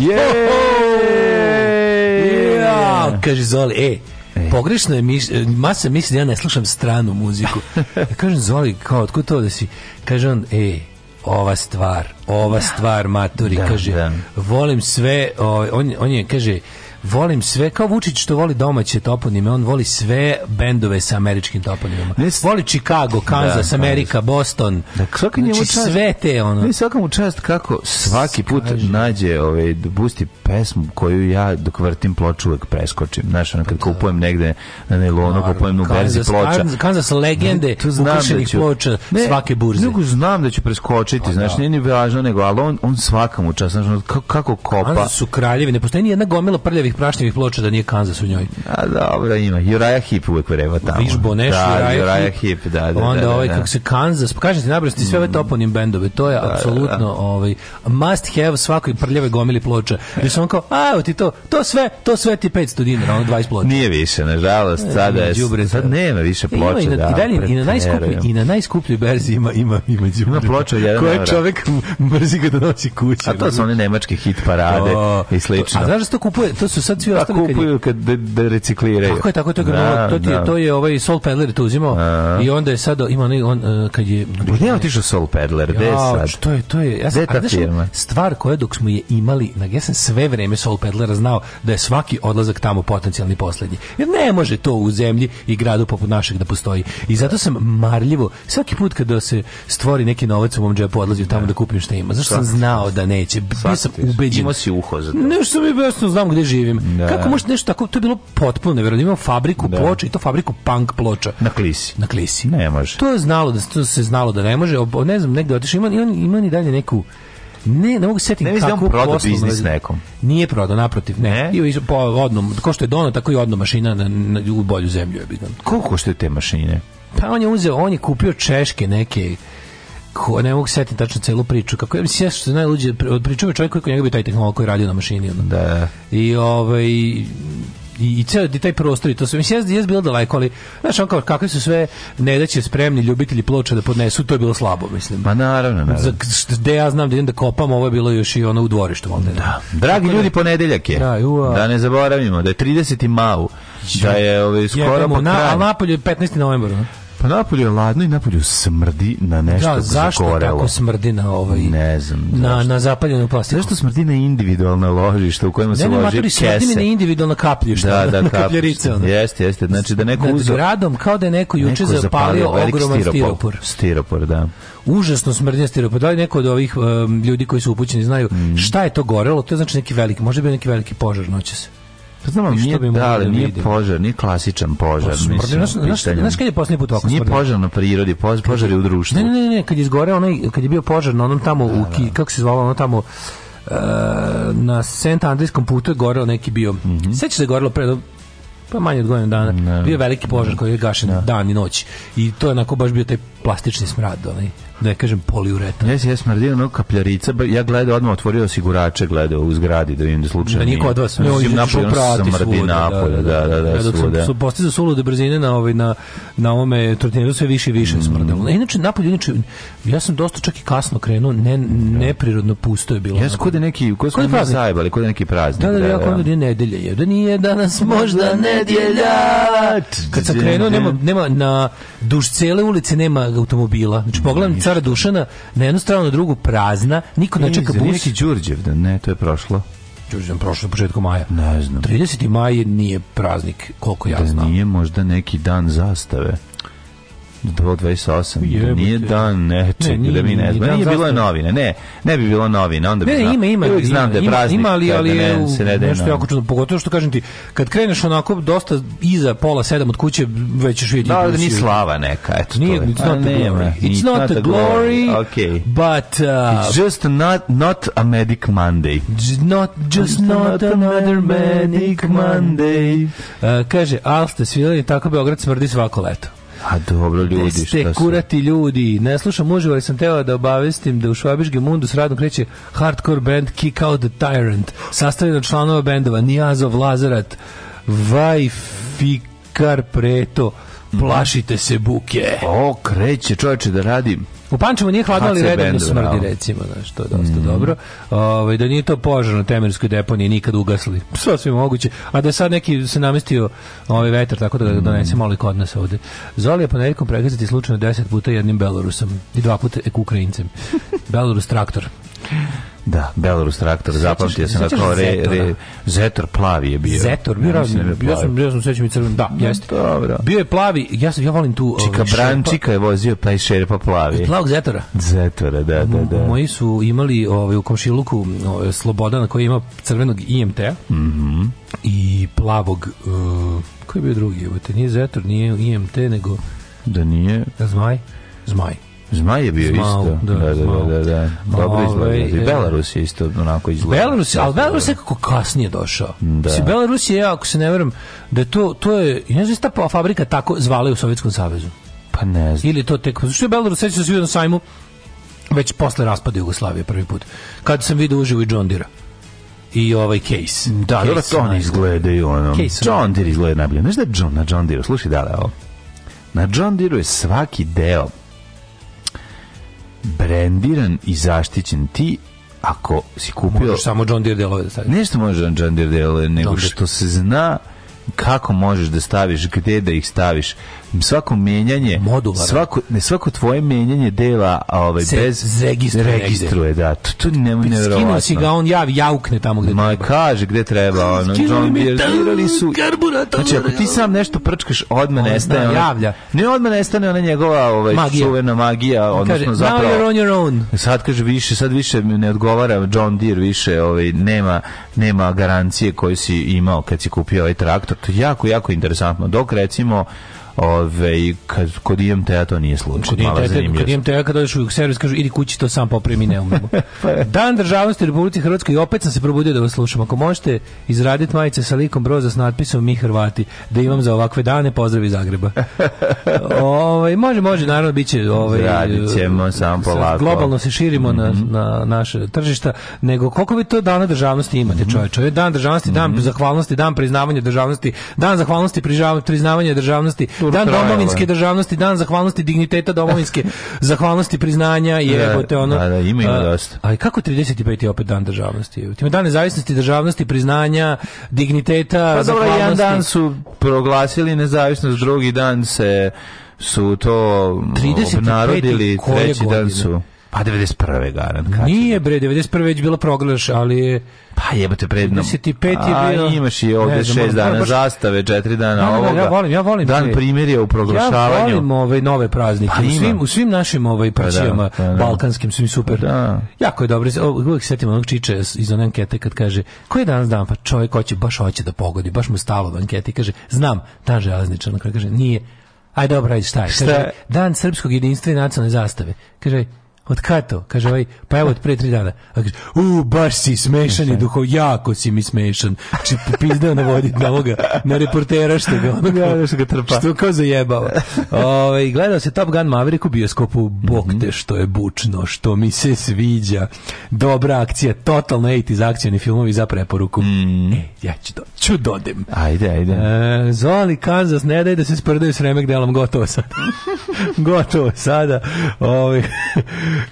Je! Ja, kaže Zoli, ej, e. Pogrešno je, miš, masa misli da ja ne slušam stranu muziku. Ja kažem, Zoli, kao, otkud to da si? Kaže on, ej, ova stvar, ova da. stvar maturi, da, kaže, da. volim sve, o, on, on je, kaže, volim sve, kao Vučić što voli domaće toponime, on voli sve bendove sa američkim toponimima. Ne, voli Chicago, da, Kansas, da, Amerika, Boston. Da, svaka znači, čast, sve te ono. Ne, svaka mu čast kako svaki put Skaži. nađe, ovaj, pusti pesmu koju ja dok vrtim ploču uvek preskočim. Znaš, ono kad da. kupujem negde na nelonu, kupujem u berzi ploča. Kansas legende, ne, znam da ću, ploča ne, svake burze. Nego znam da ću preskočiti, pa, znaš, da. nije ni važno nego, ali on, on svaka mu čast, znaš, kako kopa. Kansas su kraljevi, ne postoji ni jedna gomila prljavi belih prašnjevih ploča da nije Kansas u njoj. A dobro, ima. Juraja Hip uvek vrema tamo. Vižbo Neš, da, Juraja Hip. Da, da, da, Onda da, da ovaj, da. kako se Kansas, pa kažete, nabrasti sve ove mm. toponim bendove, to je da, apsolutno ovaj, must have svakoj prljave gomili ploče. Gde su on kao, a, ti to, to sve, to sve ti 500 dinara, ono 20 ploča. Nije više, nažalost, e, sada je, sad nema više ploče. Ima i na, da, i, dalje, i, na najskuplji, i na najskupljoj berzi ima, ima, ima, ima ploča jedan Koje čovek mrzi ga da nosi kući. A to su one nemačke hit parade i slično. A znaš da to kupuje, to su su sad svi da ostali kad kupuju kad da, da recikliraju. Tako je, tako je, to, je, da, to, ti, da. to je ovaj Soul Peddler to uzimao i onda je sad ima onaj on e, kad je Gde je otišao Soul Peddler? Gde je sad? Što je, to je. Ja sam, ta firma? Stvar koja dok smo je imali, na znači, ja sam sve vreme Soul Peddlera znao da je svaki odlazak tamo potencijalni poslednji. Jer ne može to u zemlji i gradu poput našeg da postoji. I zato sam marljivo svaki put kada se stvori neki novac u mom džepu odlazio tamo da. da kupim šta ima. Zašto sam znao da neće? Bio sam ubeđen. Imao si uho za to. Nešto mi besno znam gde živim zanimljivim. Da. Kako možete nešto tako, to je bilo potpuno neverovatno. Imao fabriku da. ploča i to fabriku punk ploča. Na klisi. Na klisi. Ne može. To je znalo, da, to se znalo da ne može. O, ne znam, negde otišao. Ima, ima, ima ni dalje neku ne, ne mogu setiti ne kako prodao biznis nekom. Nije prodao, naprotiv, ne. ne? I po odnom, kao što je dono, tako i odno mašina na, na, u bolju zemlju. Je Koliko što je te mašine? Pa on je uzeo, on je kupio češke neke ko, ne mogu setiti tačno celu priču. Kako je sve što najluđe od pričume čovjek koji njega bi taj tehnolog koji radio na mašini ono. Da. I ovaj i, i ceo taj prostor i to su mislim jes, jes bilo daleko ali znaš on kao kakvi su sve nedaće spremni ljubitelji ploča da podnesu to je bilo slabo mislim pa naravno naravno gde ja znam da idem da kopam ovo je bilo još i ono u dvorištu valjda da, da. dragi Tako da- ljudi da, ponedeljak je da, ua. da ne zaboravimo da je 30. mau da, da je ovaj skoro po kraju. Pa na, a napolje 15. novembar. Pa napolju je ladno i napolju smrdi na nešto da, zašto zagorelo. tako smrdi na ovaj... Ne znam. Na, na zapaljenu plastiku. Zašto smrdi na individualna ložište u kojima ne, se ne, loži maturi, kese? Ne, smrdi mi na individualna kapljišta. Da, da, na kapljerice. Jeste, jeste. Znači da neko uzeo... Gradom kao da je neko juče neko zapalio, zapalio ogroman stiropor. Stiropor, da. Užasno smrdnja stiropor. Da li neko od ovih um, ljudi koji su upućeni znaju mm. šta je to gorelo? To je znači neki veliki, može bi neki veliki požar noćas. Pa znamo, nije, da, ali nije vidim. požar, nije klasičan požar. Pa smrdi, znaš, znaš kad je posljednji put oko Nije požar na prirodi, požar, požar je u društvu. Ne, ne, ne, kad je izgore onaj, kad je bio požar na onom tamo, da, u, da. da, da. kako se zvalo ono tamo, Uh, na St. Andrijskom putu je goreo neki bio. Mm -hmm. Sve se da gorelo pre pa manje od godinu dana. Ne. Bio veliki požar mhm. koji je gašen ne. dan i noć. I to je onako baš bio taj plastični smrad, ovaj, da kažem poliuretan. Jesi, ja smrdio ono kapljarica, ja gledao odmah otvorio osigurače, gledao u zgradi da vidim da slučajno. Da niko od vas ne uđe što prati svuda. Da, napolje, da, da, da, da, da, da, da, da, da su postizao sulude brzine na ovaj na na ovome trotinetu sve više i više mm. smrdalo. E, inače napolje inače ja sam dosta čak i kasno krenuo, ne da. neprirodno pusto je bilo. Jes kod neki, kod smo mi zajebali, kod neki praznik. Da, da, da, ja kod je nedelje, je da nije danas možda nedelja. Kad sam krenuo nema nema na duž cele ulice nema automobila. Znači, pogledam ne, cara Dušana, na jednu stranu, na drugu prazna, niko ne, čeka bus. Neki Đurđev, da ne, to je prošlo. Đurđev prošlo početkom maja. Ne znam. 30. maj nije praznik, koliko ja da znam. nije možda neki dan zastave. Bilo 28. Nije dan nečeg, ne, da mi ne znam. Nije, nije bilo novine, ne. Ne bi bilo novine, onda bi Ne, ima, ima. Uvijek znam da je praznik, ima, ali, ali ne, u, se ne nešto jako čudno, pogotovo što kažem ti, kad kreneš onako dosta iza pola sedam od kuće, već ćeš vidjeti. Da, da ni slava neka, eto nije, to je. It's not pa the glory. It's not the glory, okay. but... Uh, it's just not, not a medic Monday. Not, just not another medic Monday. Uh, kaže, ali ste svirali, tako Beograd smrdi svako leto. A dobro ljudi, šta ste kurati ljudi. Ne slušam uživo, ali sam teo da obavestim da u Švabiške mundu s radom kreće hardcore band Kick Out the Tyrant, sastavljen od članova bendova Nijazov, Lazarat, Vajfikar Preto, Plašite se buke. O, kreće čovječe da radim. U Pančevu nije hladno, ali redovno smrdi, bravo. recimo, znaš, to je dosta mm. dobro. Ovaj da nije to požar na temirskoj deponiji nikad ugasli. Sasvim moguće. A da sad neki se namestio ovaj vetar tako da ga mhm. donese mm. malo i kod nas ovde. Zoli je ponedjeljkom pregaziti slučajno 10 puta jednim Belorusom i dva puta ek Ukrajincem. Belorus traktor. Da, Belarus traktor, zapamtio sam ga kao re, re, da. Zetor plavi je bio. Zetor, bio, ja, mislim, da bio, sam, bio sam sećam i crven, da, no, da, jeste. Dobro. Bio je plavi, ja sam, ja volim tu... Čika uh, ovaj, Brančika je vozio taj šerpa plavi. Plavog Zetora. Zetora, da, da, da. Moji su imali ovaj, u komšiluku ovaj, Slobodana koji ima crvenog IMT-a mm mhm. -hmm. i plavog, uh, koji je bio drugi, ovaj, nije Zetor, nije IMT, nego... Da nije... Zmaj? Zmaj. Zmaj je bio Zmao, isto. Da, da, da, da, da. Dobro izgleda. Belarus je isto onako izgleda. Belarus, ali Belarus je kako kasnije došao. Da. Si Belarus je, ako se ne verujem, da to, to je, ne znam, ta fabrika tako zvala u Sovjetskom savezu. Pa ne znam. Ili to tek, što je Belarus, sećam se na sajmu, već posle raspada Jugoslavije prvi put. Kad sam vidio uživo i John Dira i ovaj case. Da, case dobro, to oni izgledaju. Ono. Case John Deere izgleda najbolje. Znaš da je John, na John Deere? Slušaj, da, ovo. Na John Deere je svaki deo brendiran i zaštićen ti ako si kupio... Možeš samo John Deere delove da staviš. Nešto može John Deere delove, nego John što se zna kako možeš da staviš, gde da ih staviš, svako menjanje, Modularno. svako ne svako tvoje menjanje dela, ovaj Se bez registruje, registruje da. To, to ne neverovatno. Pa skinuo si ga on jav jaukne tamo gde Ma, treba. kaže gde treba, ono. Zombirizirali su karburator. Znači ako ti sam nešto prčkaš, odmah nestaje. Da, javlja. Ne odmah nestane ona njegova ovaj magija. čuvena magija, on odnosno kaže, zapravo. you're on your own. Sad kaže više, sad više ne odgovara John Deere više, ovaj nema nema garancije koju si imao kad si kupio ovaj traktor. To je jako jako interesantno. Dok recimo Ove, kad, kod imam te, to nije slučaj. Kod imam te, kod imam te, kad dođeš u servis, kažu, idi kući, to sam popremi, ne umemo. Pa dan državnosti Republike Hrvatske i opet sam se probudio da vas slušam. Ako možete izraditi majice sa likom broza s natpisom Mi Hrvati, da imam za ovakve dane, pozdrav iz Zagreba. Ove, ovaj, može, može, naravno, biće... će... Ove, ovaj, Radit ćemo, sam polako. Globalno se širimo mm -hmm. na, mhm. na naše tržišta, nego koliko bi to dana državnosti imate, mhm. čovječe? Čovje, dan državnosti, dan mm -hmm. zahvalnosti, dan priznavanja državnosti, dan zahvalnosti, priznavanja državnosti, dan trajalo. domovinske državnosti, dan zahvalnosti, digniteta domovinske, zahvalnosti, priznanja i da, jebote ono. Da, da, ima ima dosta. A, kako 35 je opet dan državnosti? Ima dan nezavisnosti, državnosti, priznanja, digniteta, pa, zahvalnosti. Dobro, jedan dan su proglasili nezavisnost, drugi dan se su to obnarodili, treći godine? dan su... Pa 91. garant. Nije bre, 91. već bila proglaš, ali je... Pa jebate prednom. 25 je bilo... A imaš i ovdje 6 dana baš... zastave, 4 dana ne, da, ne, da, da, ovoga. ja volim, ja volim. Dan primirja u proglašavanju. Ja volim ove nove praznike. Pa, u, svim, u svim našim ovaj parćijama, pa, da, pa da, balkanskim, svim super. Pa da. Jako je dobro. Uvijek setim onog čiče iz one ankete kad kaže, koji je danas dan? Pa čovjek hoće, baš hoće da pogodi, baš mu stalo od ankete i kaže, znam, dan železničan. Kaže, nije. Aj dobro, ajde, šta je? Kaže, dan srpskog jedinstva i nacionalne zastave. Kaže, Od kada to? Kaže ovaj, pa evo od pre tri dana. A kaže, u, baš si smešan i duho, jako si mi smešan. Či znači, pizdeo na vodi na ovoga, na reportera što ga ono kao, što ga trpa. Što kao zajebava. Ove, ovaj, gledao se Top Gun Maverick u bioskopu, bok te mhm. što je bučno, što mi se sviđa. Dobra akcija, totalno 80's akcijani filmovi za preporuku. Mm. E, ja ću, do, ću dodem. Ajde, ajde. E, Zoli Kansas, ne daj da se sprdaju s remek delom, gotovo sada. gotovo sada. Ove, ovaj,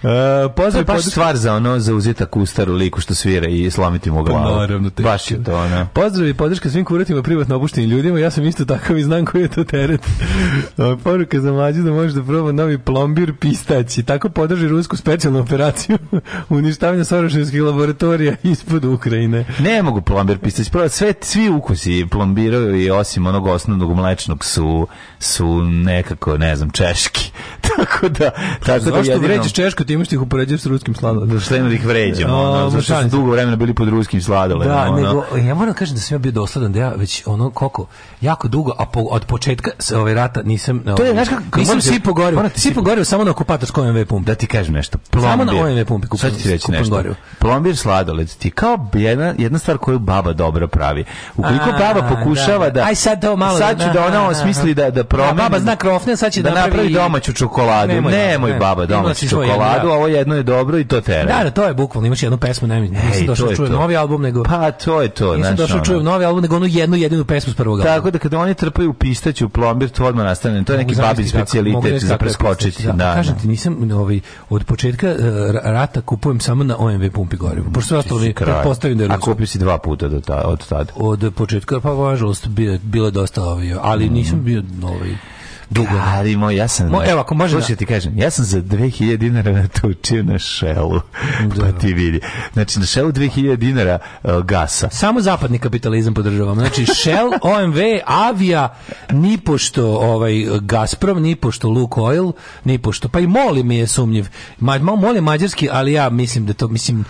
Uh, pozdrav, to je baš stvar za ono za uzetak u staru liku što svira i slomiti mu pa glavu. Naravno, teško. Baš je to ono. Pozdrav i podrška svim kuratima, privatno opuštenim ljudima. Ja sam isto takav i znam koji je to teret. E, poruka za mlađe da može da proba novi plombir pistaći. Tako podrži rusku specijalnu operaciju uništavanja soroševskih laboratorija ispod Ukrajine. Ne mogu plombir pistaći. Prvo, sve, svi ukusi plombiraju i osim onog osnovnog mlečnog su, su nekako, ne znam, češki. tako da... Tako da jedino... vređaš teško time što ih upoređujem s ruskim sladoledom. Da što ima da ih vređamo, no, ono, zašto su dugo vremena bili pod ruskim sladoledom. Da, ono. nego, ja moram da kažem da sam ja bio dosledan, da ja već ono koliko, jako dugo, a po, od početka se ove ovaj, rata nisam... To je, ovaj, znaš kako, nisam da- svi pogorio, da svi pogorio samo na okupatorskoj OMV pumpi. Da ti kažem nešto, plombir. Samo na OMV pumpi kupam, ti reći nešto? Gorivo. Plombir sladoled ti kao jedna, jedna stvar koju baba dobro pravi. Ukoliko a, baba pokušava da, da... Aj sad to malo... Sad ću da ona osmisli da, da promeni... baba zna krofne, sad će da, napravi domaću čokoladu. Nemoj baba domaću čokoladu baladu, da. a ovo jedno je dobro i to tera. Da, da to je bukvalno, imaš jednu pesmu, ne, nisam došao čujem novi album, nego... Pa, to je to, Nisam došao čujem novi album, nego onu jednu jedinu pesmu s prvog albuma. Tako da kada oni trpaju pistać u plombir, to odmah nastane, to je neki babin specijalitet za preskočiti. Da, da kažem ti, nisam ovaj, od početka eh, rata kupujem samo na OMV pumpi gorivo. Pošto sve ostalo mi pretpostavim da je A kupio si dva puta do ta, od tada? Od početka, pa važnost, bilo je dosta ovio, ali mm. nisam bio ovaj dugo. Da. Ali moj, ja sam... Mo, evo, ako može da... ti kažem, ja sam za 2000 dinara natočio na šelu. Pa da. Pa ti vidi. Znači, na šelu 2000 dinara uh, gasa. Samo zapadni kapitalizam podržavam. Znači, Shell, OMV, Avia, ni pošto ovaj, Gazprom, ni pošto Lukoil, ni pošto... Pa i Moli mi je sumnjiv. Ma, moli mađarski, ali ja mislim da to, mislim,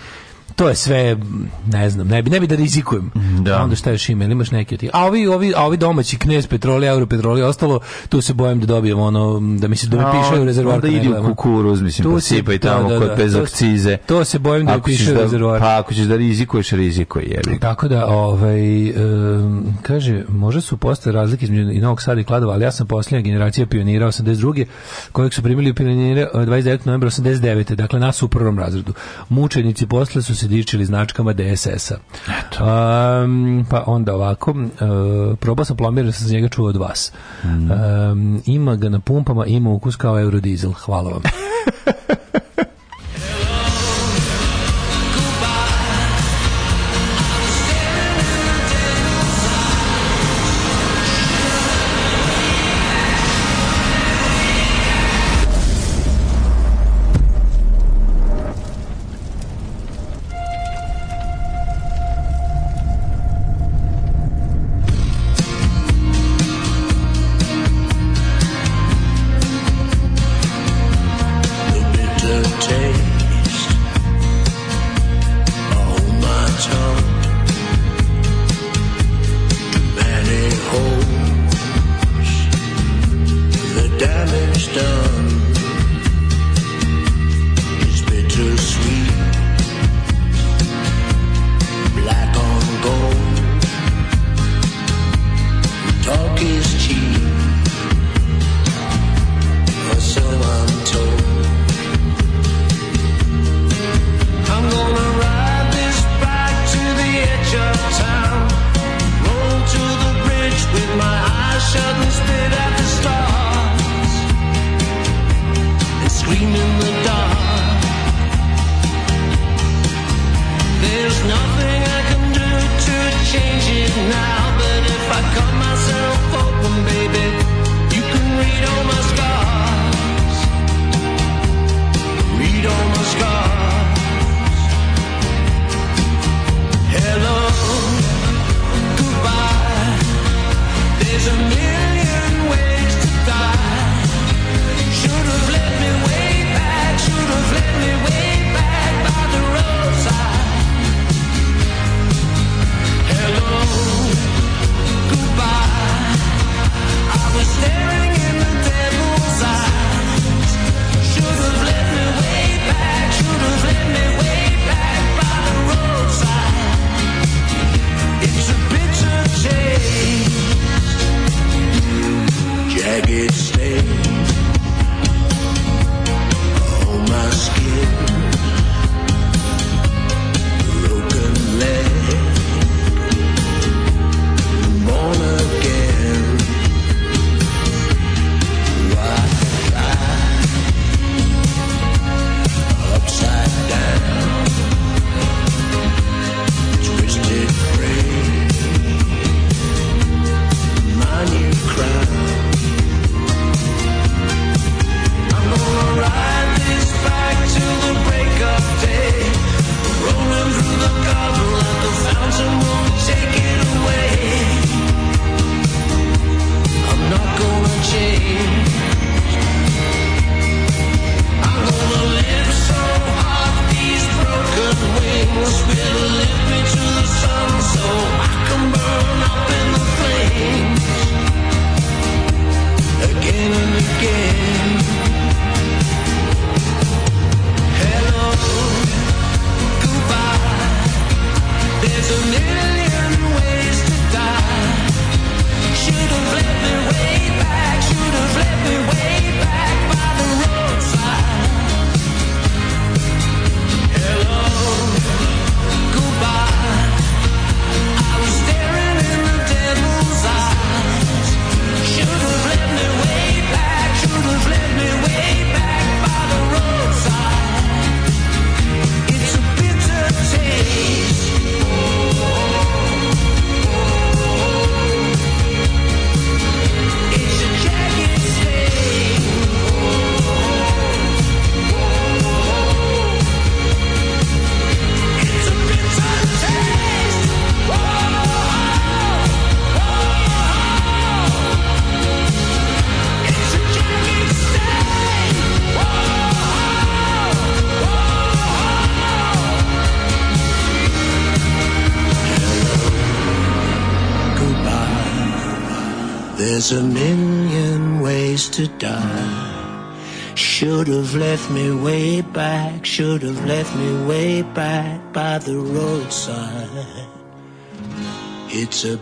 to je sve, ne znam, ne bi, ne bi da rizikujem. Mm, da. onda šta još ima, imaš neki od tih. A ovi, ovi, a ovi domaći, knez, petroli, europetroli, ostalo, tu se bojem da dobijem ono, da mi se da mi piše u rezervoar. Da idu u kukuruz, mislim, tu posipaj si, da, tamo da, da, kod bez akcize. To se bojem da mi piše u da- rezervoar. Pa ako ćeš da rizikuješ, rizikuj, jebi. Tako da, ovaj, um, kaže, može su postoje razlike između i Novog Sada i Kladova, ali ja sam poslednja generacija pionira 82. kojeg su primili u pionire 29. novembra 89. Dakle, nas u prvom razredu. Mučenici posle su se dičili značkama DSS-a. Um, pa onda ovako, uh, probao sam plomir, da sam za njega čuo od vas. Mm. Um, ima ga na pumpama, ima ukus kao eurodizel. Hvala vam.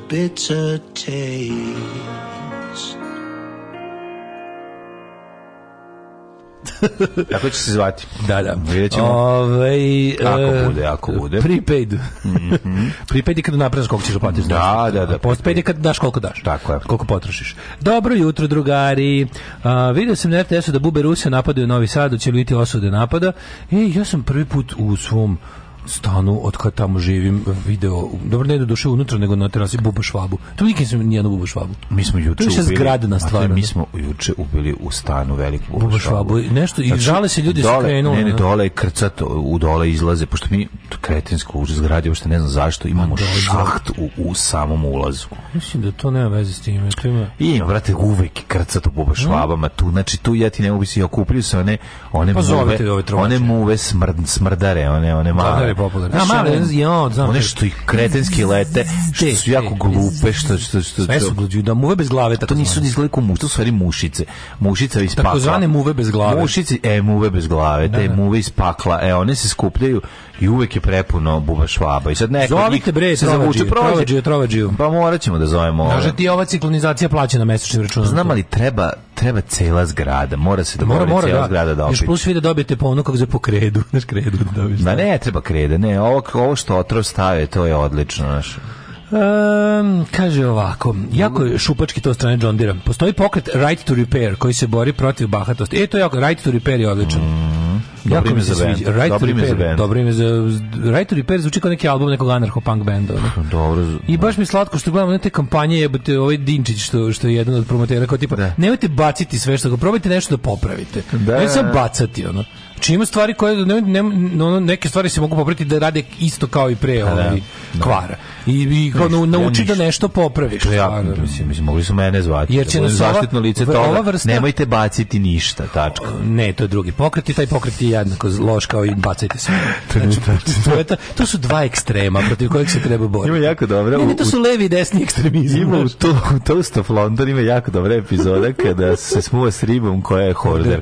bitter taste. Tako će se zvati. Da, da. Vidjet ćemo. Ove, ovaj, ako e, bude, ako bude. Prepaid. Mm -hmm. prepaid je kada napraviš koliko ćeš uplatiti. Da, da, da. Postpaid je kada daš koliko daš. Tako je. Koliko potrošiš. Dobro jutro, drugari. A, vidio sam na RTS-u da bube Rusija napadaju Novi Sad, će biti osude napada. E, ja sam prvi put u svom stanu od kad tamo živim video, dobro ne do duše unutra nego na terasi Buba Švabu. Tu nikad nisam nijednu Buba Švabu. Mi smo juče ubili. zgradna stvar. Mi smo juče ubili u stanu veliku Buba, Buba Švabu. Nešto i znači, žale se ljudi dole, skrenuli. Ne, ne, dole je krcat, u dole izlaze, pošto mi kretensko u zgradi, uopšte ne znam zašto, imamo dole, šaht u, u samom ulazu. Mislim da to nema veze s tim To ima... I ima, vrate, uvek krcat u Buba Švabama. Tu, znači, tu ja ti ne mogu se okupljaju se one, one, pa muve, ove one muve smrd, smrdare, one, one da, male. Da, popularne. Da, male, ja, znam. One što i kretenski lete, što su jako glupe, što što što sve su gluđu, da muve bez glave, to nisu ni izgledu mušice, to su stvari mušice. Mušica iz pakla. Takozvane muve bez glave. Mušice, e, muve bez glave, te da, da. muve iz pakla, e, one se skupljaju i uvek je prepuno buba švaba. I sad neko Zovite bre, se zavuče prođe, trovađiju. Pa morat ćemo da zovemo. Kaže ti ova ciklonizacija plaća na mesečnim računima. Znam ali treba treba cela zgrada, mora se da mora, mora cela da. zgrada da opet. plus vi da dobijete po ono kako za po kredu, znaš kredu da dobiješ. Ma ne, treba kreda, ne, ovo, ovo što otrov stave, to je odlično, znaš. Um, kaže ovako, jako je šupački to strane John Deere. Postoji pokret Right to Repair koji se bori protiv bahatosti. E, to je jako, Right to Repair je odličan. Mm. Dobro ime za band. Right Dobro ime za band. Dobro ime za... Right to Repair zvuči kao neki album nekog anarcho-punk benda. Ne? Pa, dobro. I baš mi je slatko što gledamo te kampanje, jebate, ovaj Dinčić što, što je jedan od promotera, kao tipa, da. nemojte baciti sve što ga, probajte nešto da popravite. Da. Ne sam bacati, ono. Znači ima stvari koje, ne, ne, ne, neke stvari se mogu popraviti da rade isto kao i pre, pa da. ovaj, da. kvara i, i kao na, nauči da nešto popraviš. To ja, mislim, mislim, mogli su mene zvati. Jer da će da nas zaštitno lice toga, vrsta... nemojte baciti ništa, tačka. Ne, to je drugi pokret i taj pokret je jednako loš kao i bacajte sve. Znači, to, je ta, to su dva ekstrema protiv kojih se treba boriti. Ima jako dobro. Ne, ne, to su levi i desni ekstremizam. Ima u, to, u Toast of London ima jako dobra epizoda kada se smuva s ribom koja je horder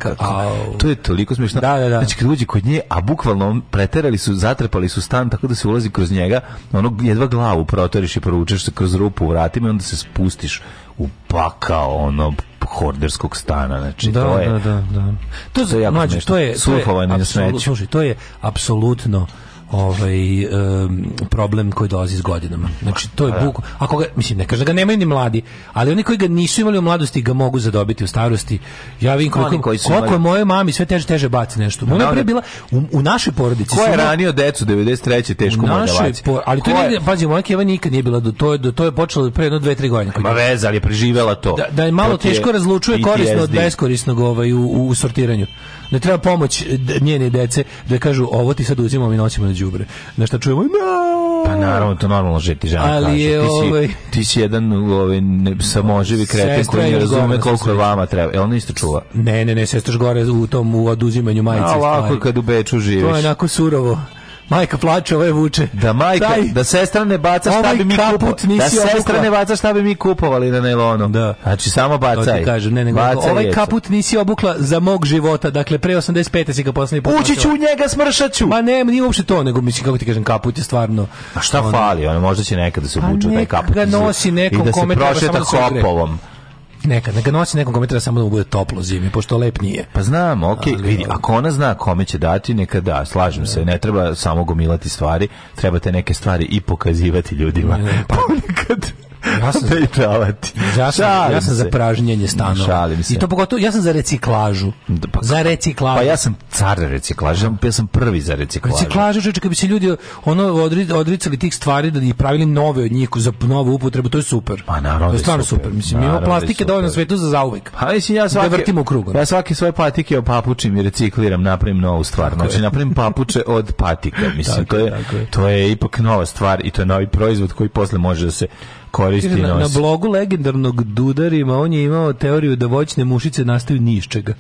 To je toliko smiješno. Da, da, da. Znači, kad uđe kod nje, a bukvalno preterali su, zatrpali su stan tako da se ulazi kroz njega, ono jedva glava glavu protoriš i provučeš se kroz rupu u vratima i onda se spustiš u pakao ono horderskog stana znači da, to je da, da, da. to, to je jako znači, to je surfovanje na smeću to je apsolutno ovaj um, problem koji dolazi s godinama. Znači to je da. buk. Ako ga mislim ne kaže da ga nemaju ni mladi, ali oni koji ga nisu imali u mladosti ga mogu zadobiti u starosti. Ja vidim koliko, koji su koliko je mojoj mami sve teže teže baci nešto. Ona pre bila u, u našoj porodici. Ko je ranio decu 93 teško može da ali to je pazi moja keva nikad nije bila do to je do to je počelo pre jedno 2 3 godine. Ma veza, ali je preživela to. Da, da je malo teško razlučuje korisno od beskorisnog ovaj u, u sortiranju da treba pomoć e, njene dece da kažu ovo ti sad uzimamo i nosimo na đubre. Na šta čujemo? Pa naravno to normalno že ti žena Ali kaže. ti, si, ovaj... ti si jedan ovaj, samoživi kreten koji ne razume koliko je vama treba. E ona isto čuva. Ne, ne, ne, sestra gore u tom u oduzimanju majice. A ovako kad u Beču živiš. To je onako surovo majka plače, ove vuče. Da majka, Taj, da sestra ne baca šta ovaj bi mi kupovali. Da sestra ne baca šta bi mi kupovali na nailonu. Da. Znači samo bacaj. To kažem, ne, nego bacaj ovaj kaput nisi obukla za mog života. Dakle pre 85 si ga poslednji put. Ući ću u njega smršaću. Ma ne, nije uopšte to, nego mislim kako ti kažem kaput je stvarno. A šta on, fali? On možda će nekada se pa obuče taj kaput. Ga nosi nekom da kome treba samo da se kopolom. Gre. Nekad, neka nosi nekog kome samo da mu bude toplo zimi, pošto lep nije. Pa znam, okej ali, vidi, ako ona zna kome će dati, neka da, slažem ne. se, ne treba samo gomilati stvari, treba te neke stvari i pokazivati ljudima. Ne, pa, ponekad Ja sam da pejčavati. Ja sam, ja sam se. za pražnjenje stanova. Šalim se. I to pogotovo ja sam za reciklažu. Da, pa, za reciklažu. Pa ja sam car reciklaža, ja sam prvi za reciklažu. Reciklažu, znači kad bi se ljudi ono odricali tih stvari da i pravili nove od njih za novu upotrebu, to je super. Pa naravno. Da to je stvarno super. super. Mislim, imamo da plastike dovoljno na svetu za zauvek. Pa mislim ja svaki da vrtimo u krug. Ja svake svoje patike opapučim i recikliram, napravim novu stvar. Znači napravim papuče od patika, mislim tako, to je tako. to je ipak nova stvar i to je novi proizvod koji posle može da se koristi na, nos. Na blogu legendarnog Dudarima on je imao teoriju da voćne mušice nastaju ni iz čega.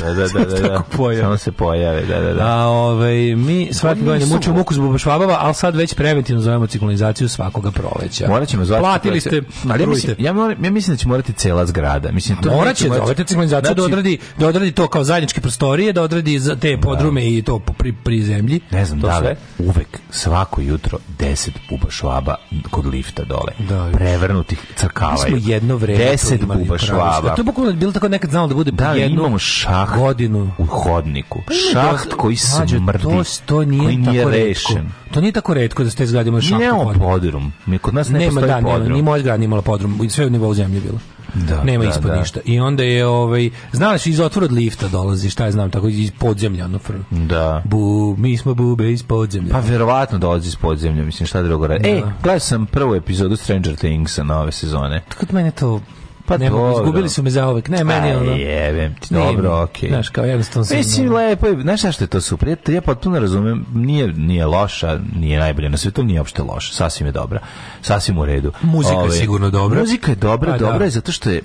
Da, da, da, da. da. Samo se pojave, da, da, da. A, ovaj, mi svake godine mučimo muku zbog švabava, ali sad već preventivno zovemo ciklonizaciju svakoga proleća. Morat ćemo zvati. Platili ste, ali ja mislim, ja, moram, ja mislim da će morati cela zgrada. Mislim, to morat će, zovete ciklonizaciju da, znači- odradi, da odradi to kao zajedničke prostorije, da odradi te da. podrume i to pri, pri zemlji. Ne znam, da li, uvek, svako jutro, deset buba švaba kod lifta dole. Da, prevrnutih crkavaju. Mi smo jedno vreme 10 buba švaba. To je bukvalno bilo tako nekad znalo da bude da, jedno. imamo šab šah godinu u hodniku. Pa šaht koji smrdi, to, to nije koji nije tako rešen. Redko. To nije tako redko da ste izgradili šaht. Nemamo podrum. Mi kod nas ne nema, postoji da, podrum. Nema, ni moja zgrada nije imala podrum. Sve u nivou zemlje bilo. Da, nema da, ispod da. ništa. I onda je ovaj znaš, iz otvora od lifta dolazi, šta je znam, tako iz podzemlja ono. Fr. Da. Bu, mi smo bube iz podzemlja. Pa verovatno dolazi iz podzemlja, mislim šta drugo radi. Da. Ej, gledao sam prvu epizodu Stranger Thingsa nove sezone. Tako da mene to Pa ne dobro. mogu, izgubili su me za ovek. Ne, meni je ono... jebem ti, dobro, okej. Okay. Znaš, kao jednostavno sam... Mislim, lepo je, znaš šta što je to super? Ja potpuno razumem, nije, nije loša, nije najbolja na svetu, nije uopšte loša, sasvim je dobra, sasvim u redu. Muzika Ove, je ovaj, sigurno dobra. Muzika je dobra, A, pa da. dobra da. je zato što je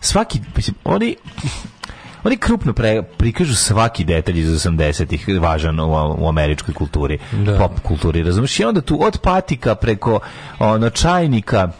svaki, mislim, oni... Oni krupno pre, prikažu svaki detalj iz 80-ih važan u, u, američkoj kulturi, da. pop kulturi, razumiješ? I onda tu od patika preko ono, čajnika,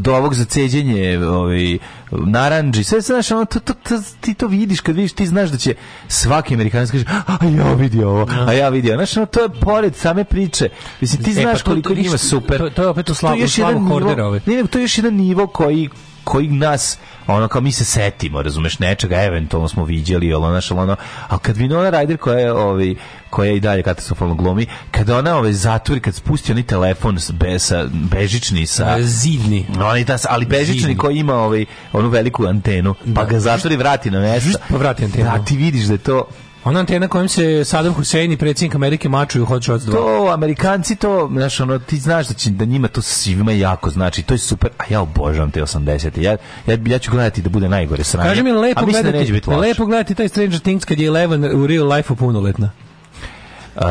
do ovog za ceđenje ovaj, narandži sve znaš, ono, to, to, to, ti to vidiš, kad vidiš, ti znaš da će svaki amerikanac kaže, da. a ja vidio ovo, a ja vidio ovo, znaš, ono, to je pored same priče, mislim, ti znaš e, pa to, koliko to, to, njima super. To, to je opet u slavu, slavu horderove. Ne, ne, to je još jedan nivo koji koji nas ono kao mi se setimo, razumeš, nečega eventualno smo viđali, jel ono, ono, ali kad Vinona Ryder koja je, ovi, ovaj, koja je i dalje katastrofalno glomi kada ona ove ovaj, zatvori, kad spusti onaj telefon be, sa, bežični, sa... E, zidni. ali, da, ali bežični Zidni. koji ima ovaj, onu veliku antenu, pa da. ga zatvori vrati na mesto. Pa vrati antenu. Da, ti vidiš da je to Ona antena kojom se Saddam Hussein i predsjednik Amerike mačuju Hot Shots 2. To, Amerikanci to, znaš, ono, ti znaš da, će, da njima to svima jako znači, to je super, a ja obožavam te 80. Ja, ja, ja ću gledati da bude najgore sranje, Kaži mi, lepo a mislim da gledati, da neće biti loše. Lepo gledati taj Stranger Things kad je Eleven u real life-u punoletna. Uh,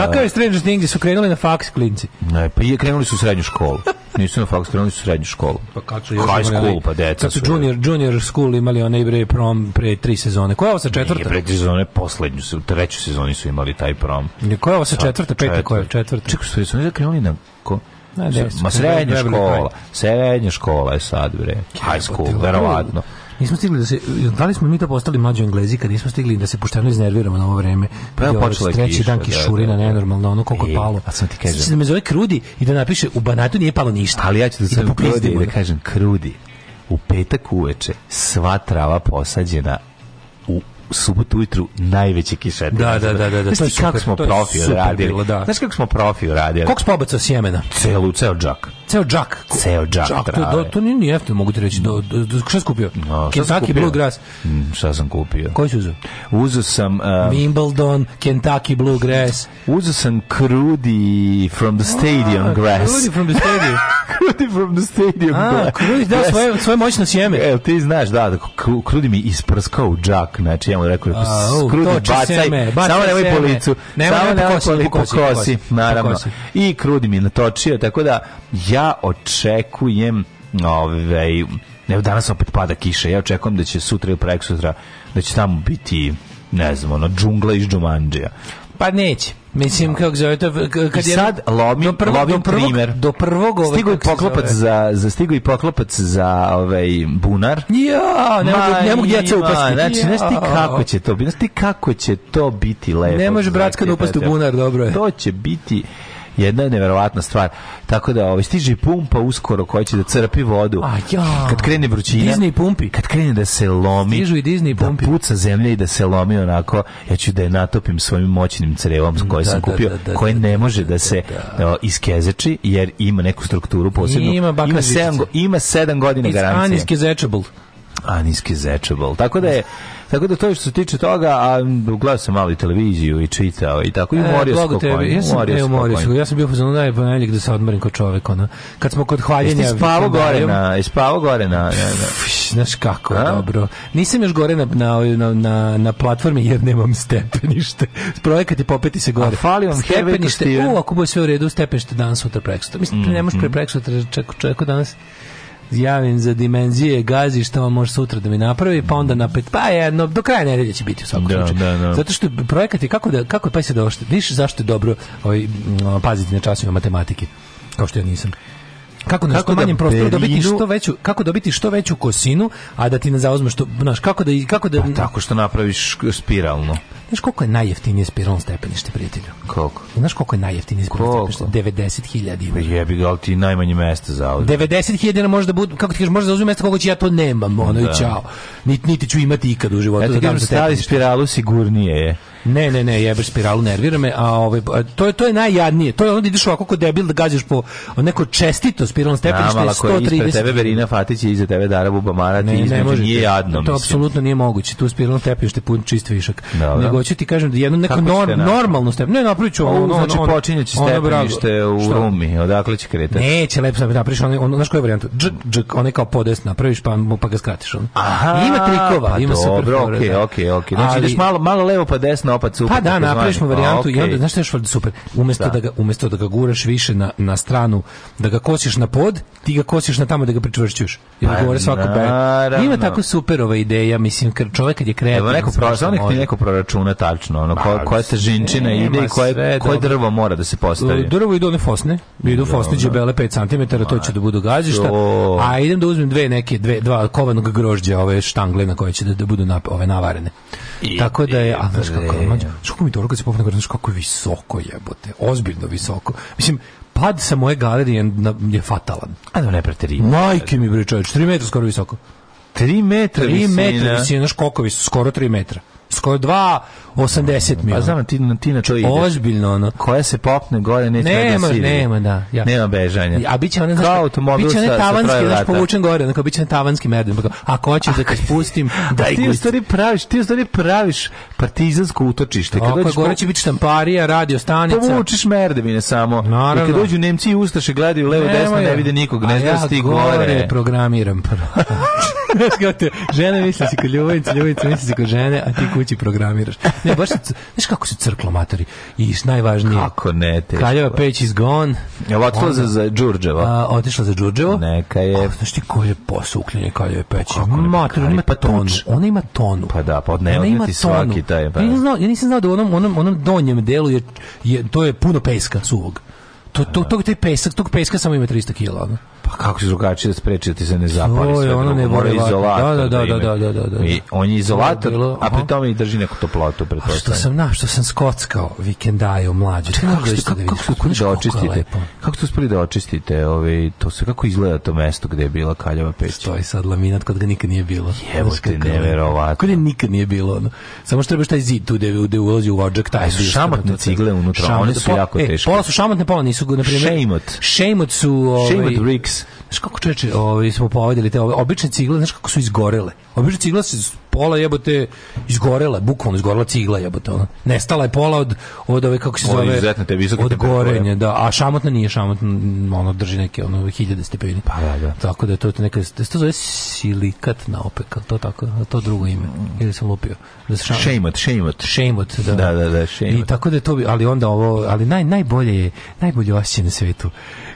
Kakav je Stranger Things gdje su krenuli na faks klinci? Ne, pa je krenuli su u srednju školu. Nisu na faks, krenuli su u srednju školu. Pa kako su još High school, pa deca kad su. Junior, junior school imali onaj bre prom pre tri sezone. Koja je ovo sa četvrta? Nije, pre tri sezone, poslednju, u trećoj sezoni su imali taj prom. Koja je ovo sa četvrta, peta, koja je četvrta? Čekaj, su, su oni krenuli na... Ko? Ne, ne, Ma srednja škola, srednja škola je sad, bre. High school, verovatno. Nismo stigli da se da li smo mi to postali mlađi Englezi kad nismo stigli da se pušteno iznerviramo na ovo vreme. Pa ovaj je počela treći kiša, dan da, kišurina da, da, nenormalno, ono koliko je e, palo. A pa sam ti kažem. Sada me zove Krudi i da napiše u Banatu nije palo ništa. Ali ja ću da, da se da Krudi da kažem Krudi. U petak uveče sva trava posađena u subotu ujutru najveće kišetine. Da, da, da, da, da. Znaš e, kako smo profi radili? Da. Znaš kako smo profi radili? Kako spobaca sjemena? Celu, ceo džak. Ceo džak. Ceo džak. džak to, do, to nije ni mogu ti reći. Do, do, do, šta si kupio? No, šta Kentucky kupio? Bluegrass. Mm, šta sam kupio? Koji si uzeo? Uzeo sam... Uh, Wimbledon, Kentucky Bluegrass. Uzeo sam Krudi from the Stadium Grass. Krudi from the Stadium. Krudi from the stadium. A, Krudi dao yes. svoje, svoje moćno sjeme. E, ti znaš, da, da Krudi mi isprskao džak, znači, ja mu rekao, uh, Krudi, bacaj, seme, bacaj samo nemoj po licu, samo nemoj po licu, po kosi, naravno. Pokosi. I Krudi mi natočio, tako da ja očekujem ovaj, evo danas opet pada kiša, ja očekujem da će sutra ili prek da će tamo biti, ne znam, ono, džungla iz džumanđija. Pa neće. Mislim, kako zove to... Kad I sad lomim, do prvog, lobim do prvog, primer. Do prvog... Ovaj, stigo i poklopac za, za... Stigo i poklopac za ovaj, bunar. Ja, ne mogu, ne mogu djeca upasti. Znači, znaš ti kako će to biti? Znaš ti kako će to biti lepo? Ne može bratska da upasti u bunar, dobro je. To će biti jedna neverovatna stvar. Tako da ovaj stiže pumpa uskoro koja će da crpi vodu. A ja. Kad krene vrućina. Disney pumpi. Kad krene da se lomi. Stižu i Disney da pumpi. Da puca zemlja i da se lomi onako. Ja ću da je natopim svojim moćnim crevom da, da, koje da, sam kupio, da, koje ne može da se o, iskezeči jer ima neku strukturu posebnu. Ima, ima, 7, ima 7 godina garancije. It's Aniske Zečebol. Tako da je tako da to što se tiče toga, a gledao sam malo i televiziju i čitao i tako i umorio e, se Ja sam umorio se. Umorio Ja sam bio fuzon da ponedeljak da se odmorim kod čoveka, ona. Kad smo kod hvaljenja, Jeste spavo gore na, spavo gore na, znaš kako, a? dobro. Nisam još gore na na na na, platformi jer nemam stepenište. Projekat je popeti se gore. A fali vam stepenište. U, ako bude sve u redu, stepenište danas sutra preksutra. Mislim mm, ne možeš mhm. pre preksutra čekati čoveka danas javim za dimenzije gazi šta vam može sutra da mi napravi pa onda napet pa jedno do kraja nedelje će biti u svakom da, slučaju da, da. zato što projekat je kako da kako pa se da više zašto je dobro ovaj paziti na časovima matematike kao što ja nisam kako na kako što manjem da prostoru dobiti što veću kako dobiti što veću kosinu a da ti ne zauzme što znaš kako da kako da pa, tako što napraviš spiralno Znaš koliko je najjeftinije spiralno stepenište, prijatelju? Koliko? Znaš koliko je najjeftinije spiralno stepenište? 90.000 ima. Pa jebi ga, ali ti najmanje mesta za ovo. 90.000 možda budu, kako ti kažeš, može da uzme mesta koliko će ja to nemam, ono da. i čao. Niti, niti ću imati ikad u životu. Eto, ti da kažem, stavi spiralu sigurnije je. Ne, ne, ne, jebeš spiralu, nervira me, a ovaj, to, je, to je najjadnije. To je onda ideš ovako kod debil da gađaš po neko čestito spiralno stepenište 130. Ispred tebe Berina Fatić i iza tebe Dara Bubamara, ti ne, ne nije jadno. To apsolutno nije moguće. Tu spiralno stepenište pun čist višak. Dobro. Nego ću ti kažem da jedno neko nor, normalno stepenište. Ne, napravit ću pa ovo. Ono, znači, ono, počinjeći stepenište u šta? Rumi. Odakle će kretati? Neće, lepo sam napraviš. Ono, on, znaš koju varijantu? Džk, džk, one kao podesna. Praviš pa, pa ga skratiš. On. Aha, ima trikova. Pa ima dobro, okej, da. okej, okej. Znači, ideš malo, malo levo pa desno desno pa Pa da, napraviš mu varijantu okay. i onda znaš šta je super. Umesto da. da. ga umesto da ga guraš više na, na stranu, da ga kosiš na pod, ti ga kosiš na tamo da ga pričvršćuješ. Jer pa, govore svako be. Ima tako super ova ideja, mislim kad čovjek kad je kreativan. Neko proračuna, ti neko proračuna tačno, ono pa, koja koja žinčina ide i koje koje drvo mora da se postavi. E, drvo ide one fosne, idu fosne džebele 5 cm, to će da budu gađišta, A idem da uzmem dve neke dve dva kovanog grožđa, ove štangle na koje će da, da budu na, ove navarene. I, Tako da je, a znaš kako, mađo, kako mi dobro kad se popne gore, znaš kako je visoko jebote, ozbiljno visoko. Mislim, pad sa moje galerije je fatalan. A da ne preterimo. Majke mi bre čovječ, 3 metra skoro visoko. 3 metra 3 metra visina, znaš koliko visoko, skoro 3 metra skoro 2 80 pa miliona. Pa znam ti na ti na to ide. Ozbiljno ono. Koja se popne gore neće nema, da se Nema, da. Ja. Nema bežanja. A biće ona znači automobil biće sa tavanski, znači povučen gore, znači biće na tavanski Pa Ako hoćeš da te spustim, da ti u stvari praviš, ti u stvari praviš partizansko utočište. Kad dođeš gore će biti štamparija, radio stanica. Povučeš merdevine samo. Naravno. I kad dođu Nemci i ustaše gledaju levo desno, ne vide nikog, ne zna da sti gore. Programiram. Skate, žene misle se kod ljubavice, ljubavice misle se kod žene, a ti kući programiraš. Ne, baš, znaš kako se crklo matori. I najvažnije. Kako ne, teško. Kraljeva Peć is gone. Je otišla za, za Đurđevo. otišla za Đurđevo. Neka je. A, znaš ti koje posao ukljenje Kraljeva Peć? Mater, ona ima pa tonu. Ona ima tonu. Pa da, pa ne, ona ima tonu. Svaki taj, pa. Ja, da. nisam znao, ja nisam znao da u onom, onom, onom donjem delu je, je, to je puno peska suvog. To, to, to, to, taj to, tog peska samo ima 300 kila. Ono. Pa kako se drugačije da spreči da ti se ne zapali sve ono ne Mora izolator da, da, da, da, da, da, da, da, I on je izolator, bilo, a pri tome i drži neku toplotu. Pre A što sam, na, što sam skockao u mlađe. Pa Čekaj, da kako, ste, da kako, kako, kako, da očistite? Kako ste uspeli da očistite? Ovaj, to se, kako izgleda to mesto gde je bila kaljava peć? To sad laminat kod ga nikad nije bilo. Jevo te, neverovatno. Kod ga nikad nije bilo. Ono. Samo što trebaš taj zid tu gde ulazi u odžak. Taj su šamatne cigle unutra, one su jako e, teške. Pola su šamotne, pola nisu. Šejmot. Šejmot su... Ovaj- Šejmot bricks Znaš kako čoveče, ovaj smo povadili te ove obične cigle, znaš kako su izgorele. Obične cigle su pola jebote izgorela, bukvalno izgorela cigla jebote. Ona. Nestala je pola od od ove kako se o, zove od gorenja, da, a šamotna nije šamotna, ono drži neke ono 1000 stepeni. Pa da, da. Tako da je to neka da to zove silikat na to tako, to drugo ime. Ili sam lupio. Da se šamot. Šejmot, šejmot. Šejmot, da. Da, da, da, šejmot. I tako da je to, ali onda ovo, ali naj najbolje je, najbolje osjećaj na svetu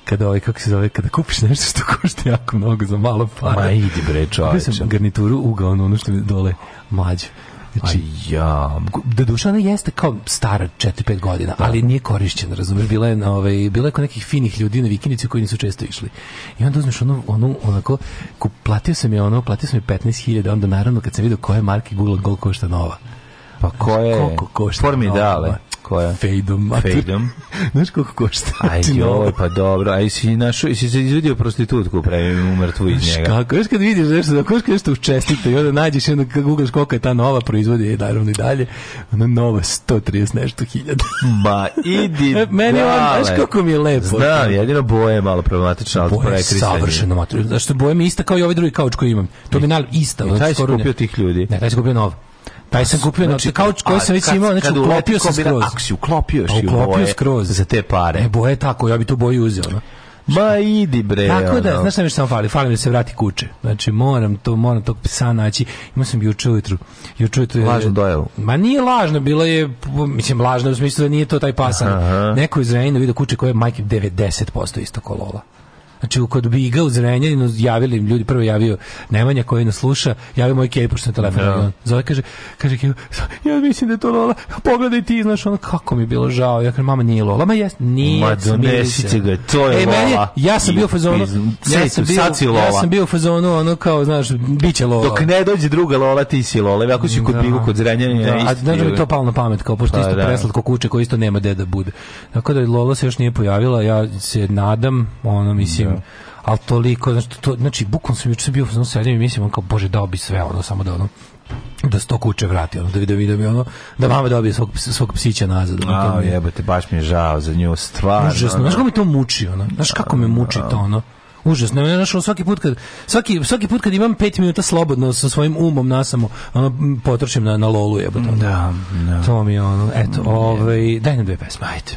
kada ovaj kako se zove kada kupiš nešto što košta jako mnogo za malo para. Ma idi bre, čoveče. Sam garnituru ugao ono što mi dole godine. Mlađe. Znači, Aj, ja, doduše da, ona jeste kao stara 4-5 godina, da. ali nije korišćena, razumiješ, bila je, na, ovaj, bila je kod nekih finih ljudi na vikindici koji nisu često išli. I onda uzmeš onu, onu onako, ko, platio sam je ono, platio sam je 15.000, onda naravno kad sam vidio koje marke Google Gold košta nova. Pa koje? Koliko košta? Formidale. Nova, Koja? Fejdom. Fejdom. Znaš koliko košta? Aj, znači, joj, pa dobro. Aj, si, našo, si se izvedio prostitutku pravi mrtvu iz njega. Kako? Još kad vidiš nešto, da koš nešto učestite i onda nađeš, onda kad googlaš koliko je ta nova proizvodi, i e, naravno i dalje, ona nova 130 nešto hiljada. Ba, idi Meni on, znaš kako mi je lepo. Znam, jedino boje je malo problematično, ali boje je savršeno materijal. Znaš boje mi ista kao i ovaj drugi kauč koji imam. To mi je naj... ista. I taj skupio tih ljudi. Ne, taj skupio novo. Taj sam kupio, znači, no, kao koji sam već kad, imao, znači uklopio sam skroz. Ako si uklopio još i uklopio skroz. Za te pare. e boje tako, ja bi tu boju uzeo. No. Ma idi bre. Tako da, ono. znaš šta mi samo fali? Fali mi da se vrati kuće. Znači moram to, moram tog psa naći. Imao sam juče ujutru. Juče ujutru lažno dojavu. Ma nije lažno, bilo je mislim lažno u smislu da nije to taj pasan. Aha. Neko iz Reina vidi kuće koje je majke 90% isto kolola. Znači, kod Biga u Zrenjaninu javili ljudi, prvo javio Nemanja koji nas sluša, javio moj Kej, pošto na telefon. No. Da. Zove, kaže, kaže Kej, ja mislim da je to Lola, pogledaj ti, znaš, ono, kako mi je bilo žao. Ja kažem, mama, nije Lola, ma jes, nije. Ma, donesite ga, to je e, Lola. Meni, ja sam bio u fazonu, ja sam bio, ja sam bio u fazonu, ono, kao, znaš, bit će Lola. Dok ne dođe druga Lola, ti si Lola, ako si kod da. Bigu, kod Zrenjanina. Da, a znaš da to palo na pamet, kao, pošto pa isto da. preslatko kuće, koji isto nema gde da bude. Tako da Lola se još nije pojavila, ja se nadam, ono, mislim, mislim. Da. Ali toliko, znači, to, znači bukom sam juče bio, znači, sedim i mislim, on kao, bože, dao bi sve, ono, samo da ono, da sto kuće vrati, ono, da vidim, da vidi, da ono, da mama dobije svog, svog psića nazad. Ono, A, jebote, baš mi je žao za nju, stvarno. Užasno, znaš kako mi to muči, ono, znaš kako me muči to, ono, užasno. Ja našao svaki put kad svaki, svaki put kad imam 5 minuta slobodno sa svojim umom nasamo, ono potrošim na na lolu jebote. Da, da. To mi je ono. Eto, mm, ovaj daj nam dve pesme, ajde.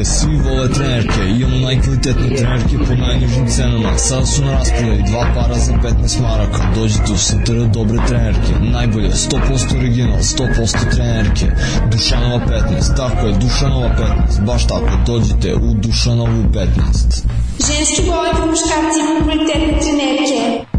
trenerke, svi vole trenerke, imamo najkvalitetne trenerke po najnižim cenama. Sada su na raspodaju dva para za 15 maraka. Dođite u Santara dobre trenerke, najbolje, 100% original, 100% trenerke. Dušanova 15, tako je, Dušanova 15, baš tako, dođite u Dušanovu 15. Ženski boli po muškarcima kvalitetne trenerke.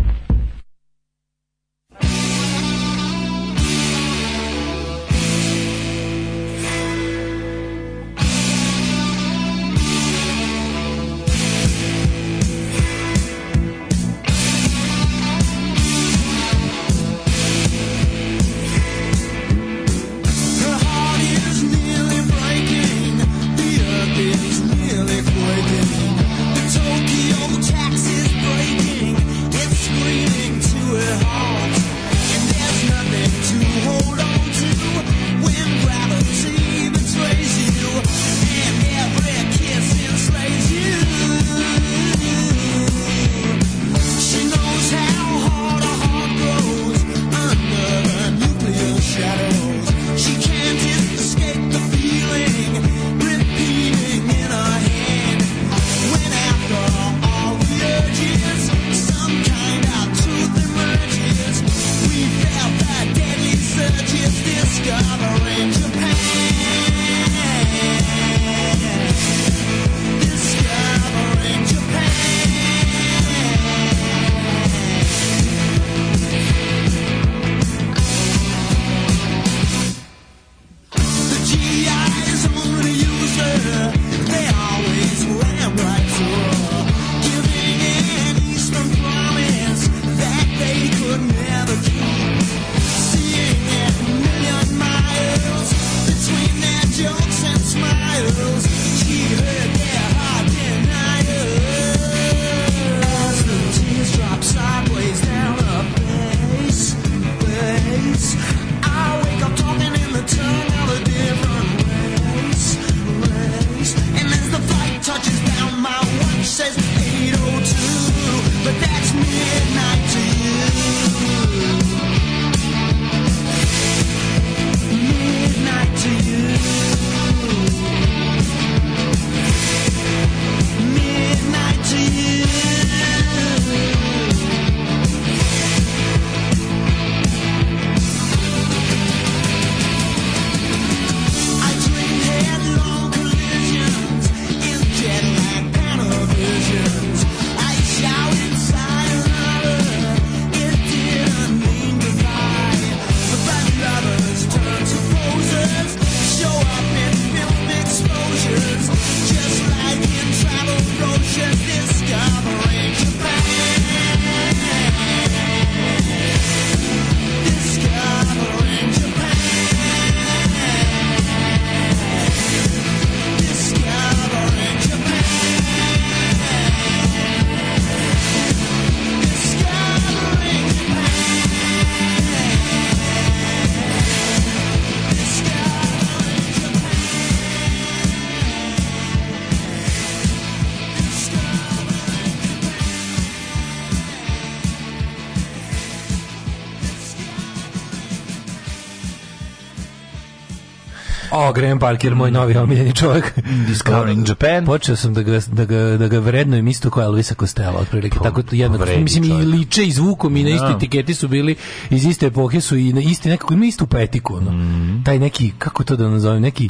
O, Graham Parker, moj novi omiljeni čovjek. Discovering Japan. Počeo sam da ga, da ga, da ga vrednujem isto kao Elvisa Costello, otprilike. Po, pa, tako jednako. Mislim, čovjek. i liče i zvukom, i na isti da. etiketi su bili iz iste epohe su i na isti nekako, ima istu petiku. Ono. Mm. Taj neki, kako to da nazovem, neki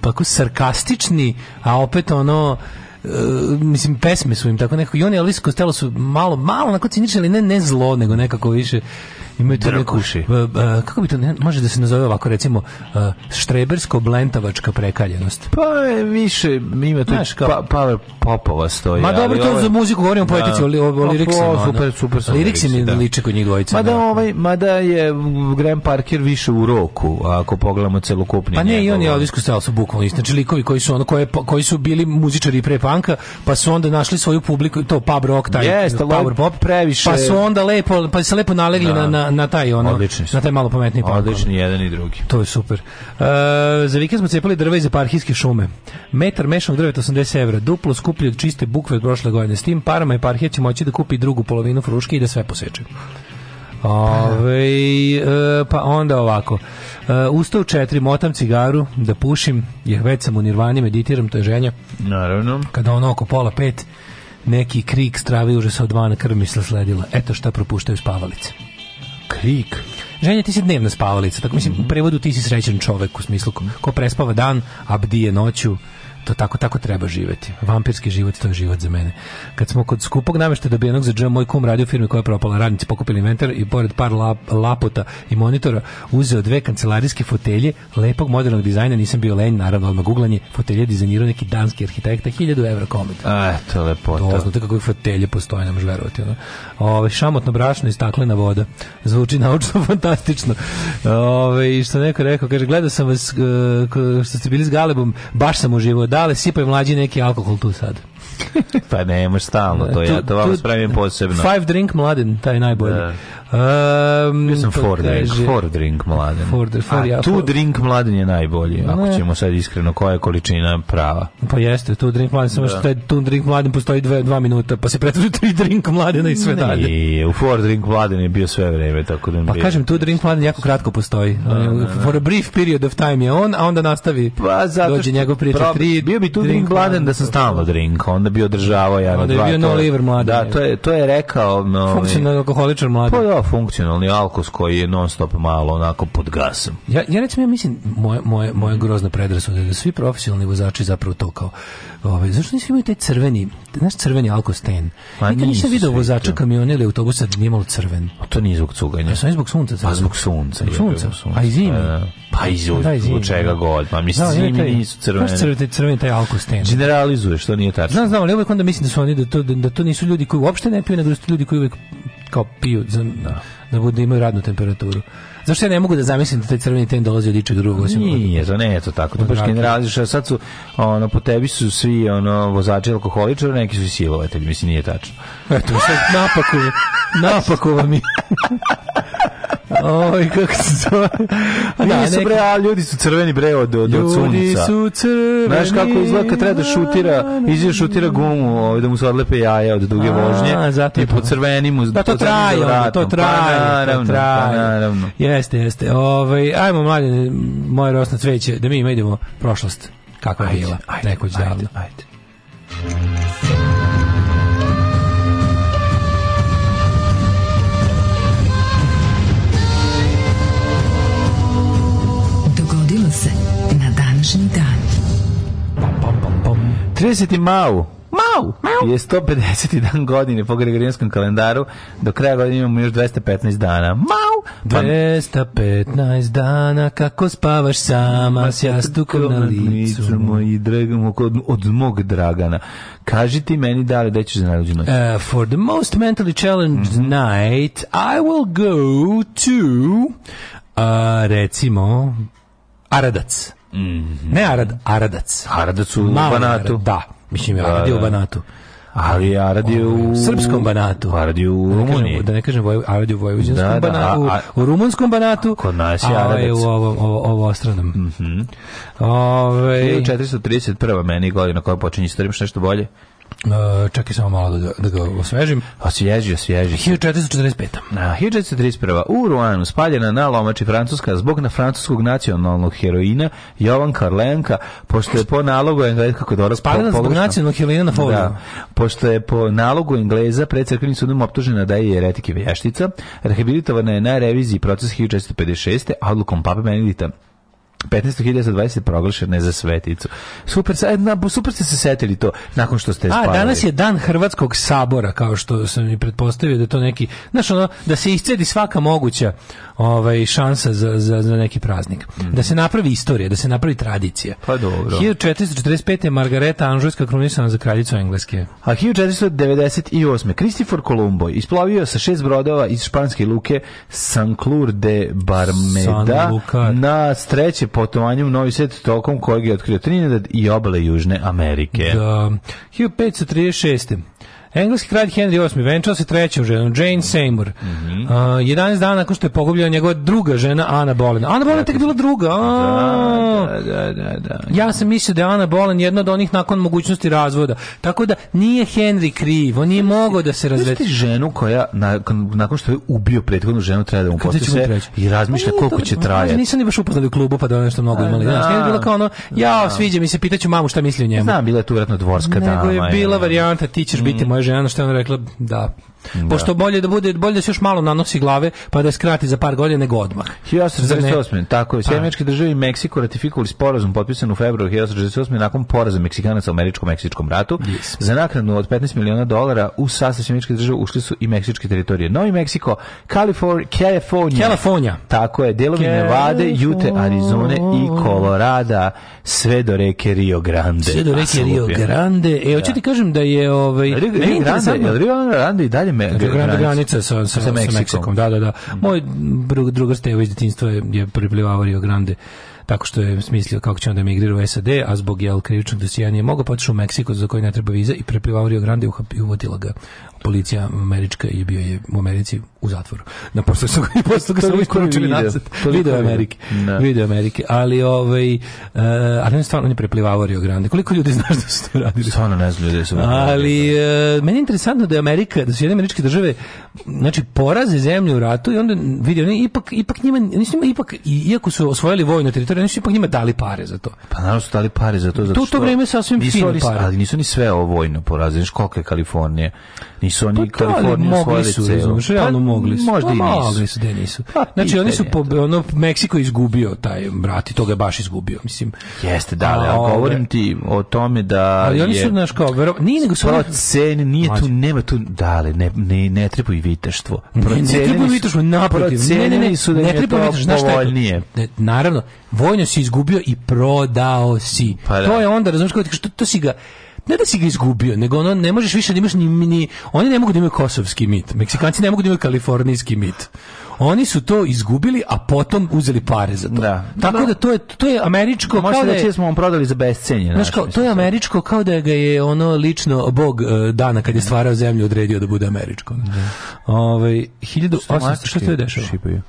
tako sarkastični, a opet ono Uh, mislim pesme su im tako nekako i oni Alice Costello su malo malo na cinični ali ne ne zlo nego nekako više imaju tu neku, e, e, kako bi to, ne, može da se nazove ovako, recimo, e, štrebersko-blentavačka prekaljenost. Pa više, ima tu Znaš, kao, pa, power popova stoji. Ma dobro, to ovaj- za muziku govorimo o da. poetici, o, o, pa, pa, liriksima. Super, super, super. Liriksi ne da. liče kod njih dvojica. Mada, da. ovaj, mada je Graham Parker više u roku, ako pogledamo celokupni. Pa ne, i on je odisku stal su bukvalno Znači, likovi koji su, ono, koje, koji su bili muzičari pre panka, pa su onda našli svoju publiku, to pub rock, taj yes, power pop, previše. Pa su onda lepo, pa se lepo nalegli na, na, taj ono, Odlični su. na taj malo pametniji park. Odlični jedan i drugi. To je super. Uh, za vikend smo cepali drva iz eparhijske šume. Metar mešanog drveta 80 € duplo skuplje od čiste bukve od prošle godine. S tim parama eparhija će moći da kupi drugu polovinu fruške i da sve poseče. Ove, e, pa onda ovako. E, ustao četiri, motam cigaru, da pušim, jer već sam u nirvani, meditiram, to je ženja. Naravno. Kada ono oko pola pet, neki krik stravi užasa od vana krv mi se sledila. Eto šta propuštaju spavalice. Krik. Ženja, ti si dnevna spavalica, tako mislim, u prevodu ti si srećan čovek u smislu ko, ko prespava dan, a noću, to tako, tako treba živeti. Vampirski život, to je život za mene. Kad smo kod skupog nameštaja dobijenog za džem, moj kum radio firme koja je propala, radnici pokupili inventar i pored par lap, lapota i monitora uzeo dve kancelarijske fotelje lepog modernog dizajna, nisam bio lenj, naravno odmah guglanje, fotelje dizajnirao neki danski arhitekta, 1000 evra komad. A, to lepo. To, znate kako fotelje postoje, ne možeš verovati. Ono. Ove, šamotno brašno i staklena voda. Zvuči naučno fantastično. Ove, i što neko rekao, kaže, gledao sam vas e, što ste bili s Galebom, baš sam uživao, da, dale, sipaj mlađi neki alkohol tu sad. pa ne, stalno to, ja to vam spremim posebno. Five drink mladen, taj najbolji. Da. Um, ehm, ja sam pa for drink, for drink mladen. For, for, A ja, tu for... drink mladen je najbolji, ne. ako ćemo sad iskreno, koja je količina prava. Pa jeste, tu drink mladen, samo što da. taj tu drink mladen postoji dve, dva minuta, pa se pretvori tri drink mladena i sve ne, dalje. Nije, u for drink mladen je bio sve vreme, tako da... Pa bio... kažem, tu drink mladen jako kratko postoji. Da, da, uh, da. For a brief period of time je on, a onda nastavi, pa, zato dođe njegov prijatelj tri... Bio bi tu drink, drink mladen da sam stalno drink, onda bi održavao ja na dva... Onda je bio no liver mladen. Da, to je, to je rekao... No, Funkcionalno ovaj- alkoholičar mladen. Pa, kao funkcionalni alkos koji je non stop malo onako pod gasom. Ja, ja recimo, ja mislim, moje, moje, moje grozno predrasude, da svi profesionalni vozači zapravo to kao, ovaj, zašto nisi imaju taj crveni, naš crveni alkosten? Pa Nikad nisam vidio vozača da. kamiona ili autobusa da nije malo crven. A to nije zbog cuganja. Ja sam zbog sunca. Crven. Pa zbog sunca. Zbog sunca. Je, sunca. A i zimi. Da. Pa, pa iz, da, zimi. čega da. god. Pa mislim, da, zimi nisu crvene. Znaš crveni, crveni taj alkosten. Generalizuješ, to nije tačno. Znam, znam, ali uvijek onda mislim da su oni, da to, da, da to nisu ljudi koji uopšte ne piju, nego da su ljudi koji uvijek kao piju za, da. da bude imaju radnu temperaturu. Zašto ja ne mogu da zamislim da taj crveni ten dolazi od ičeg drugog osim Nije, to ne je to tako. To baš generališ, a sad su ono po tebi su svi ono vozači alkoholičari, neki su i silovatelji, mislim nije tačno. Eto, sad napakuje. Napakova mi. Oj, kako se zove. A da, nisu bre, a ljudi su crveni bre od, od, od sunca. Ljudi su crveni. Znaš kako izgleda kad treba da šutira, iđe da šutira gumu, ovaj, da mu se odlepe jaja od duge vožnje. A, Zato I po crvenimu. Da, to pa traje, to pa traje. Pa naravno, to traje. Pa naravno. Jeste, jeste. Ovaj, ajmo, mladen, moje rosno cveće, da mi ima idemo prošlost. Kakva je bila, nekoć davno. Ajde, ajde. 30. mau. Mau, mau. Je 150. dan godine po gregorijanskom kalendaru. Do kraja godine imamo još 215 dana. Mau! 215 pa- dana kako spavaš sama s jastukom na licu. Moji dragom, od, od mog Dragana. Kaži ti meni da li da ćeš za narođenu noć. Uh, for the most mentally challenged mm -hmm. night, I will go to uh, recimo Aradac. Mhm. Ne Arad, Aradac. Aradac u Mali Banatu. Arad, da, mislim je Arad da, u Banatu. Ali Arad je u... Da. Ovaj, srpskom Banatu. Arad je u Rumuniji. Da ne kažem, Arad je Vojvođanskom da, da, Banatu, a, a, u Rumunskom Banatu. Kod nas je Aradac. A je u ovom, ovo, ovo ostranom. Mm -hmm. Ove... 1431. meni godina koja počinje istorijom, što nešto bolje. Uh, čekaj samo malo da, da ga osvežim. Osvježi, osvježi. 1445. Na 1441. U Ruanu spaljena na lomači Francuska zbog na francuskog nacionalnog heroina Jovan Karlenka, pošto je po nalogu Engleza, e, kako dobro, spaljena po, zbog nacionalnog heroina na foliju. Da, pošto je po nalogu Engleza pred crkvenim sudom optužena da je jeretik i vještica, rehabilitovana je na reviziji proces 1456. odlukom Pape Benedita 15.020 proglašene za sveticu. Super, na, super ste se setili to nakon što ste spavali. A, danas je dan Hrvatskog sabora, kao što sam i pretpostavio da to neki, znaš ono, da se iscedi svaka moguća ovaj, šansa za, za, za neki praznik. Mm. Da se napravi istorija, da se napravi tradicija. Pa dobro. 1445. Margareta Anžujska krunisana za kraljicu Engleske. A 1498. Kristifor Kolumbo isplavio sa šest brodova iz španske luke Sanclur de Barmeda San na streće putovanje u Novi Svet tokom kojeg je otkrio Trinidad i obale Južne Amerike. Da, 1536. Engleski kralj Henry VIII venčao se trećom ženom, Jane Seymour. Mm -hmm. uh, 11 dana nakon što je pogubljena njegova druga žena, Ana Bolen. Ana Bolen tek bila druga. Da, da, da, da, da, Ja sam mislio da je Ana Bolen jedna od onih nakon mogućnosti razvoda. Tako da nije Henry kriv, on nije mogao da se razvede. ženu koja nakon nakon što je ubio prethodnu ženu treba da mu se i razmišlja koliko će trajati. Nisam ni baš upoznali u klubu pa da nešto mnogo imali. Da, nije bilo kao ono, ja da. sviđa mi se, pitaću mamu šta misli o njemu. Znam, bila je tu vjerojatno dvorska dama. Nego je bila varijanta, ti ćeš biti mm. moja moja žena, na što je ona rekla, da, da. Pošto bolje da bude bolje da se još malo nanosi glave pa da skrati za par godina nego odmah. 1848. Ne... Tako je. Pa. Sjemeničke države i Meksiko ratifikovali sporazum potpisan u februaru 1848. nakon poraza Meksikanaca u američko-meksičkom ratu. Yes. Za naknadu od 15 miliona dolara u sastav Sjemeničke države ušli su i meksičke teritorije. Novi Meksiko, Kalifor, Kalifornija. Kalifornija. Tako je. Delovi Nevade, Jute, Arizone i Kolorada sve do reke Rio Grande. Sve do reke Rio Grande. E, hoću da. ti kažem da je ovaj... Rio Grande, je Rio Grande i dalje me, Grande granica sa, sa, sa, Meksikom. sa Meksikom. Da, da, da. Mm. Moj drug, drugar Stevo iz detinjstva je, je priplivao Rio Grande tako što je smislio kako će onda emigrirati u SAD, a zbog jel krivičnog dosija nije mogao, pa u Meksiko za koji ne treba viza i preplivao Rio Grande i uhvatila ga policija američka je bio je u Americi u zatvoru. Na posle su i posle ga samo iskoračili nazad. Video Amerike. No. Da. Video Amerike. Ali ovaj uh, ali on stvarno ne preplivao Rio Grande. Koliko ljudi znaš da su to radili? Stvarno ne znam ljudi su. Ali uh, meni je interesantno da je Amerika, da su jedne američke države znači poraze zemlju u ratu i onda vidi oni ipak ipak njima nisu njima ipak iako su osvojili vojnu teritoriju, nisu ipak njima dali pare za to. Pa naravno su dali pare za to zato to, to vreme sasvim nisu, pare. Ali nisu ni sve ovo vojno porazili, koliko je Kalifornija. Nisu oni pa, da, Kaliforniju mogli su, pa realno mogli su. Možda pa, i nisu. Mogli su, da nisu. Pa, znači, oni su, po, ono, Meksiko izgubio taj brat i to ga je baš izgubio, mislim. Jeste, da, ali ja govorim ti o tome da Ali oni su, znaš, kao, vero, nije nego su... Proceni, nije tu, nema tu, da, ali, ne, ne, ne treba i viteštvo. Ne, ne treba i vitaštvo, naprotiv. Ne, ne, ne, su da ne treba viteštvo, znaš šta je Naravno, vojno si izgubio i prodao si. Pa, da. To je onda, razumiješ, kao, to, to si ga, ne da si ga izgubio, nego ono ne možeš više da imaš ni, ni oni ne mogu da imaju kosovski mit, Meksikanci ne mogu da imaju kalifornijski mit. Oni su to izgubili, a potom uzeli pare za to. Da. Tako da, da to je to je američko Možete kao da je, da smo on prodali za bescenje. Znaš znači, kao, to je američko kao da ga je ono lično bog e, dana kad je stvarao zemlju odredio da bude američko. Da. Ove, ovaj, 1800, što se dešava? Šipaju.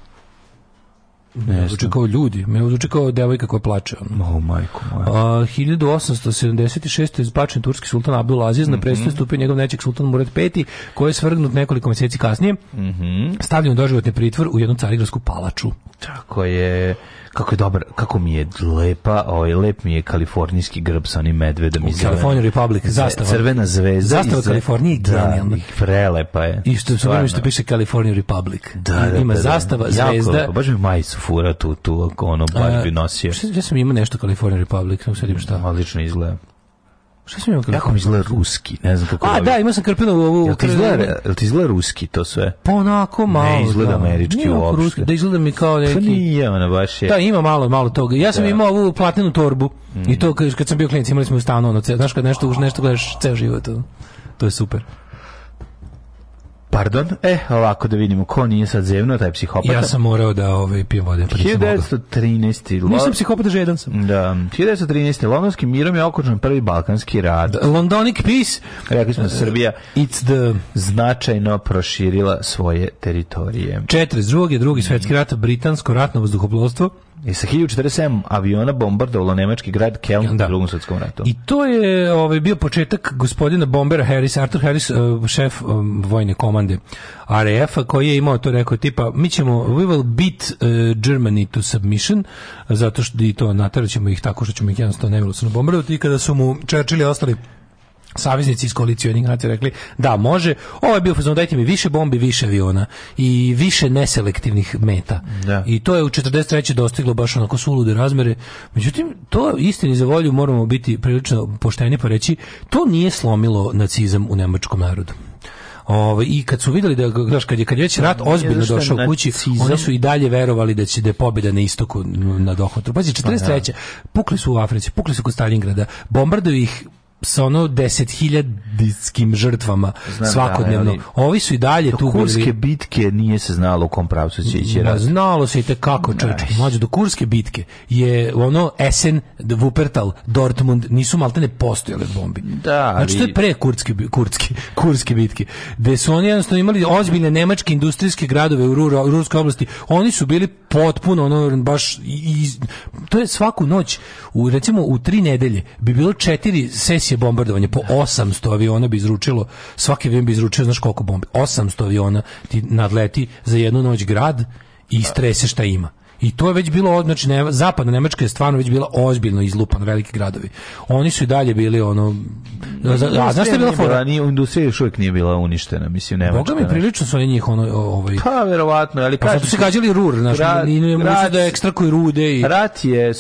Ne kao ljudi, me zvuči kao devojka koja plače. Oh, majko moja. A, 1876. izbačen turski sultan Abdul Aziz, mm -hmm. na mhm. predstavu stupio njegov nečeg sultan Murad V, koji je svrgnut nekoliko meseci kasnije, mm -hmm. stavljen u doživotni pritvor u jednu carigradsku palaču. Tako je kako je dobar, kako mi je lepa, oj, ovaj, lep mi je kalifornijski grb sa onim medvedom iz California Republic, zastava. Crvena zvezda. Zastava Kalifornije, da, genijalna. Da, prelepa je. I što su što piše California Republic. Da, da, ima da, da, zastava, da, zvezda. Jako, baš mi majicu fura tu, tu, ono, baš bi nosio. Ja sam imao nešto California Republic, ne sedim šta. Odlično izgleda. Šta sam imao krpenu? Jako mi izgleda ruski, ne znam kako. A, da, imao sam krpenu ovu... ti izgleda, ti izgleda ruski to sve? Pa onako malo. Ne izgleda da, američki uopšte. Ruski, da izgleda mi kao pa neki... Pa nije ona baš je. Da, ima malo, malo toga. Ja sam da. imao ovu platinu torbu. Mm. I to kad sam bio klinic imali smo u stanu, ono, znaš kad nešto, nešto gledaš ceo život. To je super. Pardon, e, eh, ovako da vidimo ko nije sad zevno, taj psihopata. Ja sam morao da ovaj, pijem vode. Pa 1913. Lo... Nisam psihopata, žedan sam. Da, 1913. Londonski mirom je okočen prvi balkanski rad. Da, the Londonic peace. Rekli smo, Srbija It's the... značajno proširila svoje teritorije. 42. drugi svetski rat, britansko ratno vazduhoplovstvo je sa 1047 aviona bombardovala nemački grad Kelm da. u drugom svetskom ratu. I to je ovaj, bio početak gospodina bombera Harris, Arthur Harris, eh, šef eh, vojne komande RAF-a, koji je imao to rekao tipa, mi ćemo, we will beat eh, Germany to submission, zato što i to natarat ih tako što ćemo ih jednostavno nevilosno bombardovati i kada su mu Churchill ostali saveznici iz koalicionih nacija rekli da može, ovo je bio fazon dajte mi više bombi, više aviona i više neselektivnih meta. Da. I to je u 43. dostiglo baš onako sulude razmere. Međutim, to istini za volju moramo biti prilično pošteni pa reći, to nije slomilo nacizam u nemačkom narodu. Ovo, ovaj, i kad su videli da znaš kad je kad je već da, rat ozbiljno došao u kući, oni su i dalje verovali da će da je pobjeda na istoku na dohvatu. Pazi 43. Pa da. pukli su u Africi, pukli su kod Stalingrada, bombardovali ih sa ono desethiljaditskim žrtvama Znam, da, svakodnevno. Da, ali, Ovi su i dalje tu kurske bitke nije se znalo u kom pravcu će ići rat. Znalo se i te kako, čovječe. Mlađe, do kurske bitke je ono Essen, Wuppertal, Dortmund nisu malte ne postojale bombi. Da, ali... Znači, to je pre kurske, kurske, kurske bitke. Gde su oni jednostavno imali ozbiljne nemačke industrijske gradove u Rurskoj oblasti. Oni su bili potpuno ono baš... Iz... To je svaku noć, u, recimo u tri nedelje bi bilo četiri sesije misije bombardovanja po 800 aviona bi izručilo svaki avion bi izručio znaš koliko bombi 800 aviona ti nadleti za jednu noć grad i strese šta ima i to je već bilo znači ne, zapadna Nemačka je stvarno već bila ozbiljno izlupan veliki gradovi. Oni su i dalje bili ono a znaš šta je bila fora? Ni industrija još uvijek nije bila uništena, mislim Nemačka. Boga mi prilično su njih ono ovaj Pa verovatno, ali pa, kažu, su se gađali rur, znači i da ekstrakuju rude i Rat je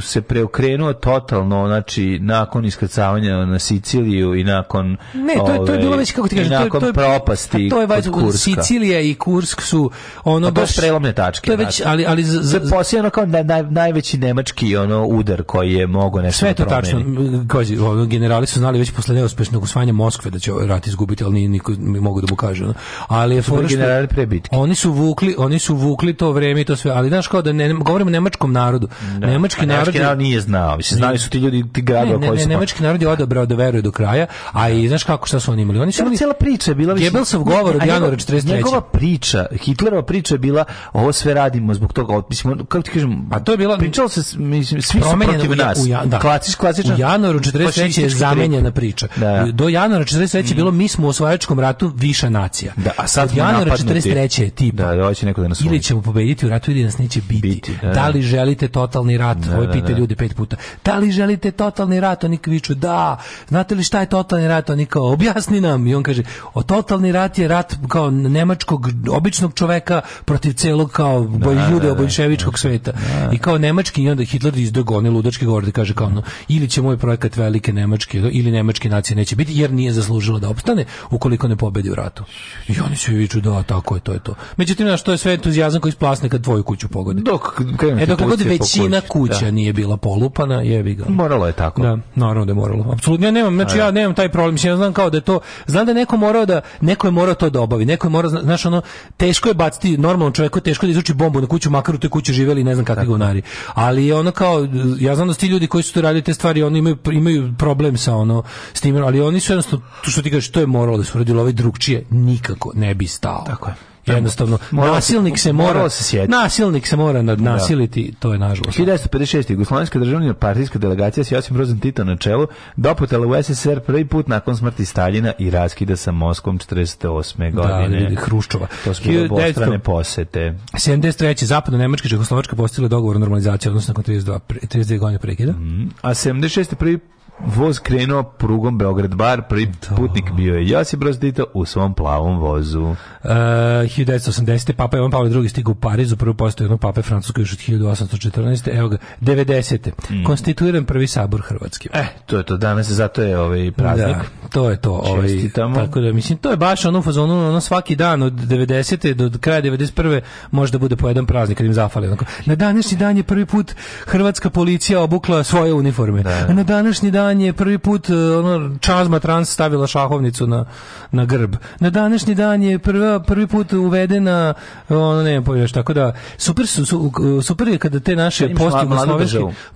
se preokrenuo totalno, znači nakon iskrcavanja na Siciliju i nakon Ne, to je to je ovaj, bilo već kako ti kažeš, to je to je propasti. Pa to je već Sicilija i Kursk su ono pa to baš prelomne tačke. To je već da. ali ali za posijano kao naj, naj, najveći nemački ono udar koji je mogao nešto Sve to da tačno. Kozi, generali su znali već posle neuspešnog usvajanja Moskve da će rat izgubiti, ali niko mi mogu da mu kaže. Ono. Ali je for generali pre bitke. Oni su vukli, oni su vukli to vreme i to sve, ali znaš kao da ne, govorimo nemačkom narodu. Da. Nemački pa narod, narod nije znao. Mislim, znali su ti ljudi ti gradova ne, koji ne, su... Pa- nemački narod je odabrao da veruje do kraja, a i znaš kako šta su oni imali? Oni su imali... Cijela priča je bila... Goebbelsov govor od januara 43. Njegova priča, Hitlerova priča je bila ovo sve radimo zbog toga. Mislim, kako ti kažem... A pa to je bila... Pričalo se, mislim, svi su protiv nas. U, ja, da. Klasič, klasičan... U januaru 43. je zamenjena priča. Da. da. Do januara 43. Mm. bilo mi smo u osvajačkom ratu više nacija. Da, a sad smo napadnuti. je tip. Da, da, hoće neko da nas Ili ćemo pobediti u ratu ili nas neće biti. biti da, da, da li želite totalni rat? Da pojpite da, da, da. ljude pet puta. Da li želite totalni rat? Oni viču da. Znate li šta je totalni rat? Oni kao objasni nam. I on kaže, o totalni rat je rat kao nemačkog običnog čoveka protiv celog kao boj jude bolševičkog sveta. I kao nemački i onda Hitler izdogone ludačke govor kaže kao ono, ili će moj projekat velike nemačke ili nemačke nacije neće biti jer nije zaslužila da opstane ukoliko ne pobedi u ratu. I oni će viču da tako je, to je to. Međutim, na što je sve entuzijazam koji splasne kad tvoju kuću pogodi. Dok, e, dok god većina kuća kuća da. nije bila polupana, jebi ga. Moralo je tako. Da, naravno da je moralo. Apsolutno ja nemam, znači ja da. nemam taj problem, ja znam kao da je to, znam da neko morao da neko je morao to da obavi, neko je morao, znaš ono, teško je baciti normalnom čovjeku teško da izuči bombu na kuću, makar u toj kući živeli ne znam kakvi govnari. Ali ono kao ja znam da ti ljudi koji su to radili te stvari, oni imaju imaju problem sa ono s tim, ali oni su jednostavno što ti kažeš, to je moralo da se uradilo, ovaj drugčije nikako ne bi stao. Tako je jednostavno nasilnik se mora se nasilnik se mora nadnasiliti da. to je nažalost 1956 jugoslovenska državna partijska delegacija s Josipom Brozom Tito na čelu doputala u SSR prvi put nakon smrti Staljina i raskida sa Moskom 48. Da, godine da, Hruščova to su bile obostrane posete 73. zapadno nemačka i čehoslovačka postigla dogovor o normalizaciji odnosno nakon 32 32 godine prekida mm. a 76. prvi voz krenuo prugom Beograd-Bar, prvi da. putnik bio je Josip Broz Tito u svom plavom vozu. E, uh, 1980. Papa Ivan Pavle II stigao u Parizu, prvo postoje jednog pape Francuskoj još od 1814. Evo ga, 90. Mm. Konstituiran prvi sabor Hrvatski. E, eh, to je to, danas zato je ovaj praznik. Da, to je to. Ovaj, Čestitamo. tako da, mislim, to je baš ono fazonu, ono svaki dan od 90. do kraja 91. možda bude po jedan praznik kad im zafali. Onako. Na današnji dan je prvi put hrvatska policija obukla svoje uniforme. Da. A na današnji dan dan je prvi put e, ono, Čazma Trans stavila šahovnicu na, na grb. Na današnji dan je prva, prvi put uvedena e, ono, ne znam pa tako da super, su, e, super je kada te naše da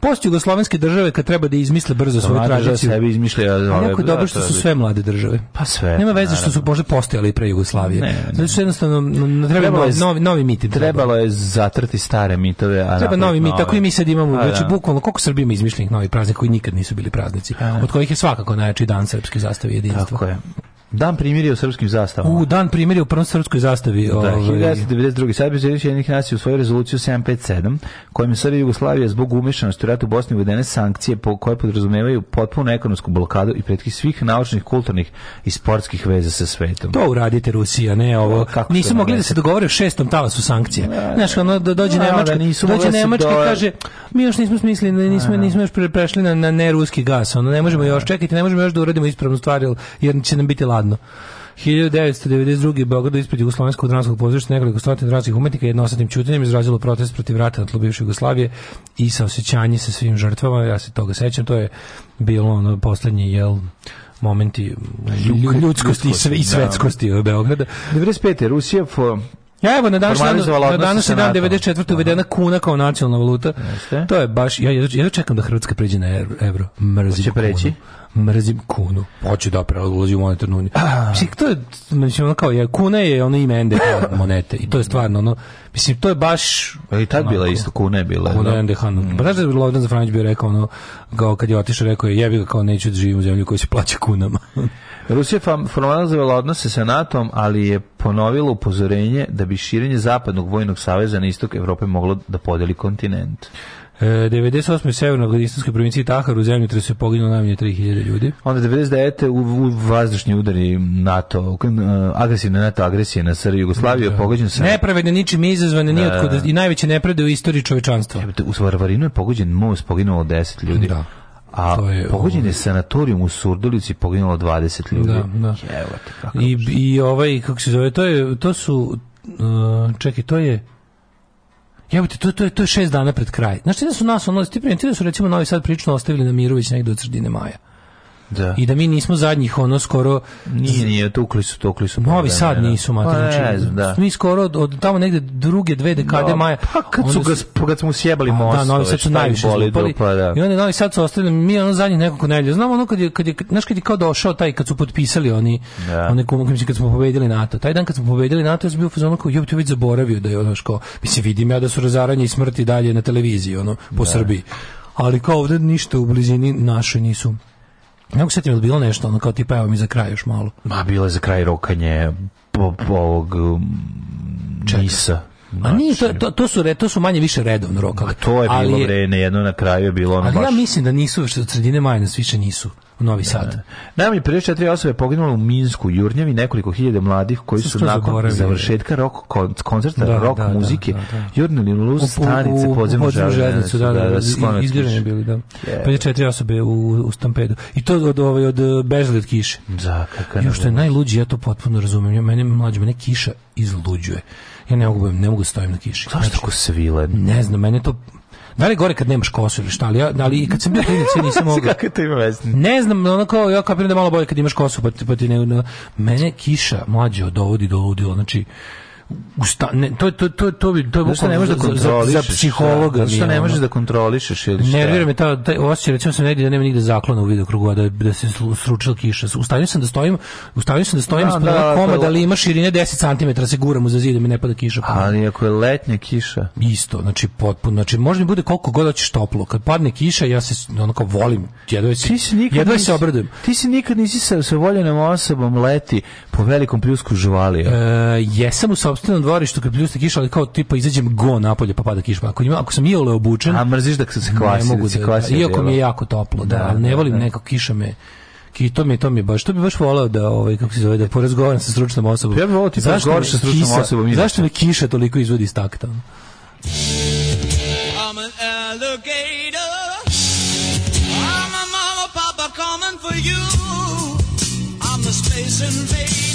post-jugoslovenske post države kad treba da izmisle brzo da, svoju tradiciju. Sebi izmišlja, ali pa jako da, dobro što su sve mlade države. Pa sve. Nema pa veze što su možda postojale i pre Jugoslavije. Ne, ne. Zato znači, jednostavno treba je novi, novi miti. Trebalo je zatrti stare mitove. A treba novi mit, tako i mi sad imamo. Znači, bukvalno, koliko Srbima izmišljenih novi praznik koji nikad nisu bili praznici muzici, od kojih je svakako najjači dan srpske zastave jedinstva. Tako je. Dan primirja u srpskim zastavama. U dan primirja u prvom srpskoj zastavi. Da, 1992. Sad jednih nacija u svoju rezoluciju 757, kojom je Srbija Jugoslavije zbog umješanosti u ratu u Bosni uvedene sankcije po koje podrazumevaju potpunu ekonomsku blokadu i pretki svih naučnih, kulturnih i sportskih veza sa svetom. To uradite Rusija, ne ovo. Kako nisu mogli da se dogovore u šestom talasu sankcija. Znaš, ono dođe no, da Nemačka, dođe da Nemačka do... kaže mi još nismo smisli, nismo, nismo još prešli na, na neruski gas, ono ne možemo još čekati, ne možemo još da uradimo ispravnu stvar jer će nam biti lad jadno. 1992. u Beogradu ispred Jugoslovenskog dramskog pozorišta nekoliko stotina dramskih umetnika jednostavnim ćutanjem izrazilo protest protiv rata na tlu bivše Jugoslavije i saosećanje sa svim žrtvama. Ja se toga sećam, to je bilo ono poslednji jel momenti ljudskosti, ljudskosti i, sve, i da. svetskosti da. Beograda. 95. Rusija po ja evo na današnji dan, danas je dan 94. uvedena kuna kao nacionalna valuta. Jeste. To je baš ja ja čekam da Hrvatska pređe na evro. Mrzim. Hoće Kunu mrzim kunu. Hoću da prelaz da ulazi u monetarnu uniju. Mislim, ah. to je, mislim, ono kao, je, kuna je ono ime NDH ah, monete i to je stvarno, ono, mislim, to je baš... Pa i tad bila isto, kuna je bila. Kuna je da. NDH. Mm. Pa znaš da je Lovdan Zafranić bio rekao, ono, kao kad je otišao, rekao je, jebi ga kao neću da živim u zemlju koja se plaća kunama. Rusija formalizovala odnose sa NATO-om, ali je ponovila upozorenje da bi širenje Zapadnog vojnog saveza na istok Evrope moglo da podeli kontinent. E, 98. u severno-gladistonskoj provinciji Tahar u zemlju tresu je poginulo najmanje 3000 ljudi. Onda 99. u, u vazdušni udari NATO, agresivne NATO agresije na SR Jugoslaviju, je da. pogođen sa... Nepravedne, ničim izazvane, da. nijotko, i najveće nepravde u istoriji čovečanstva. U Svarvarinu je pogođen most, poginulo 10 ljudi. Da. A je, pogođen je ovaj- sanatorijum u Surdulici, poginulo 20 ljudi. Da, da. Jevate, I, I ovaj, kako se zove, to, je, to su... Uh, čekaj, to je... Evo to, to, je, to je šest dana pred kraj. Znaš ti da su nas, ono, ti primjeti da su recimo Novi Sad prilično ostavili na Mirović negdje od sredine maja da. i da mi nismo zadnjih ono skoro nije nije tukli su tukli su Novi da, Sad nisu mater pa, znači da. mi skoro od, od tamo negde druge dve dekade no, da, maja pa kad su ga su, kad smo sjebali most da Novi Sad su najviše zlupali pa, da. i onda Novi Sad su ostali mi ono zadnjih nekoliko nedelja znamo ono kad je kad je znaš kad je kao došao taj kad su potpisali oni da. one komunikaciju kad smo pobedili NATO taj dan kad smo pobedili NATO ja sam bio fazonu kao jebote već zaboravio da je ono što mislim vidim ja da su razaranje i smrti dalje na televiziji ono po da. Srbiji ali kao ovde ništa u blizini našoj nisu Ne se setim, bilo nešto, ono kao tipa, evo mi za kraj još malo. Ma, bilo je za kraj rokanje po, ovog mm, Čekaj. misa. A nije, to, to, to, su, re, to su manje više redovno A To je bilo vreme, jedno na kraju je bilo ono ali baš... ja mislim da nisu, što od sredine maja nas više nisu. U Novi da, Sad. Najmanje da. četiri osobe poginule u Minsku, Jurnjevi, nekoliko hiljada mladih koji su nakon završetka rock koncerta, da, rock da, da muzike, da, da, da. jurnili u luz stanice podzemne železnice. Da, da, da, izgledani bili, da. Yeah. četiri osobe u, u stampedu. I to od, ovaj, od, od eh, bežali od kiše. Da, kakav. Još što je najluđi, ja to potpuno razumijem. Mene mlađe, mene kiša izluđuje ja ne mogu, ne mogu da stojim na kiši. Zašto znači, tako svile? Ne znam, mene to da li gore kad nemaš kosu ili šta, ali, ja, ali kad sam bio klinac ja nisam mogao. Kako to ima veze? Ne znam, ono kao, ja kapiram da malo bolje kad imaš kosu, pa, pa ti ne... No, mene kiša mlađe dovodi do ludila, znači usta, ne, to to to to bi to bi ne možeš da kontrolišeš za, za da? psihologa šta, ne možeš da kontrolišeš ili šta nervira me ta taj osećaj recimo sam negdje da nema nigde zaklona u video krugu da da se sručila kiša ustavio sam da stojim ustavio sam da stojim da, da, komada da li ima širine 10 cm se guram za zid da mi ne pada kiša ali ako je letnja kiša isto znači potpuno znači može mi bude koliko god hoćeš toplo kad padne kiša ja se onako volim jedva se jedva se obradujem ti si nikad nisi sa, sa voljenom osobom leti po velikom pljusku žvali e, jesam u sopstvenom dvorištu kad pljusne kiša, ali kao tipa izađem go napolje pa pada kiša. Ako, ima, ako sam iole obučen... A mrziš da se kvasi, mogu da se kvasi. Iako mi je jako toplo, da, da ne da, volim da, nekako kiša me i to mi to mi baš to bi baš voleo da ovaj kako se zove da porazgovaram sa stručnom osobom. Ja bih voleo ti porazgovaraš sa stručnom kisa, osobom. Izači. Zašto me kiša toliko izvodi iz takta? I'm an alligator. I'm a mama papa coming for you. I'm the space invader.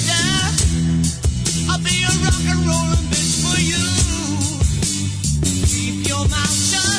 rock and rollin' bitch for you. Keep your mouth shut.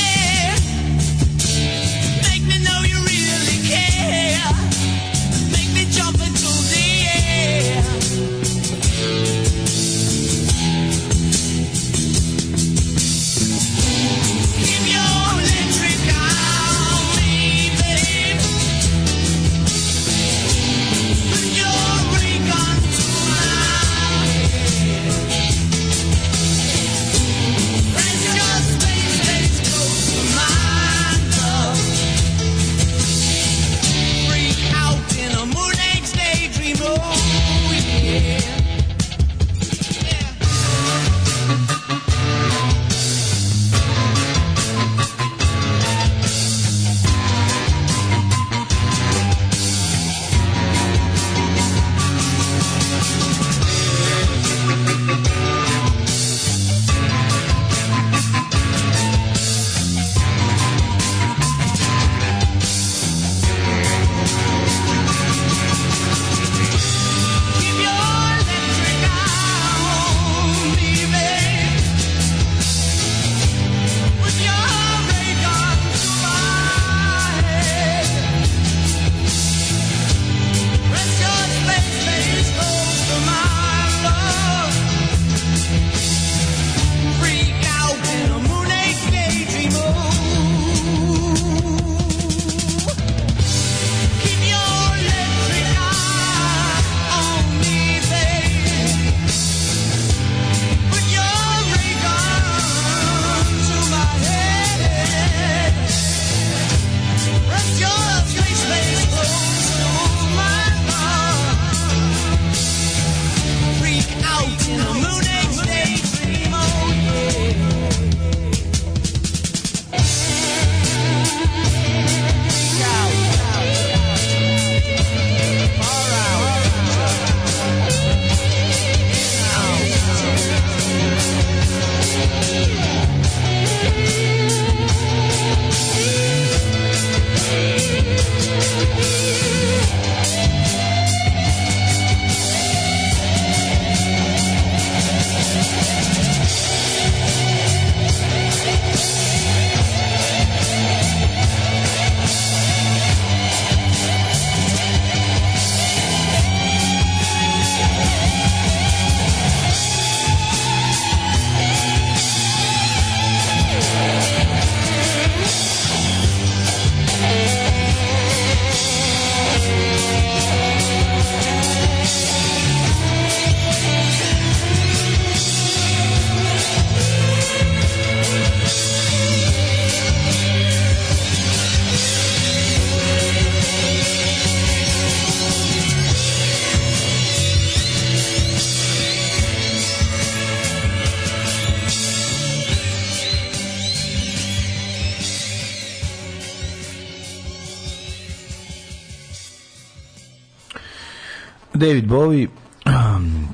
David Bowie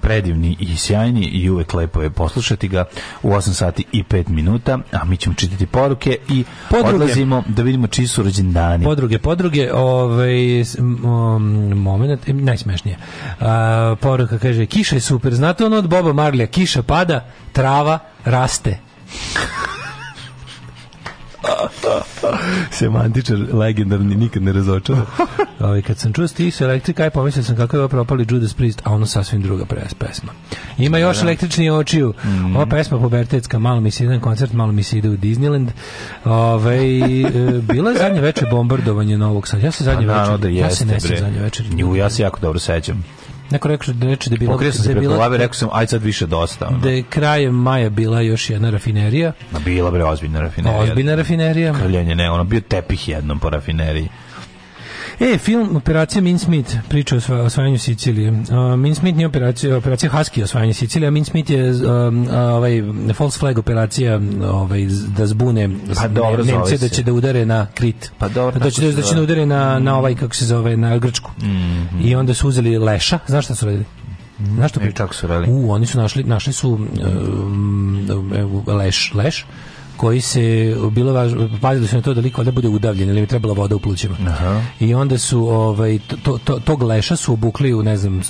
predivni i sjajni i uvek lepo je poslušati ga u 8 sati i 5 minuta, a mi ćemo čitati poruke i podruge. odlazimo da vidimo čiji su rođendani. Podruge, podruge, ovaj, moment, najsmešnije. A, poruka kaže, kiša je super, znate ono od Boba Marlija, kiša pada, trava raste. Semantičar legendarni nikad ne razočara. Ovaj kad sam čuo stis elektrika, aj pomislio sam kako je ovo propali Judas Priest, a ono sasvim druga pres pesma. Ima još da. električni očiju. Mm. Ova pesma pubertetska, malo mi se ide na koncert, malo mi se ide u Disneyland. Ovaj e, bila je zadnje veče bombardovanje Novog Sada. Ja se zadnje pa večer, da ja se ne zadnje večer. Nju ja se jako dobro sećam. Neko rekao da reče da je bila... Pokrio sam da se preko glave, rekao sam, aj sad više dosta. Ono. Da je krajem maja bila još jedna rafinerija. Ma bila bre, ozbiljna rafinerija. Ozbiljna rafinerija. Krljenje, ne, ono bio tepih jednom po rafineriji. E, film Operacija Min Smith, priča o osvajanju Sicilije. Uh, Min Smith nije operacija, operacija Husky osvajanje Sicilije, a Min Smith je um, ovaj, false flag operacija ovaj, da zbune pa dobro, Nemce, da će da udare na Krit. Pa dobro, da će da, da, će da udare na, na ovaj, kako se zove, na Grčku. Mm -hmm. I onda su uzeli Leša, znaš šta su radili? Mhm. Znaš što e, priča? su radili? U, oni su našli, našli su um, leš, leš, koji se bilo važno pazili da su na to da liko da bude udavljen ili mi trebala voda u plućima. Aha. I onda su ovaj to, to, tog leša su obukli u ne znam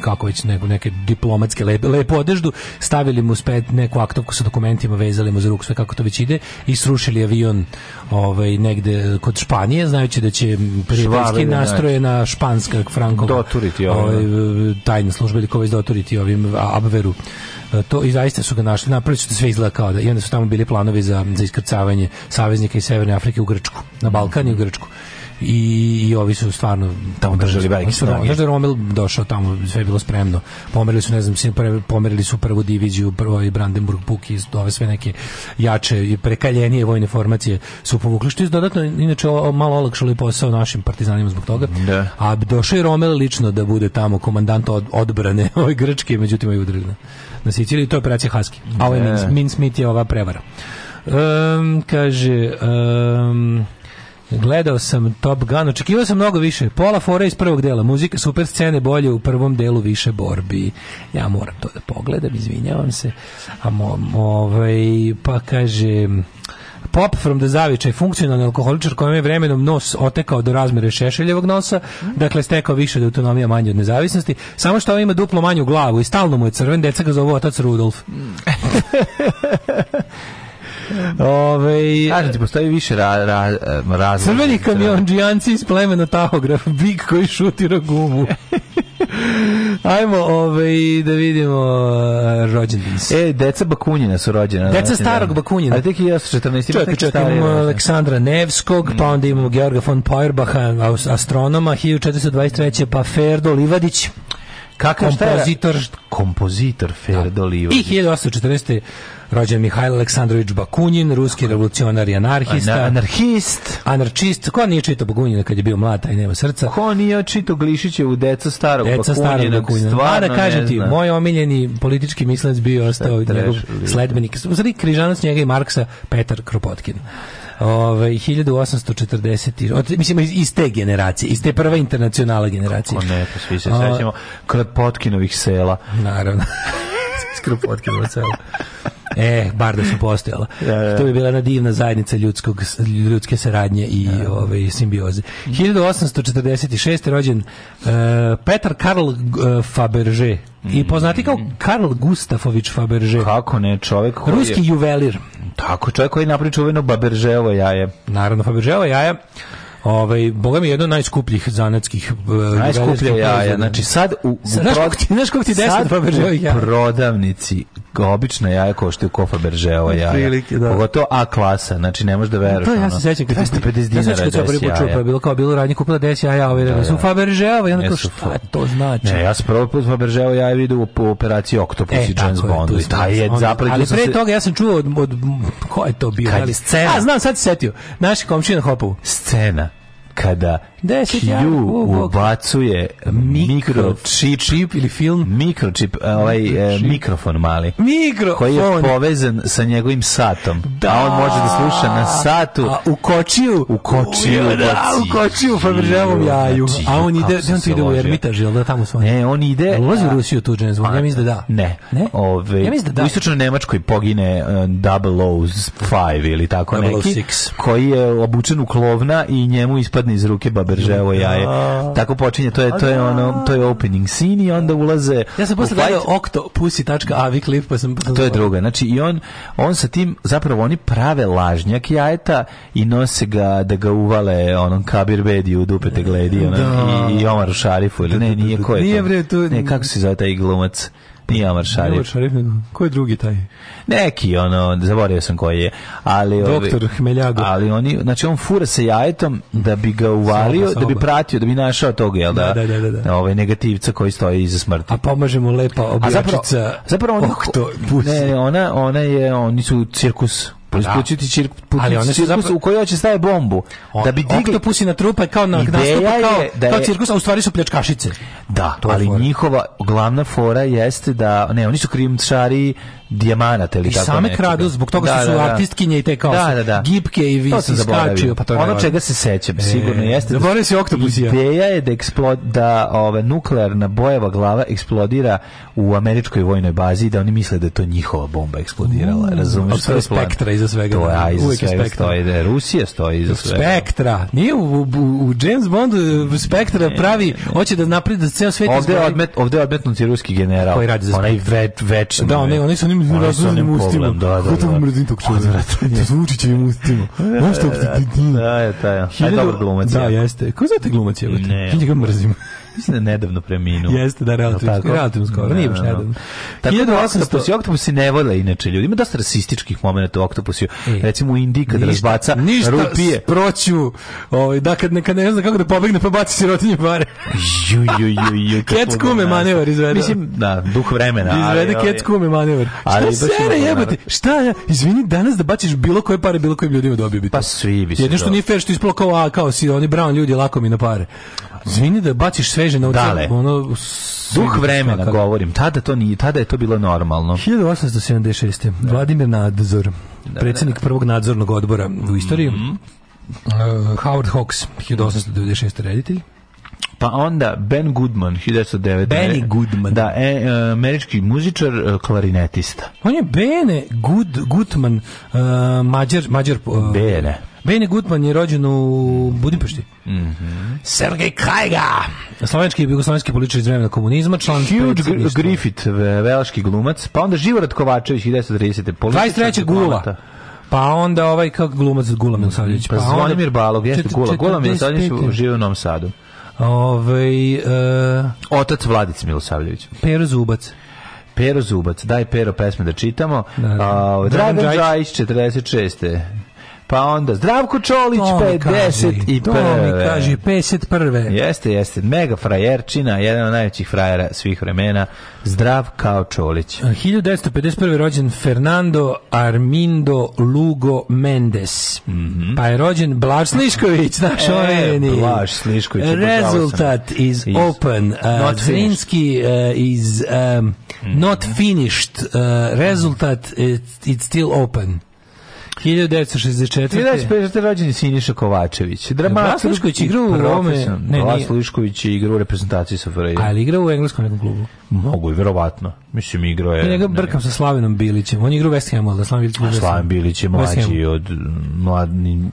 kako već neku neke diplomatske lepe, lepu odeždu, stavili mu spet neku aktovku sa dokumentima, vezali mu za ruku sve kako to već ide i srušili avion ovaj negde kod Španije, znajući da će prijateljski nastroje znači. na španska Frankova doturiti ovaj, tajne službe ili ko već doturiti ovim Abveru E, to i zaista su ga našli, napravili su da sve izgleda kao da, i onda su tamo bili planovi za, za iskrcavanje saveznika iz Severne Afrike u Grčku, na Balkan i u Grčku. I, i ovi su stvarno tamo držali veliki su da, da je Rommel došao tamo, sve je bilo spremno. Pomerili su, ne znam, pomerili su prvu diviziju, prvo i Brandenburg Puk i ove sve neke jače i prekaljenije vojne formacije su povukli. Što je dodatno, inače, o, malo olakšalo i posao našim partizanima zbog toga. Da. A došao je Rommel lično da bude tamo komandant od, odbrane ove Grčke, međutim je udrljeno na Siciliji, to je operacija Husky. A ovo ovaj je Min da. je ova prevara. Um, kaže... Um, Gledao sam Top Gun, očekivao sam mnogo više. Pola fora iz prvog dela, muzika, super scene, bolje u prvom delu više borbi. Ja moram to da pogledam, izvinjavam se. A mo, ovaj, pa kaže... Pop from the Zavičaj, funkcionalni alkoholičar kojem je vremenom nos otekao do razmere šešeljevog nosa, dakle stekao više od da autonomija manje od nezavisnosti, samo što on ima duplo manju glavu i stalno mu je crven, deca ga zovu otac Rudolf. Ove, Kažem ti, postoji više ra, ra, razloga. Crveni džijanci iz plemena tahograf, big koji šutira gumu. Ajmo ovaj, da vidimo rođendans. Uh, rođendan. E, deca Bakunjina su rođena. Deca znači, da. starog Bakunjina. A tek 14. Čekaj, čekaj, imamo Aleksandra Nevskog, mm. pa onda imamo Georga von Feuerbacha, astronoma, 1423. pa Ferdo Livadić, Kakav kompozitor, kompozitor Ferdoliva. Da. I 1840 rođen Mihajlo Aleksandrović Bakunin, ruski revolucionar i anarhista. Anar anarhist. Anarčist. Ko nije čito Bakunina kad je bio mlad, taj nema srca. Ko nije čitao Glišićevu deca starog deca Bakunina? Bakunina. Stvarno da kažem ti, moj omiljeni politički mislac bio ostao njegov sledbenik. Zari Križanac njega i Marksa Petar Kropotkin. Ove, ovaj, 1840. Od, mislim, iz, iz, te generacije, iz te prve internacionala generacije. Kako ne, pa svi se Kod potkinovih sela. Naravno. skoro potkinu celo. E, bar da su postojala. Ja, ja. To bi bila jedna divna zajednica ljudskog, ljudske saradnje i ja. ove, ovaj, simbioze. 1846. rođen uh, Petar Karl uh, Faberge. I poznati kao mm. Karl Gustafović Faberže. Kako ne, čovjek koji Ruski je... juvelir. Tako, čovjek koji napravi čuveno Fabergeovo jaje. Naravno, Faberževo jaje Ovaj boga mi jedno od najskupljih zanatskih eh, najskupljih jaja. Znači sad u, u znaš, prod... znaš kako ti desno prodavnici obična jaja koštaju kofa Berževa jaja. Prilike, da. Pogotovo A klasa, znači ne možeš da veruješ. To ja se sećam kad 250 dinara. Ja sećam kad sam prvi put čuo, pa bilo kao bilo ranije kupila 10 jaja, ove da, da, su Faberževa, i onda kao šta to znači? Ne, ja sam prvo put Faberževa jaja vidio po operaciji Octopus e, i James Bond. Je, taj je da, zapravo Ali pre toga ja sam čuo od, od ko je to bio, ali da scena. A znam, sad se setio. Naši komšije na Hopovu. Scena kada Q ubacuje mikročip čip ili film mikročip e, ovaj e, mikročip. E, mikrofon mali mikrofon koji je povezan sa njegovim satom da. a on može da sluša na satu a u kočiju u kočiju u, da, u kočiju fabrižavom jaju znači, a on ide on ide u Ermitaž jel da tamo su ne on ide jel ulazi u Rusiju tu James Bond ja mislim da da ne ne ove ja mislim da da u istočnoj Nemačkoj pogine e, Double uh, 005 ili tako neki koji je obučen u klovna i njemu ispad ispadne iz ruke Baberževo jaje. Tako počinje, to je to je da. ono, to je opening scene i onda ulaze. Ja sam posle gledao octopussy.avi klip pa, pa sam To je druga. Znači i on on sa tim zapravo oni prave lažnjak jajeta i nose ga da ga uvale onom Kabir Bedi u dupe te gledi ono, da. i, Omar Omaru Šarifu ili ne, da, nije ko je. Nije bre, to ne kako se zove taj glumac. Nije Omar Šarif. Nije Omar Šarif, Ko je drugi taj? Neki, ono, zaboravio sam koji je. Ali, Doktor ovi, Hmeljago. Ali oni, znači on fura se jajetom da bi ga uvalio, soba, soba. da bi pratio, da bi našao tog, jel da? da? Da, da, da. da. Ovaj negativca koji stoji iza smrti. A pomažemo lepa objačica. A zapravo, zapravo ona, ne, ona, ona je, oni su cirkus Pa da. Isključiti čirk, put, ali one su zapravo, u kojoj hoće da staje bombu. On, da bi digli oktopusi na trupa kao na nastupa kao, je, da je, kao cirkus, a u stvari su pljačkašice. Da, to ali njihova glavna fora jeste da, ne, oni su krimčari dijamanata ili I same nečega. kradu zbog toga da, što su da, da, artistkinje i te kao da, da, da. gipke i vi se skačio. Pa to ono čega se sećam, e, sigurno e, jeste. Da zaboravio se oktopus. Ideja je da, eksplod, da ove, nuklearna bojeva glava eksplodira u američkoj vojnoj bazi da oni misle da je to njihova bomba eksplodirala. Mm, Razumiješ? To je spektra iza svega. To je, da, iza svega spektra. stoji. Da, Rusija stoji iza svega. Spektra. Nije u, u, u James Bondu e, spektra pravi, ne, hoće da napredi da ceo svijet ovde izgleda. Odmet, ovde je odmetnuti ruski general. Koji radi za spektra. Onaj večni. Da, oni, oni su onim onim razloženim ustima. Da, da, da. Gotovo mrzim tog čovjeka. To su Vučićevim ustima. Znaš što? Da, je, taj. Aj, dobar glumac. Da, jeste. Ko znate glumac je? Ne. Ja ga mrzim mislim da nedavno preminuo. Jeste, da, relativno, relativno skoro, nije da, baš da, da. nedavno. Tako 1800... Oktopus i Oktopus i ne vole inače ljudi. Ima dosta rasističkih momenta u Oktopusu. E. Recimo u Indiji kad razbaca ništa rupije. proću, ovaj, da kad neka ne zna kako da pobegne, pa baci sirotinje pare. ju, ju, ju, ju. Kec kume manevar izvede. Mislim, da, duh vremena. Izvede kec kume manevar. Šta sere jebati? Šta ja? Izvini, danas da baciš bilo koje pare, bilo kojim ljudima dobio bi to. Pa svi bi se. Jedno što nije fair što ispalo a, kao si oni brown ljudi lako mi na pare. Zvini da baciš sveže na Dale. Ono, Duh vremena svakar. govorim. Tada, to nije, tada je to bilo normalno. 1876. Da. Vladimir Nadzor, da, predsjednik da, da, da. prvog nadzornog odbora u istoriji. Mm -hmm. uh, Howard Hawks, 1896. reditelj. Pa onda Ben Goodman, 1909. Benny Goodman. Da, e, e američki muzičar, e, klarinetista. On je Bene Good, Goodman, uh, e, mađar, mađar... Uh, Bene. Bene Gutman je rođen u Budimpešti. Mm -hmm. Sergej Krajga, slovenski i jugoslovenski političar iz vremena komunizma, član Huge Griffith, velaški glumac, pa onda Živorad Kovačević, 1930. 23. Gula. Pa onda ovaj kak glumac Gula Milosavljević. Pa, pa Zvonimir Balog, jeste Gula. Gula Milosavljević živi u Novom Sadu. Ovaj uh, Otac Vladic Milosavljević. Pero Zubac. Pero Zubac, daj Pero pesme da čitamo. Da, da. Uh, Dragan Đajić, 46. Pa onda Zdravko Čolić 50 i prve. To mi kaže 51. Jeste, jeste. Mega frajerčina, jedan od najvećih frajera svih vremena. Zdrav kao Čolić. 1951. rođen Fernando Armindo Lugo Mendes. Mm -hmm. Pa je rođen Blaž Slišković, naš e, oreni. Blaž Slišković. Rezultat is, is open. Uh, Zrinski uh, is um, mm -hmm. not finished. Uh, rezultat it, it's still open. 1964. 1954. rođen je Siniša Kovačević. Dramaturg Slušković igrao u ovome... Ne, Vlas Slušković je igrao u reprezentaciji sa Freja. Ali igrao u engleskom nekom klubu. Mogu, verovatno. Mislim, igrao je... njega brkam ne. sa Slavinom Bilićem. On je igrao u West Ham, ali da Slavin Bilić je mlađi od mladni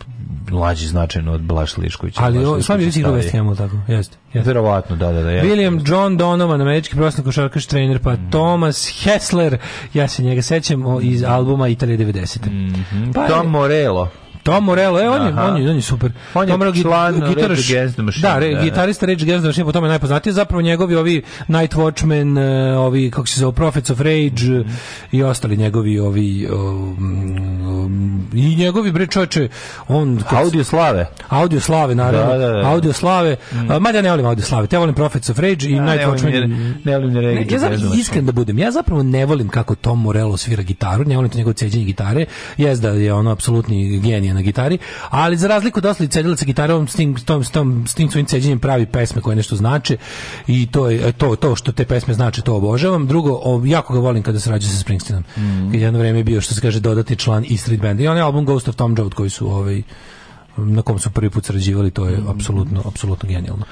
mlađi značajno od Blaš Liškovića. Ali on sam je igrao West Hamu tako, jeste. jeste. Verovatno, da, da, da. Jeste. William John Donovan, američki prosnik košarkaš trener, pa mm. Thomas Hessler, ja se njega sećam iz mm. albuma Italije 90. Mm -hmm. pa Tom Morello. Tom Morello, e, on je, on je, on je super. On je Tom Morello, član gitaraš, Rage Machine. Da, re, da, da, gitarista Rage Against the Machine, po tome najpoznatiji, zapravo njegovi ovi Night Watchmen, e, ovi, kako se zove, Prophets of Rage mm. i ostali njegovi ovi, um, i njegovi, bre, čoveče, on... Audio Slave. Audio Slave, naravno. Da, da, da. Audio Slave. Mm. A, ja ne volim Audio Slave, te volim Prophets of Rage i ja, Night ne Watchmen. Ne, ne volim ni Rage Ja zapravo, iskren da budem, ja zapravo ne volim kako Tom Morello svira gitaru, ne volim to njegovo ceđenje gitare, jezda je ono apsolutni genij na gitari, ali za razliku od ostalih cedilaca gitarom s tim, s, tom, s, tom, s tim svojim ceđenjem pravi pesme koje nešto znače i to je e, to, to što te pesme znače to obožavam. Drugo, jako ga volim kada sarađuje sa Springsteenom. Mm. Kad jedno vreme je bio što se kaže dodatni član i Street Band i onaj album Ghost of Tom Joad koji su ovaj na kom su prvi put sarađivali, to je mhm. apsolutno apsolutno genijalno.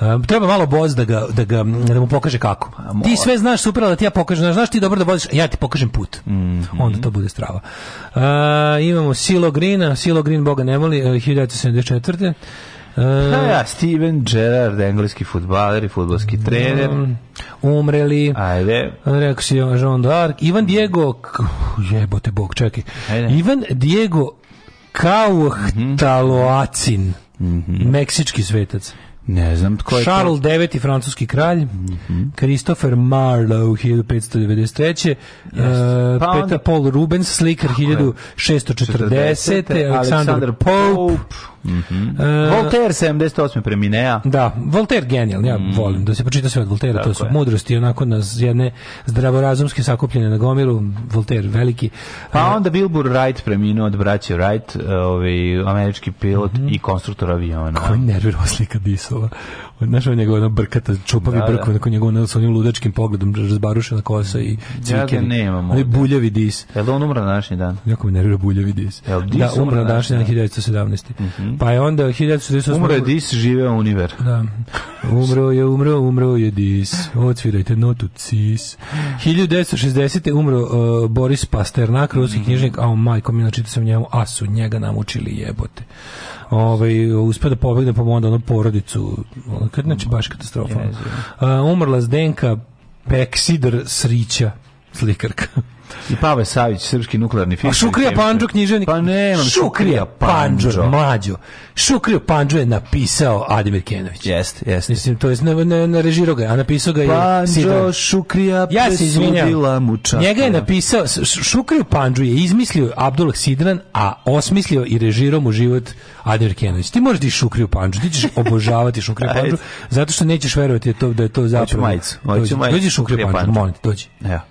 Uh, treba malo boz da ga, da ga da mu pokaže kako. Mora. Ti sve znaš super, da ti ja pokažem, znaš, znaš ti dobro da voziš, ja ti pokažem put. Mm -hmm. Onda to bude strava. Uh, imamo Silo Grina, Silo Green Boga ne moli, 1974. Uh, ha, ja, Steven Gerrard, engleski futbaler i futbolski trener. Mm, umreli. Ajde. Rekao si Jean d'Arc. Ivan Diego, jebote bog, čekaj. Ajde. Ivan Diego Kauhtaloacin. Mm -hmm. Meksički svetac. Ne znam tko je Charles to. IX, francuski kralj. Mm -hmm. Christopher Marlowe, 1593. Yes. Uh, pa e, Peter Paul Rubens, slikar, 1640. Alexander Pope. Pope. Mm -hmm. uh, Voltaire, 78. preminea. Da, Voltaire genijal, ja mm -hmm. volim da se počita sve od Voltaire, to su je. mudrosti, onako na jedne zdravorazumske sakupljene na gomilu, Voltaire veliki. Pa uh, onda Wilbur Wright preminuo od braće Wright, ovaj, američki pilot mhm. i konstruktor aviona. Koji nervirao slika diso bikova. Znaš, on njegov brkata, čupavi da, da. brkovi, nakon njegovog ono, sa onim ludačkim pogledom, razbarušena kosa i cvike. Ja ga nemam. Ali buljavi dis. jel da on umro na današnji dan? Jako mi nervira buljavi dis. dis da, umra na današnji dan 1917. Mm -hmm. Pa je onda 1918... Umro je dis, žive univer. Da. Umro je, umro, umro je dis. Odsvirajte notu cis. 1960. umro uh, Boris Pasternak, ruski mm -hmm. knjižnik, a on majko mi načitao da sam njemu, asu su njega namučili jebote ovaj, uspio da pobegne pa onda ono porodicu. Kad, znači, baš katastrofa. Uh, umrla Zdenka Peksidr Srića, slikarka. I Pave Savić, srpski nuklearni fizičar. A Šukrija Pandžo književnik. Pa ne, Šukrija Pandžo, mlađo. Šukrija Pandžo je napisao Ademir Kenović. Jeste, jeste. Mislim, to je na, na, na režiro ga, a napisao ga je Pandžo Šukrija ja se izvinjam. Njega je napisao, Šukriju Pandžu je izmislio Abdullah Sidran, a osmislio i režirao mu život Ademir Kenović. Ti možeš i Šukriju Pandžu, ti ćeš obožavati Šukriju Pandžu, zato što nećeš verovati da je to, da je to zapravo... Hoću majicu, hoću majicu. Dođi Šukriju Pandžu, molim te, dođi. Ja.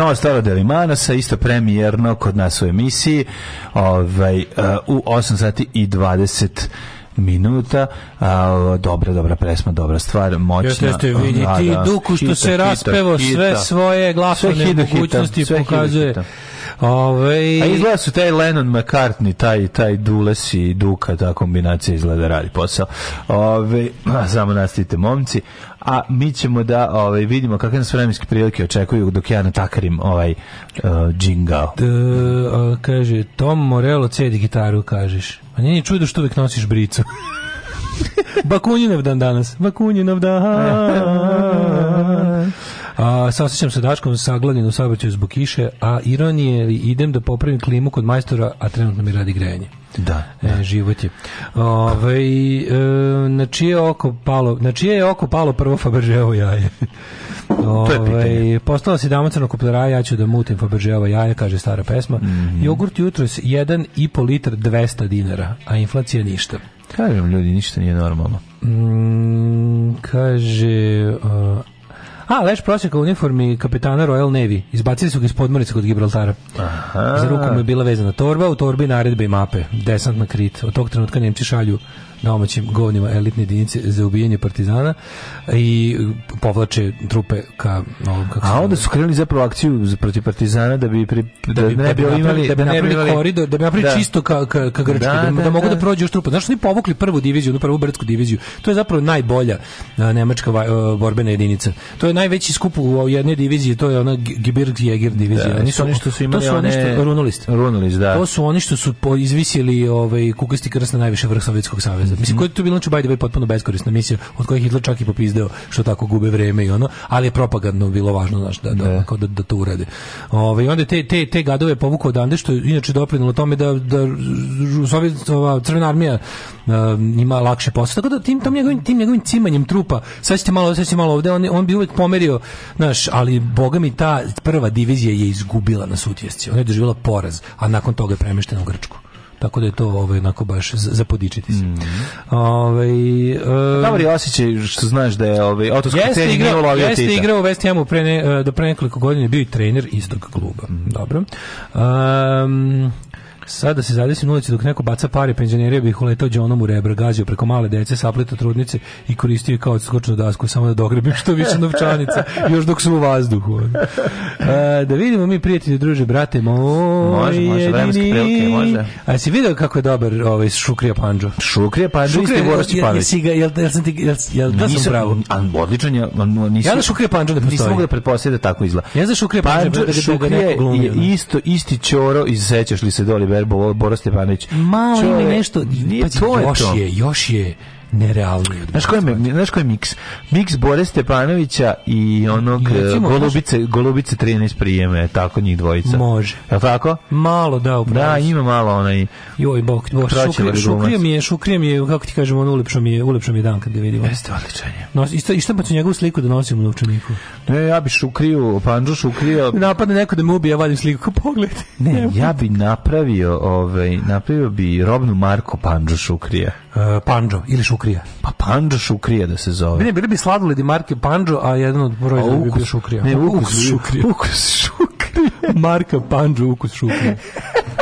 Nova stara Delimanasa, isto premijerno kod nas u emisiji, ovaj, e, u 8 sati i 20 minuta. A, dobra, dobra presma, dobra stvar, moćna. Jeste, jeste, da, vidi, da, ti da. Duku što hita, se raspevao sve svoje glasovne mogućnosti pokazuje. hita. Ove... Ovaj- a izgleda su taj Lennon McCartney, taj, taj Dules i Duka, ta kombinacija izgleda radi posao. Ove, ovaj, a samo nastavite momci. A mi ćemo da ovaj, vidimo kakve nas vremenske prilike očekuju dok ja natakarim ovaj uh, džingao. D, a, kaže, Tom Morello cedi gitaru, kažeš. A pa nije čudo što uvijek nosiš bricu. Bakunjinov dan danas. Bakunjinov dan. a sa osjećam se daškom saglanjen u saobraćaju zbog kiše, a ironije idem da popravim klimu kod majstora, a trenutno mi radi grejanje. Da, e, da. E, život je. Ove, ovaj, e, na čije oko palo, na čije je oko palo prvo Fabergeovo jaje? Ove, to je ovaj, pitanje. Postala si dama crnokopljera, ja ću da mutim Fabergeova jaja, kaže stara pesma. Mm -hmm. Jogurt jutros 1,5 litar 200 dinara, a inflacija ništa. Kažem ljudi, ništa nije normalno. Mm, kaže, uh, A, Leš prosjeka u uniformi kapitana Royal Navy. Izbacili su ga iz podmornice kod Gibraltara. Aha. Za rukom je bila vezana torba, u torbi naredbe i mape. Desant na Krit. Od tog trenutka Nemci šalju na omaćim govnima elitne jedinice za ubijanje partizana i povlače trupe ka no, kako A onda su krenuli zapravo akciju protiv partizana da bi pri, da, da bi, ne bi imali da bi napravili koridor, da bi napravili da. čisto ka ka ka Grčkoj, da, da, da, da, mogu da prođu još trupe. Znaš, oni povukli prvu diviziju, prvu brdsku diviziju. To je zapravo najbolja nemačka borbena jedinica. To je najveći skup u jednoj diviziji, to je ona Gebirgsjäger divizija. Da, nisu oni što su imali to su oni što, runulist. Runulist, da. To su oni što su izvisili ovaj kukasti krst na najviše vrh Sovjetskog saveza nazad. Mislim, koja je tu bilo, znači, by the way, potpuno beskorisna misija, od kojih Hitler čak i popizdeo što tako gube vreme i ono, ali je propagandno bilo važno, znaš, da, da, da, da to urade. Ove, I onda te, te, te gadove povukao odande, što je inače doprinilo tome da, da Sovjetova crvena armija um, ima lakše posao. Tako da tim, tom njegovim, tim njegovim cimanjem trupa, sve ćete malo, sve ćete malo ovde, on, on bi uvek pomerio, znaš, ali boga mi ta prva divizija je izgubila na sutjesci. Ona je doživjela poraz, a nakon toga je premeštena u Grčku. Tako da je to ovaj, onako baš za podičiti se. Mm. Ovaj, Dobri e, Dobar je što znaš da je ovaj, otovski jeste igrao, nije Jeste igrao u West Hamu pre ne, e, do pre nekoliko godina, bio i trener istog kluba. Mm. Dobro. Um, Sad da se zadesim ulici dok neko baca pare penzionere bih uletao džonom u rebra, gazio preko male dece, sapleto trudnice i koristio kao skočnu dasku samo da dogrebim što više novčanica još dok su u vazduhu. A, e, da vidimo mi prijatelji, druže, brate moj. Može, može, vremenske prilike, može. A si video kako je dobar ovaj Šukrija Pandžo? Šukrija Pandžo isti Boris Stipanović. Jel, jel, jel, sam ti, jel, jel, da sam pravo? An, odličan je, nisi... Ja za da Šukrija Pandžo ne postoji. Nisam mogu da pretpostaviti da tako izgleda. Ja za Šukrija Pandžo, Pandžo da ga, da ga neko glumio. je isto, isti čoro iz Sećaš li se doli frajer Boro Stepanović. Malo Čove, nešto, pa to je još to. je, još je nerealnije. Znaš koji je, znaš koji je miks? Miks Bore Stepanovića i onog I recimo, e, Golubice, može... Golubice 13 prijeme, tako njih dvojica. Može. Je li tako? Malo, da, upravo. Da, ima malo onaj... Joj, bok, boš, šukri, šukrija mi je, šukrija mi je, kako ti kažem, ono ulepšao mi je, ulepšao mi je dan kad ga vidimo. Jeste odličan je. Nos, isto, isto pa ću njegovu sliku da nosim u novčaniku. Ne, ja bi šukriju, panđu šukrija... Napadne neko da me ubije, ja vadim sliku, kao pogled. Ne, ja bi napravio, ovaj, napravio bi robnu Marko panđu šukrija. Uh, eh, Panđo ili Šukrija. Pa Panđo Šukrija da se zove. Ne, bili bi sladoledi marke Panđo, a jedan od proizvoda bi bio Šukrija. Ne, ukus Šukrija. Ukus Šukrija. Marka Panđo, ukus Šukrija.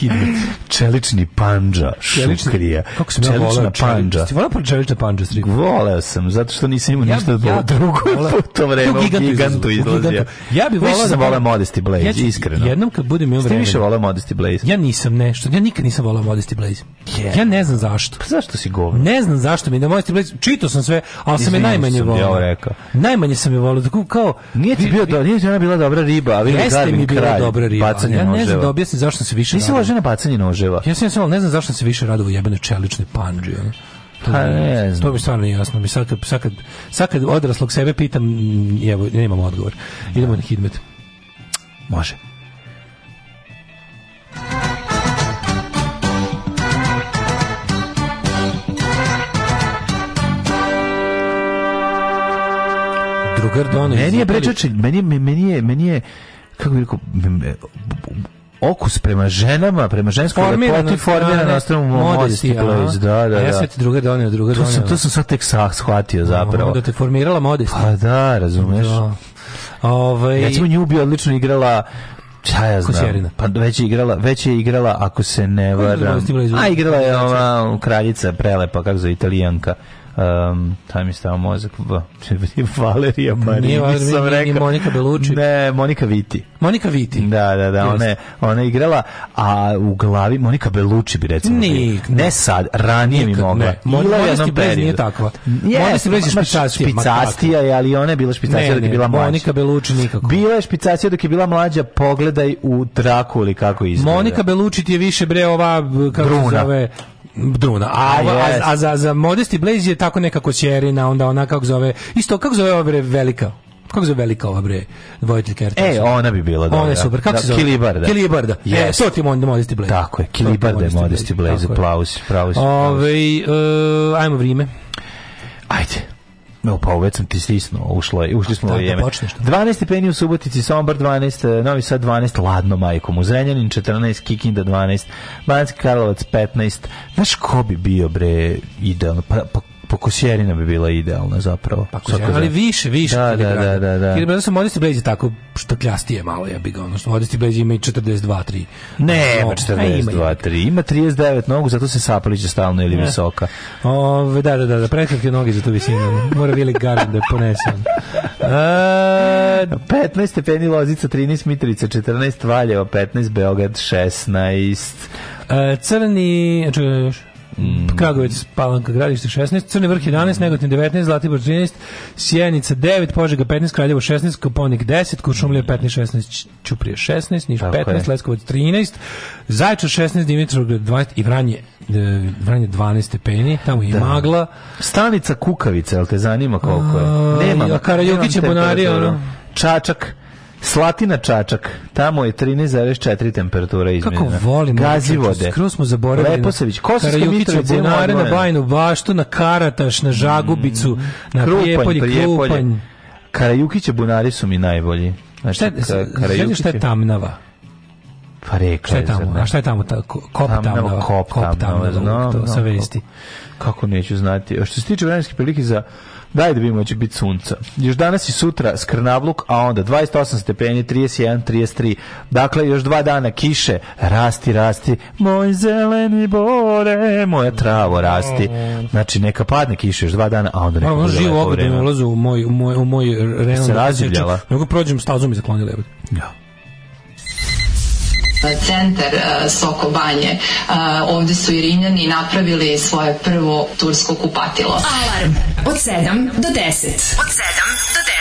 kidmet. Čelični panđa, šukrija. Kako sam čelična ja volao panđa. Ti volao pa čelična panđa strip? Voleo sam, zato što nisam imao ja, ništa ja, drugo u to vreme. U gigantu, gigantu izlazio. Ja bih volao da volao Modesty Blaze, ja ću, iskreno. Jednom kad budem imao vreme. Ste više volao Modesty Blaze? Ja nisam nešto, ja nikad nisam volao Modesty Blaze. Yeah. Ja ne znam zašto. Pa zašto si govor? Ne znam zašto mi da Modesty Blaze, čitao sam sve, ali sam je najmanje volao. Ja rekao. Najmanje sam je volao, tako kao... Nije ti bio, nije ona bila dobra riba, a vi mi bila dobra riba. Ja ne znam da objasnim zašto se više... Nisi kaže na bacanje noževa. Ja sam, ja ne znam zašto se više radovo jebene čelične panđe. To, ha, pa ne znam. to mi stvarno nije jasno. Mi sad, kad, sad, kad, sad kad odraslog sebe pitam, mm, evo, nemam odgovor. Da. Idemo na hidmet. Može. Drugar Meni je brečačin, meni, meni je, meni je, kako bi rekao, okus prema ženama, prema ženskoj lepoti formira na osnovu modesti place. Da, da, da. Ja sam ti druga donio, druga donio. To sam, to sam sad tek shvatio zapravo. Da te formirala modesti. Pa da, razumeš. Da. Ove... Ovaj- Recimo nju bi odlično igrala Šta ja znam? Pa već je igrala, već je igrala ako se ne varam. A igrala je ova kraljica prelepa kako zove italijanka um, taj mi stao mozak Valerija Marini nije Valerija, sam rekao. Nije Monika Belucci ne, Monika Viti Monika Viti da, da, da, ona je, ona je igrala a u glavi Monika Belucci bi recimo Nikad. ne sad, ranije Nikad, mi mogla ne. Monika Belucci nije takva yes, Monika Belucci je špicastija špicastija je, ali ona je bila špicacija dok je bila mlađa Monika Belucci nikako bila je špicacija dok je bila mlađa pogledaj u traku ili kako izgleda Monika Belucci je više bre ova kako Bruna. se zove Druna. A, ova, a, a, za, za Modesty Blaze je tako nekako sjerina, onda ona kako zove, isto kako zove ova bre velika, kako zove velika ova bre vojiteljka RTS. E, ona bi bila da. Ona je super. Kako da, se zove? Kilibarda. Kilibarda. Yes. E, to ti je Modesty Blaze. Tako je, Kilibarda je Modesty Blaze. Plaus, praus. Ove, uh, ajmo vrijeme. Ajde. No, pa uveć sam ti stisnuo, ušlo je, ušli smo da, u da vrijeme. 12 stepeni u Subotici, Sombor 12, e, Novi Sad 12, Ladno majkom, u Zrenjanin 14, Kikinda 12, Banski Karlovac 15. Znaš ko bi bio, bre, idealno? Pa, pa Pa Kosjerina bi bila idealna zapravo. Pa Kosjerina, ali više, više. Da, da, da, da, da. Jer bi su Modesti Blaze tako što je malo, ja bih ga, odnosno Modesti Blaze ima i 42, 3. Ne, pa ima 42, 3. Ima 39 nogu, zato se sapaliće stalno ili visoka. Ove, da, da, da, da, prekratke noge za tu visinu. Mora Vili Garden da je ponesen. 15 e, stepeni Lozica, 13 Mitrica, 14 Valjevo, 15 Beograd, 16. Uh, e, crni, čuješ? Pa Kragovec, Palanka, Gradište 16, Crne vrh 11, Negotin 19, Zlatibor 13, Sjenica 9, Požega 15, Kraljevo 16, Koponik 10, Kuršumlija 15, 16, Ćuprije 16, Niš 15, Leskovac 13, Zaječar 16, Dimitrovgrad 20 i Vranje e, Vranje 12 stepeni, tamo i da. magla. Stanica Kukavica, jel te zanima koliko je? Nema. A Karajokić je Bonari, ono. Čačak Slatina Čačak, tamo je 13,4 temperatura izmjerena. Kako volim, Gazivode. Skroz smo zaboravili. Leposević, Kosovska Mitrovica, Bunare na Bajnu Baštu, na Karataš, na Žagubicu, mm, na Krupanj, Prijepolje, Krupanj. Krupanj. Karajukića Bunari su mi najbolji. Znači, šta, je, šta je Tamnava? Pa rekla šta je tamo? A šta je tamo? Ta, kop tamnava, tamnava, kop, kop tamnava, tamnava, da, no, to no, sam no, vesti. Kako neću znati. A što se tiče vremenske prilike za Daj da vidimo, da će biti sunca. Još danas i sutra skrnavluk, a onda 28 stepeni, 31, 33. Dakle, još dva dana kiše, rasti, rasti, moj zeleni bore, moja travo rasti. Znači, neka padne kiše još dva dana, a onda neka bude lepo da vreme. Ono živo ulazu u moj, u moj, u moj realno. Se razivljala. Znači, nego prođem stazom i zaklonili. Ja. Centar e, Soko Banje. E, ovde su i Rimljani napravili svoje prvo tursko kupatilo. Alarm od 7 do 10. Od 7 do 10.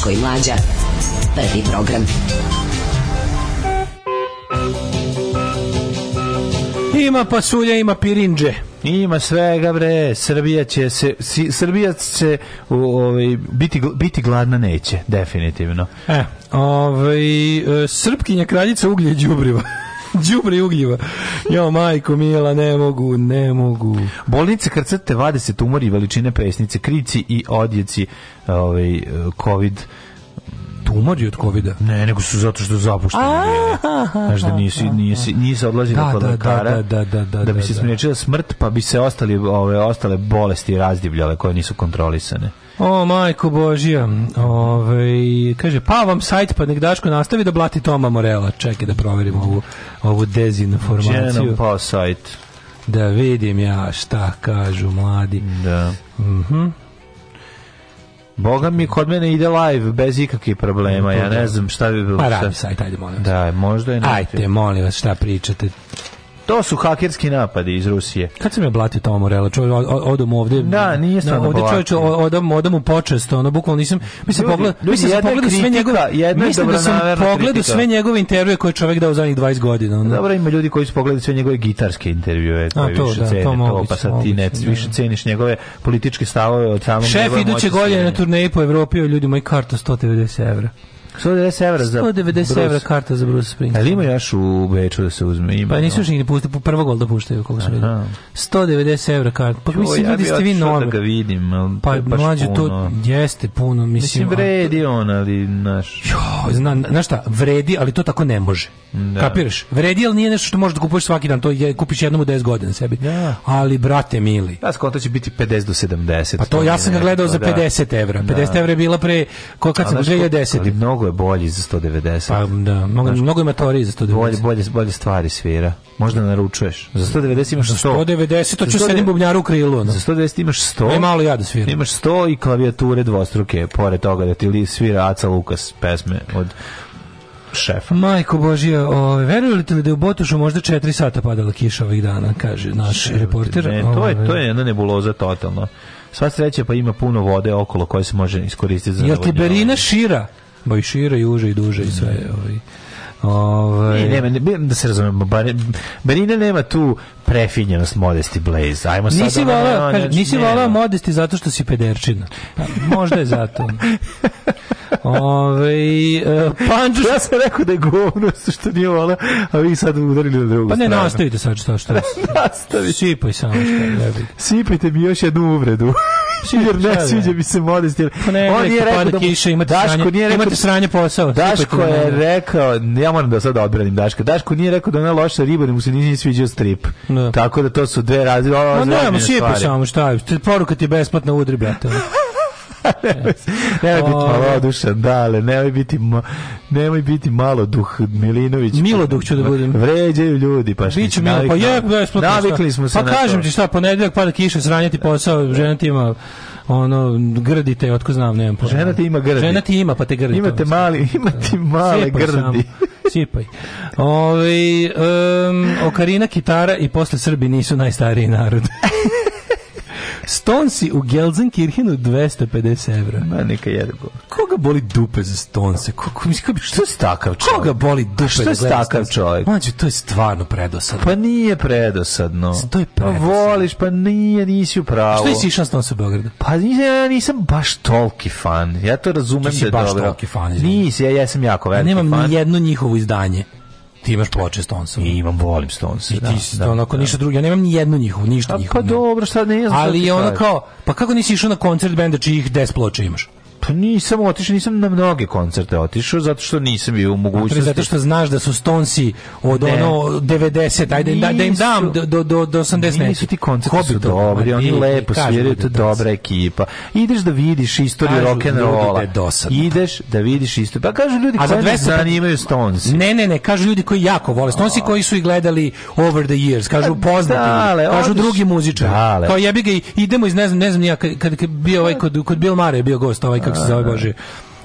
Daško i Mlađa. Prvi program. Ima pasulja, ima pirinđe. Ima svega bre, Srbija će se si, Srbija će ovaj biti biti gladna neće definitivno. E, ovaj e, srpkinja kraljica uglje đubriva. đubre i ugljiva. Jo, majko mila, ne mogu, ne mogu. Bolnice krcate vade se tumori veličine pesnice, krici i odjeci ovaj, COVID tumori od kovida. Ne, nego su zato što zapušteni Znaš da nisi nisi nisi odlazila da, kod da, lekara. Da, da, da, da, da bi se sprečila smrt, pa bi se ostali ove ostale bolesti razdivljale koje nisu kontrolisane. O, majko Božija. Ove, ovaj, kaže, pa vam sajt, pa nek nastavi da blati Toma Morela. Čekaj da proverim ovu, ovu dezinformaciju. Čenom pa sajt. Da vidim ja šta kažu mladi. Da. Mhm. Mm Boga mi kod mene ide live bez ikakvih problema. Ja da. ne znam šta bi bilo. Pa radi sajt, ajde molim vas. Da, možda je nešto. Ajde, molim vas, šta pričate. To su hakerski napadi iz Rusije. Kad se ja blatio Toma Morela, čovjek, odam ovdje... Da, nije stvarno Ovdje čovjek, odam, odam u počest, ono, bukvalno nisam... Mislim, pogled, ljudi, mislim, da sam pogledao sve njegove... Jedna mislim da sam pogledao sve njegove intervjue koje čovjek dao zadnjih 20 godina. Ono. Dobro, ima ljudi koji su pogledali sve njegove gitarske intervjue, koje A, to, više da, cene, to, pa moguće, pa sad ti ne, više da. ceniš njegove političke stavove od samog... Šef iduće godine na turneji po Evropi, ljudi, moj karta 190 evra. 190 evra za 190 evra karta za Bruce Springsteen. Ali ima još u Beču da se uzme. Ima, pa nisu još ni pusti, po prvo gol da puštaju, koliko sam vidio. 190 evra karta. Pa mislim, ljudi ste vi novi. Ja da ga vidim, al pa, to mlađe, to jeste puno. Mislim, mislim vredi on, ali naš... Jo, zna, znaš šta, vredi, ali to tako ne može. Da. Kapiraš? Vredi, ali nije nešto što možeš da kupuješ svaki dan. To je, kupiš jednom u 10 godina sebi. Da. Ali, brate mili. Da, skonto će biti 50 do 70. Pa to, ja sam ga gledao za 50 da. evra. 50 da. evra je bila pre, kad sam, 2010 mnogo je bolji za 190. Pa da, mnogo, Znaš, mnogo je matoriji za 190. Bolje, bolje, bolje stvari svira. Možda naručuješ. Za 190 imaš 100. 190, to ću sedim bubnjaru u krilu. Ono. Za 190 imaš 100. Ne malo ja da sviram. Imaš 100 i klavijature dvostruke, pored toga da ti li svira Aca Lukas pesme od šefa. Majko Božija, ove, ovaj, verujete li da je u Botušu možda 4 sata padala kiša ovih dana, kaže naš Ševite, reporter. Ne, to, je, ovaj. to je jedna nebuloza totalno. Sva sreća pa ima puno vode okolo koje se može iskoristiti za Jel ti berina šira? Ma i šire i uže i duže i sve. Da. Ovaj. Ove... Ovaj. Ne, nema, ne, da se razumemo, Berina nema tu prefinjenost Modesti Blaze. Ajmo sad nisi volao, kaže, znači, nisi volao Modesti zato što si pederčina. Pa, možda je zato. Ove, uh, Panđuš... Ja sam rekao da je govno što nije volao, a vi sad udarili na drugu stranu. Pa ne, stranu. nastavite sad što što. Nastavi. Sipaj samo što. Sipajte mi još jednu uvredu. jer ne da? sviđa mi se modest. Pa ne, on nije rekao da mu... kiša, imate Daško sranje, nije rekao... imate da- sranje posao. Daško je rekao, ja moram da sad odbranim Daško, Daško nije rekao da ona loša riba, da mu se nije sviđao strip ono... Tako da to su dve razine. Ma nemamo šipa samo, šta je, poruka ti je besplatna, udri, brate. nemoj, nemoj biti malodušan, dale, nemoj biti, nemoj biti malo da, duh Milinović. Milo duh ću da budem. Vređaju ljudi, pa što Biću milo, pa je, besplatno. Navikli smo se pa na kažem ti šta, ponedeljak pada kiša, sranjati posao, žena ti ima ono grdite otko znam nemam pojma žena ti ima grdi žena ti ima pa te grdi imate mali imate da. male Slijepo grdi Sipaj. Ove, ovaj, um, okarina, kitara i posle Srbi nisu najstariji narod. Stonsi u Gelsenkirchenu 250 €. Ma neka jede bol. Koga boli dupe za Stonse? Koga, mislim, što je stakav čovjek? Koga boli dupe što je stakav čovjek? Mađo, to je stvarno predosadno. Pa nije predosadno. To je pa predosadno. Pa voliš, pa nije, nisi u pravu. Što si išao Stonse u Beogradu? Pa nisam, ja nisam baš toliki fan. Ja to razumem da je dobro. Ti si baš toliki fan. Nisi, ja, ja sam jako veliki fan. Ja nemam ni jedno njihovo izdanje. Ti imaš ploče Stonesa. I imam, volim Stonesa. I ti da, da, onako da. ništa drugo. Ja nemam ni jednu njihovu, ništa njihovu. Pa dobro, sad ne znam. Ali je ono kao, pa kako nisi išao na koncert benda čijih 10 ploča imaš? Pa nisam otišao, nisam na mnoge koncerte otišao, zato što nisam bio u mogućnosti. Zato što znaš da su Stonesi od ne. ono 90, ajde nisu, da, da im dam do, do, do 80 neki. Nisu ti koncerti Hobbit, su dobri, oni lepo sviraju, to je dobra ekipa. Ideš da vidiš istoriju rock'n'rolla. Da Ideš da vidiš istoriju. Pa kažu ljudi A koji ne zanimaju Stonesi. Ne, ne, ne, kažu ljudi koji jako vole. Stonesi koji su i gledali over the years, kažu pa poznati dale, kažu odliš, drugi muzičari. Kao jebi ga, idemo iz, ne znam, ne znam, ja, kad, kad bio ovaj, kod, kod Bill Mare bio gost, ovaj, kako se zove da, da, Bože da.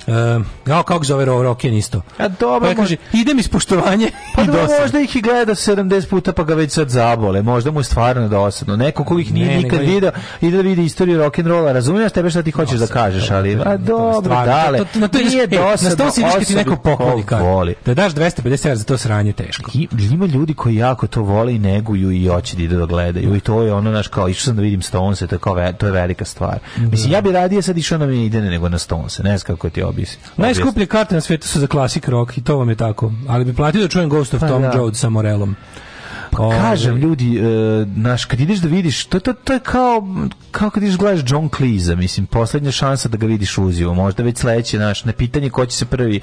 Ja, ehm, kao kako zove Roken isto. A dobro, pa kaže, idem iz poštovanja pa i dosadno. možda ih i gleda 70 puta pa ga već sad zabole, možda mu je stvarno dosadno. Neko ko ih nije ne, nikad nego... video, ide da vidi istoriju rock and rolla, razumiješ tebe šta ti hoćeš da dosadno, da kažeš, ali da, a da, dobro, dale. To, to, na to nije e, dosadno. Na 100 si kad ti neko pokloni voli. Da daš 250 evra za to sranje teško. I, ima ljudi koji jako to vole i neguju i hoće da idu da gledaju i to je ono naš kao išao sam da vidim Stonese, to je, kao, to je velika stvar. Mislim ja bi radije sad išao na Maidene nego na Stones, ne znam kako ti bi se. Najskuplje karte na svetu su za klasik rock i to vam je tako. Ali bi platio da čujem Ghost of pa Tom da. Joad sa Morelom. Pa ovaj, kažem, ljudi, e, naš, kad ideš da vidiš, to, to, to je kao, kao kad ideš da gledaš John Cleese, mislim, poslednja šansa da ga vidiš uživo možda već sledeće, naš, na pitanje ko će se prvi,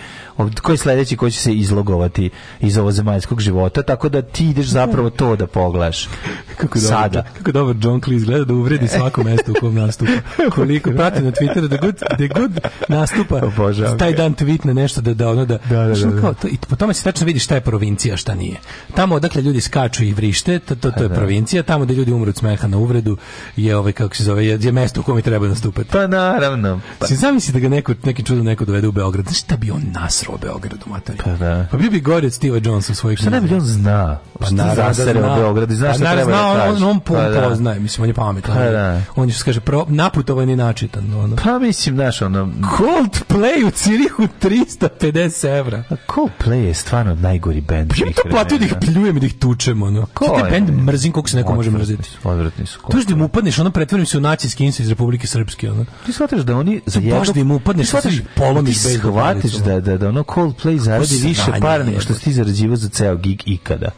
ko je sledeći ko će se izlogovati iz ovo zemaljskog života, tako da ti ideš zapravo to da pogledaš. Kako dobar, Sada. Kako dobro John Cleese gleda da uvredi svako mesto u kom nastupa. Koliko prati na Twitteru, da good da good nastupa, Boža, taj dan tweetne nešto da, da ono da, da, da, da, da. Kao, to, i po tome se tačno vidi šta je provincija, šta nije. Tamo odakle ljudi skaču i vrište, to, to, to je da. provincija, tamo gde ljudi umru od smeha na uvredu je ovaj kako se zove, je, je mesto u kome treba nastupati. Pa naravno. Pa. Si zamisli da ga neko neki čudo neko dovede u Beograd. Znaš šta bi on nasrao Beogradu, mater? Pa da. Pa bi bi gore od Steve Jonesa svojih. Šta ne bi on zna? Pa naravno da zna. Beogradu, znaš pa šta treba zna, da on, on, on pa, da. poznaje, mislim on je pametan. Pa, da. On je što kaže pro, naputovan i načitan, ono. Pa mislim, znaš, ono Coldplay u Cirihu 350 evra. A Coldplay je stvarno najgori bend. Pa ja to platio da ih pljujem i da ih tučemo ono. Ko je? bend mrzim koliko se neko može mrziti. Odvratni su. To što mu upadneš, ono pretvorim se u nacijski iz Republike Srpske, ono. Ti shvataš da oni za jebo... Baš da im upadneš, shvataš polomiš bez shvataš da, da, da ono Coldplay zaradi više para nego što ti zarađivao za ceo gig ikada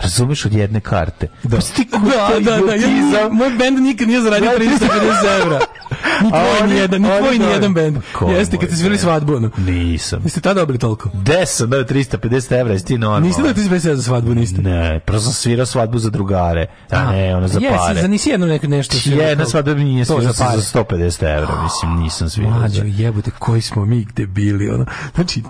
razumeš od jedne karte. Da, ti da, da, da, ja, moj bend nikad nije zaradio 350 evra. Ni tvoj ni jedan, ni tvoj ni da- jedan bend. Jeste kad ste svirali svadbu. No. Nisam. Niste tada dobili toliko? 10, da 350 evra, jesi ti normalno. Niste da 350 za svadbu, niste? Ne, prvo sam svirao svadbu za drugare, a ne, ona za pare. Jesi, za nisi jedno neko nešto svirao. Jedna svadba mi nije svirao za 150 evra, mislim, nisam svirao. Mađo, jebote, koji smo mi gde bili, ono. Znači,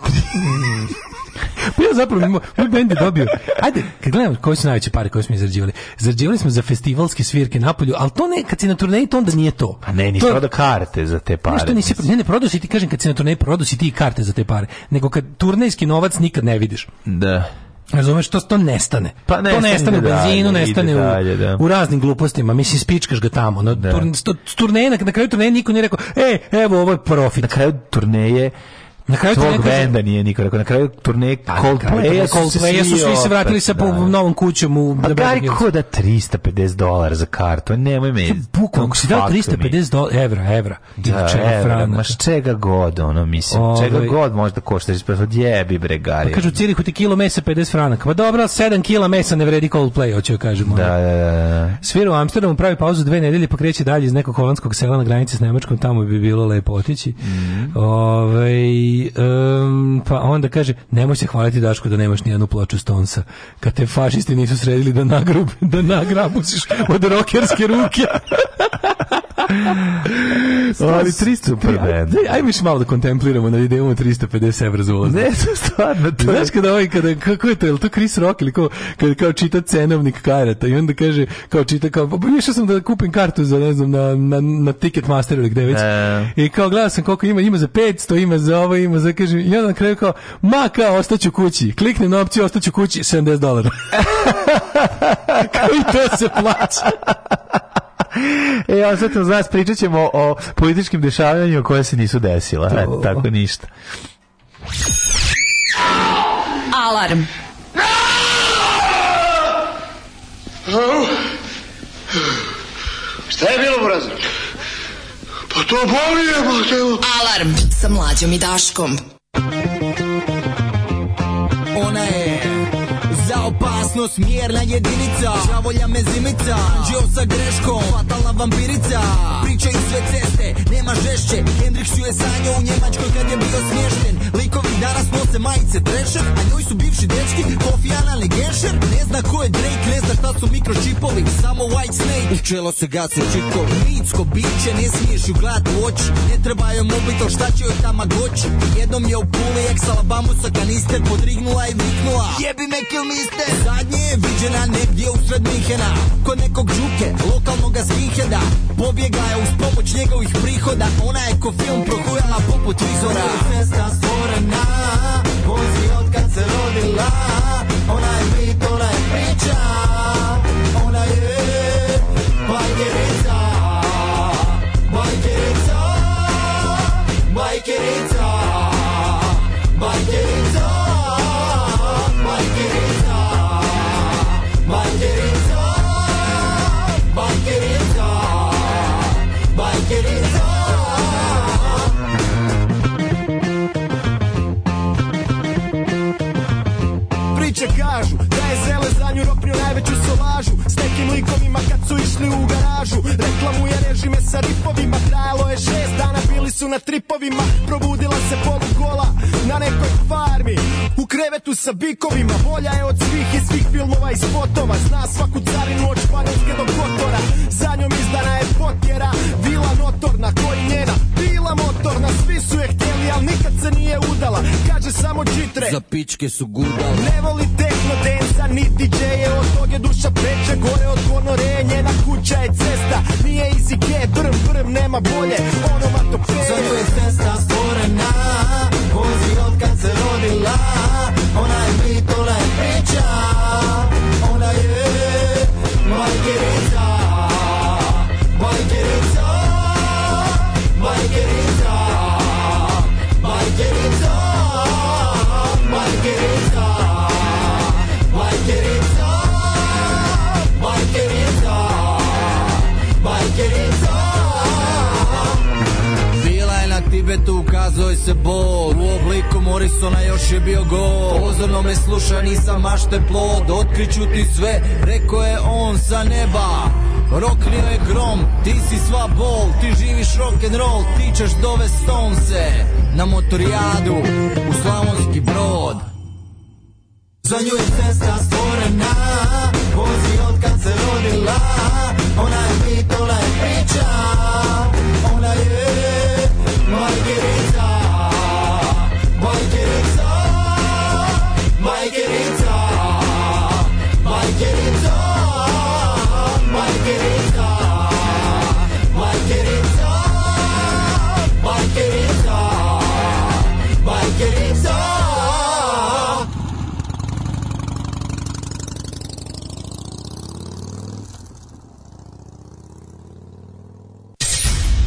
pa ja zapravo, moj bend je dobio. Ajde, kad gledamo koji su najveće pare koje smo izrađivali. Izrađivali smo za festivalske svirke na polju, ali to ne, kad si na turneji, to onda nije to. A pa ne, nisi prodao karte za te pare. Nešto nisi, ne, ne, prodao si ti, kažem, kad si na turneji, prodao si ti karte za te pare. Nego kad turnejski novac nikad ne vidiš. Da. Razumeš, to, to nestane. Pa nestane to nestane u benzinu, dalje, nestane dalje, u, da. u raznim glupostima. Mislim, spičkaš ga tamo. Na, no, da. Tur, turneje, na, na kraju turneje niko nije rekao, e, evo, ovo je profit. Na kraju turneje Na kraju tvog benda nije niko rekao, na kraju turneje pa, Coldplaya, Coldplaya su svi se vratili sa da, da. novom kućom u A pa Gary da 350 dolara za kartu, nemoj me. Bukvalno, ako si dao 350 dolara, evra, evra. Da, evra, maš čega god, ono, mislim, čega ovaj- god možda košta, pa jebi bre Gary. Pa kažu u Cirihu ti kilo mesa 50 franaka, pa dobro, 7 kila mesa ne vredi Coldplay, hoću joj da kažemo. Da, da, da. Svira u Amsterdamu, pravi pauzu dve nedelje, pa kreće dalje iz nekog holandskog sela na granici s Nemačkom, tamo bi bilo lepo otići. Mm -hmm. I um, pa onda kaže, nemoj se hvaliti Daško da nemaš ni jednu ploču Stonesa. Kad te fašisti nisu sredili da nagrub, da nagrabusiš od rokerske ruke. Ali 300 per band. Ajmo još malo da kontempliramo, da idemo 350 evra za ulaz. Ne, to stvarno. To Znaš kada ovaj, kada, kako je to, je li to Chris Rock ili kao, kada kao čita cenovnik karata i onda kaže, kao čita, kao, pa išao pa, sam da kupim kartu za, ne znam, na, na, na Ticketmaster ili gde već. E... I kao, gledao sam koliko ima, ima za 500, ima za ovo, ima za, kaže, i onda na kraju kao, ma kao, ostaću kući. Klikne na opciju, ostaću kući, 70 dolara. kao i to se plaća e, a sad vas pričat ćemo o političkim dešavanjima koje se nisu desila. E, tako ništa. Alarm. Šta je bilo, brazer? Pa to boli je, Alarm sa mlađom i Daškom. Ona je odnosno smjerna jedinica Žavolja me zimica, anđeo sa greškom, fatalna vampirica Pričaju sve ceste, nema žešće, Hendriksu je sanjao u Njemačkoj kad je bio smješten Likovi danas nose majice trešer, a njoj su bivši dečki, Kofi Annan i Gešer Ne zna ko je Drake, ne zna šta su mikročipovi, samo White Snake U čelo se gase čikovi, mitsko biće, ne smiješ ju gledat u oči Ne treba joj mobito, šta će joj tama goći Jednom je u puli, eks Alabamu sa kanister, podrignula i viknula Jebi me kill mister, radnje je viđena negdje usred Mihena Kod nekog žuke, lokalnog zriheda Pobjega je uz pomoć njegovih prihoda Ona je ko film prohujala poput vizora Festa stvorena, vozi od kad se rodila Ona je bit, ona je priča Ona je, pa je likovima kad su išli u garažu Reklamuje režime sa ripovima Trajalo je šest dana, bili su na tripovima Probudila se polugola na nekoj farmi U krevetu sa bikovima Volja je od svih i svih filmova i spotova Zna svaku carinu od Španjolske do Kotora Za njom izdana je potjera Vila notorna, koji njena al nikad se nije udala Kaže samo čitre Za pičke su gudala Ne voli tehno densa ni DJ-e Od tog duša peče gore od konore Njena kuća je cesta Nije easy G Brm brm nema bolje Ono ma to Zato je cesta se bod U obliku Morisona još je bio gol Pozorno me sluša, nisam mašte plod Otkriću ti sve, rekao je on sa neba Roknio je grom, ti si sva bol Ti živiš rock'n'roll, ti ćeš dovest Stonese Na motorijadu, u Slavonski brod Za nju je cesta stvorena Vozi od kad se rodila Ona je bit, ona je priča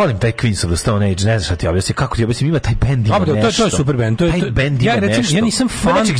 volim taj Queens of the Stone Age, ne znaš šta ti objasnim, kako ti objasnim, ima taj bend ima nešto. To, je, to je super bend, to je, taj bend ima ja, recimo, nešto. Ja nisam fan... Pa nečeg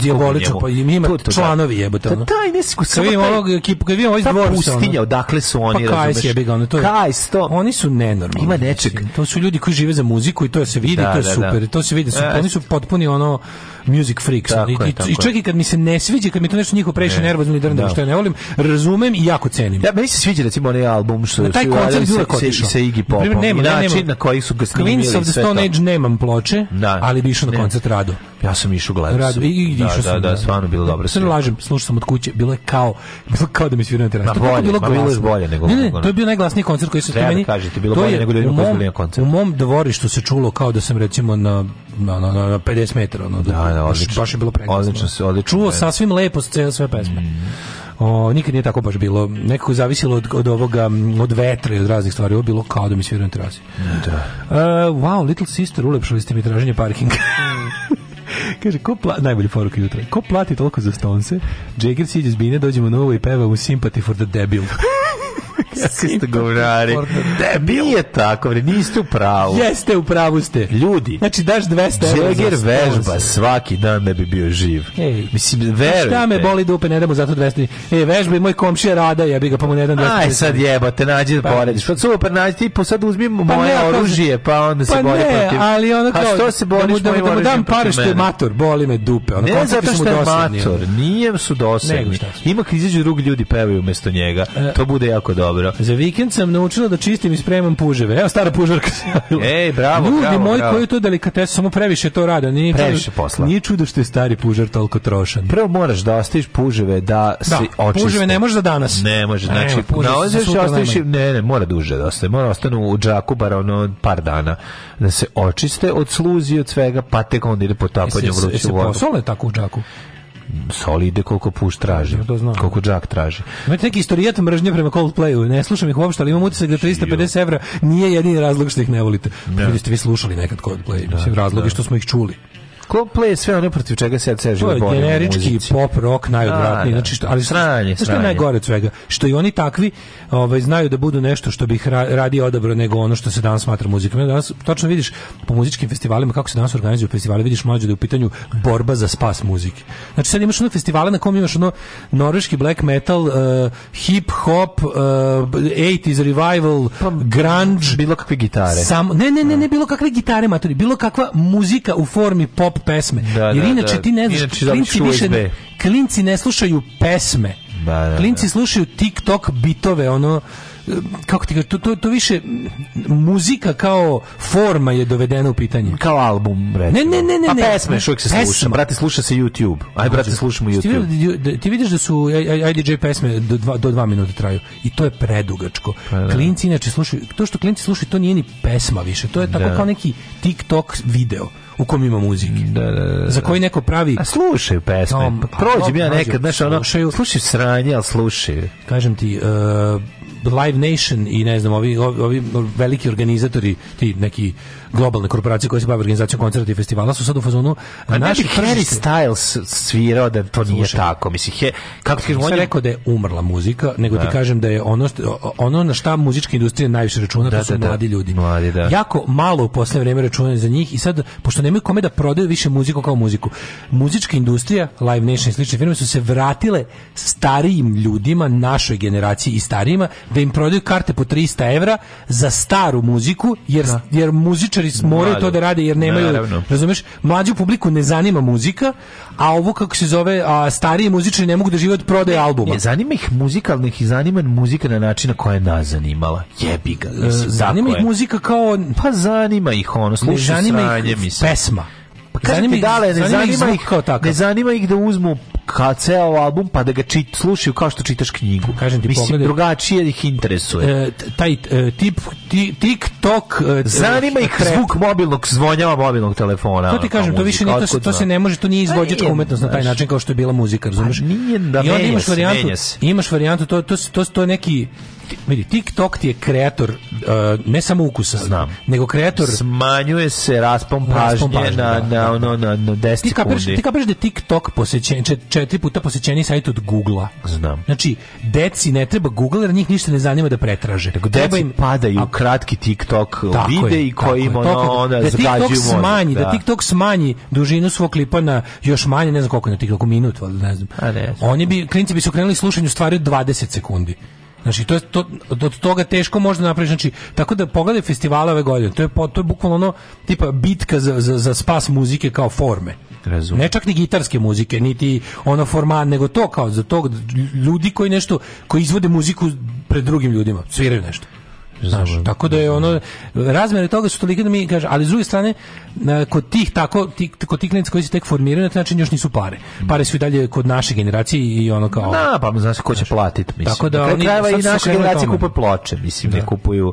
djavoličkog pa ima to, da. članovi jebote. Da, taj nesi samo taj... ovog ekipu, kad vidim ovaj dvor pustinja, odakle su pa oni, pa, razumeš? Jebi ga, to je, kaj sto? Oni su nenormalni. Ima nečeg. To su ljudi koji žive za muziku i to se vidi, da, to je da, da. super, da. to se vidi, su, e, oni su potpuni ono music freaks. Tako I, je, i čak i kad mi se ne sviđa, kad mi to nešto njihovo previše ne. nervozno i drndam, da. što ja ne volim, razumem i jako cenim. Ja, meni se sviđa recimo onaj album što... Na taj koncert bilo se, sa Iggy Popom nema, i način nema, na koji su ga snimili Queens of the Stone Age nemam ploče, da, ali bi išao na koncert Rado. Ja sam išao gledao. Rado i, i da, da sam. Da, da, da, stvarno bilo dobro. Sve lažem, slušao sam od kuće, bilo je kao, bilo kao da mi svira na terenu. to bolje, bilo, ma bilo je bolje nego. Ne, ne, to je bio najglasniji koncert koji su Treba meni. Da kažete, bilo bolje nego ljudima koji su bili U mom dvorištu se čulo kao da sam recimo na na, na, na 50 metara. Ono, da, da, da odlično. Baš je bilo preglasno. Odlično se, odlično. Čuo sasvim lepo sve pesme. Mm. O, nikad nije tako baš bilo. Nekako zavisilo od, od ovoga, od vetra i od raznih stvari. Ovo bilo kao da mi sviraju na terasi. Da. Uh, wow, Little Sister, ulepšali ste mi traženje parkinga. Mm. Kaže, ko pla... najbolje poruka jutra. Ko plati toliko za stonce? Jagger siđe zbine, dođemo novo i peva u Sympathy for the Debil. Jeste ste govnari. Nije tako, bre, niste u pravu. Jeste, u pravu ste. Ljudi. Znači, daš 200 evra. Jagger vežba svaki dan da bi bio živ. Ej, Mislim, verujte. Šta me boli dupe, ne damo zato 200. E, vežba i moj komšija rada, ja bi ga pa mu ne dam 200. Aj, sad jebate, nađi da pa. porediš. Pa super, nađi ti, pa sad uzmi pa moje ne, oružje, pa onda pa se boli ne, protiv. ali ono kao, A što se boriš da mu, da mu da dam pare što je mator, boli me dupe. Ono, ne zato što je mator, nije su dosadni. Ima kad izađu drugi ljudi pevaju umesto njega, e. to bude jako dobro dobro. Za vikend sam naučila da čistim i spremam puževe. Evo stara pužarka se javila. Ej, bravo, Ljudi bravo, moji, bravo. je to delikates, samo previše to rada. Nije previše čudo, posla. Nije čudo što je stari pužar toliko trošan. Prvo moraš da ostaviš puževe da, da se očiste. Puževe ne može za da danas. Ne može, znači, nalaziš i ostaviš, ne, ne, mora duže da ostaje. Mora da ostanu u džaku bar ono par dana da se očiste od sluzi od svega, pa tek onda ide po u vruću vodu. Se posole tako u džaku? solide koliko puš traži, koliko džak traži. Imate neki istorijat mržnje prema Coldplayu, ne slušam ih uopšte, ali imam utisak da 350 evra nije jedini razlog što ih ne volite. Da. Vi ste vi slušali nekad Coldplay, da, mislim, razlog je da. što smo ih čuli. Coldplay je sve ono protiv čega se sve žive bolje. Generički pop rock najodvratniji. Da, da. Znači što, ali sranje, što je najgore od svega? Što i oni takvi ovaj, znaju da budu nešto što bih ra, radije odabrao nego ono što se danas smatra muzikom. Ja danas točno vidiš po muzičkim festivalima kako se danas organizuju festivali, vidiš mlađe da je u pitanju borba za spas muzike. Znači sad imaš ono festivale na kom imaš ono norveški black metal, uh, hip hop, uh, eh, 80s revival, pa, grunge, bilo kakve gitare. Sam, ne, ne, ne, ne, da. bilo kakve gitare, maturi, bilo kakva muzika u formi pop pop pesme. Da, Jer da, inače da, ti ne znaš, inače klinci, više, klinci ne slušaju pesme. Da, da, da, klinci slušaju TikTok bitove, ono kako ti kaže, to, to, to više muzika kao forma je dovedena u pitanje. Kao album, recimo. Ne, ne, ne, ne. A pa pesme, što se pesma. sluša. Brate, sluša se YouTube. Aj, brate, znači, slušamo YouTube. Ti, da ti vidiš da su IDJ pesme do dva, do dva minuta traju. I to je predugačko. Pa, klinci inače slušaju, to što klinci slušaju, to nije ni pesma više. To je tako da. kao neki TikTok video u kom ima muzike. Da, da, da, da. Za koji neko pravi... A slušaju pesme. No, pa, pa Prođem ja nekad, znaš, ono, slušaju, slušaju sranje, ali slušaju. Kažem ti, uh, Live Nation i ne znam, ovi, ovi veliki organizatori, ti neki globalne korporacije koje se bave organizacijom koncerta i festivala su sad u fazonu na pa e, naši Harry Styles svirao da to nije Slušaj. tako mislim he, kako ti on je rekao da je umrla muzika nego da. ti kažem da je ono ono na šta muzička industrija najviše računa da, to su da, da, mladi ljudi mladi, da. jako malo u poslednje vreme računa za njih i sad pošto nemaju kome da prodaju više muziku kao muziku muzička industrija Live Nation i slične firme su se vratile starijim ljudima našoj generaciji i starijima da im prodaju karte po 300 evra za staru muziku jer, da. jer muzičari muzičari moraju to da rade jer nemaju, razumeš, mlađu publiku ne zanima muzika, a ovo kako se zove, a stariji muzičari ne mogu da žive od prodaje albuma. Ne, zanima ih muzika, ali ih zanima muzika na način na koja je nas zanimala. Jebi ga. Mislim, zanima ih muzika kao... Pa zanima ih ono, slušaj sranje, mislim. Pesma. Pa kažem ti dale, ne zanima, zanima ih, kao takav. ne zanima ih da uzmu kao ceo album pa da ga čit, slušaju kao što čitaš knjigu. Kažem ti, Mislim, pogledaj, drugačije ih interesuje. E, taj e, tip, ti, TikTok... E, zanima ih zvuk mobilnog, zvonjava mobilnog telefona. To ti kažem, to više nije, to, to se ne može, to nije pa izvođačka umetnost na taj način kao što je bila muzika, pa razumiješ? Nije da I onda imaš varijantu, imaš varijantu, to, to, to, to je neki vidi, TikTok ti je kreator uh, ne samo ukusa, Znam. nego kreator smanjuje se raspon pažnje, pažnje na, da, na, da, ono, da. na, na 10 sekundi ti kažeš Ti kapiraš da TikTok posećen, četiri puta posećeni sajt od Googlea Znam. Znači, deci ne treba Google jer njih ništa ne zanima da pretraže. Nego deci im, padaju a, kratki TikTok vide i koji im ono, ona da TikTok smanji, da. da. TikTok smanji dužinu svog klipa na još manje, ne znam koliko na TikToku, minut, ne znam. A ne Oni bi, klinci bi su krenuli slušanju stvari od 20 sekundi. Znači, to je, to, od toga teško možda napraviš. Znači, tako da pogledaj festivale ove godine. To je, to je bukvalno ono, tipa, bitka za, za, za spas muzike kao forme. Razum. Ne čak ni gitarske muzike, niti ono forman, nego to kao za tog ljudi koji nešto, koji izvode muziku pred drugim ljudima, sviraju nešto. Znaš, tako da je ono razmere toga su toliko da mi kaže, ali s druge strane kod tih tako ti, kod tih klinaca koji se tek formiraju na taj način još nisu pare. Mm. Pare su i dalje kod naše generacije i ono kao Da, pa znaš ko će platiti, mislim. Tako da, oni, krajeva i naše generacije kupuju ploče, mislim, da. ne kupuju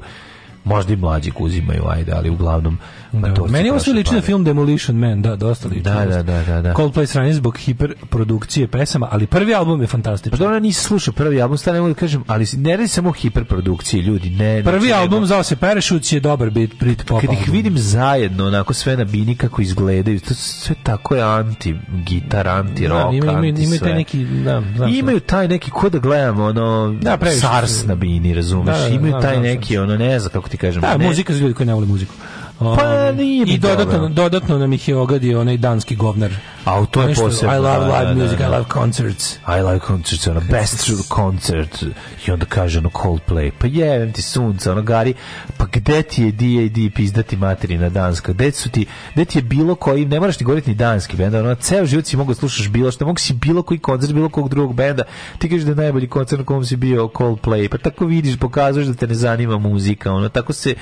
možda i mlađi uzimaju, ajde, ali uglavnom maturci. Da. Meni ovo sve liči na film Demolition Man, da, dosta liči. Da, da, da, da. da. Coldplay sranje zbog hiperprodukcije pesama, ali prvi album je fantastičan. Pa dobro, nisi slušao prvi album, stane mogu da kažem, ali ne radi samo o hiperprodukciji, ljudi, ne. Znači, prvi album za se Parachutes je dobar bit prit pop. Kad ih vidim zajedno, onako sve na bini kako izgledaju, to sve tako je anti gitar, anti da, rock, anti sve. neki, da, Imaju taj neki, ko da gledam, ono, da, SARS na bini, razumeš, imaju taj neki, ono, ne znam kako ti kažem. Da, ne? muzika za ljudi koji ne vole muziku. Pa, pa nije I dodatno, dodatno nam ih je ogadio onaj danski govnar. A to je posebno. I love da, live da, da, music, da, I love concerts. I love concerts, ono, best true concert. I onda kaže ono Coldplay. Pa jevem ti sunca, ono gari. Pa gde ti je D.A.D. pizdati materina danska? Gde su ti, gde ti je bilo koji, ne moraš ni govoriti ni danski benda, ono, ceo život si mogu da slušaš bilo što, mogu si bilo koji koncert, bilo kog drugog benda. Ti kažeš da je najbolji koncert na kom si bio Coldplay. Pa tako vidiš, pokazuješ da te ne zanima muzika, ono, tako se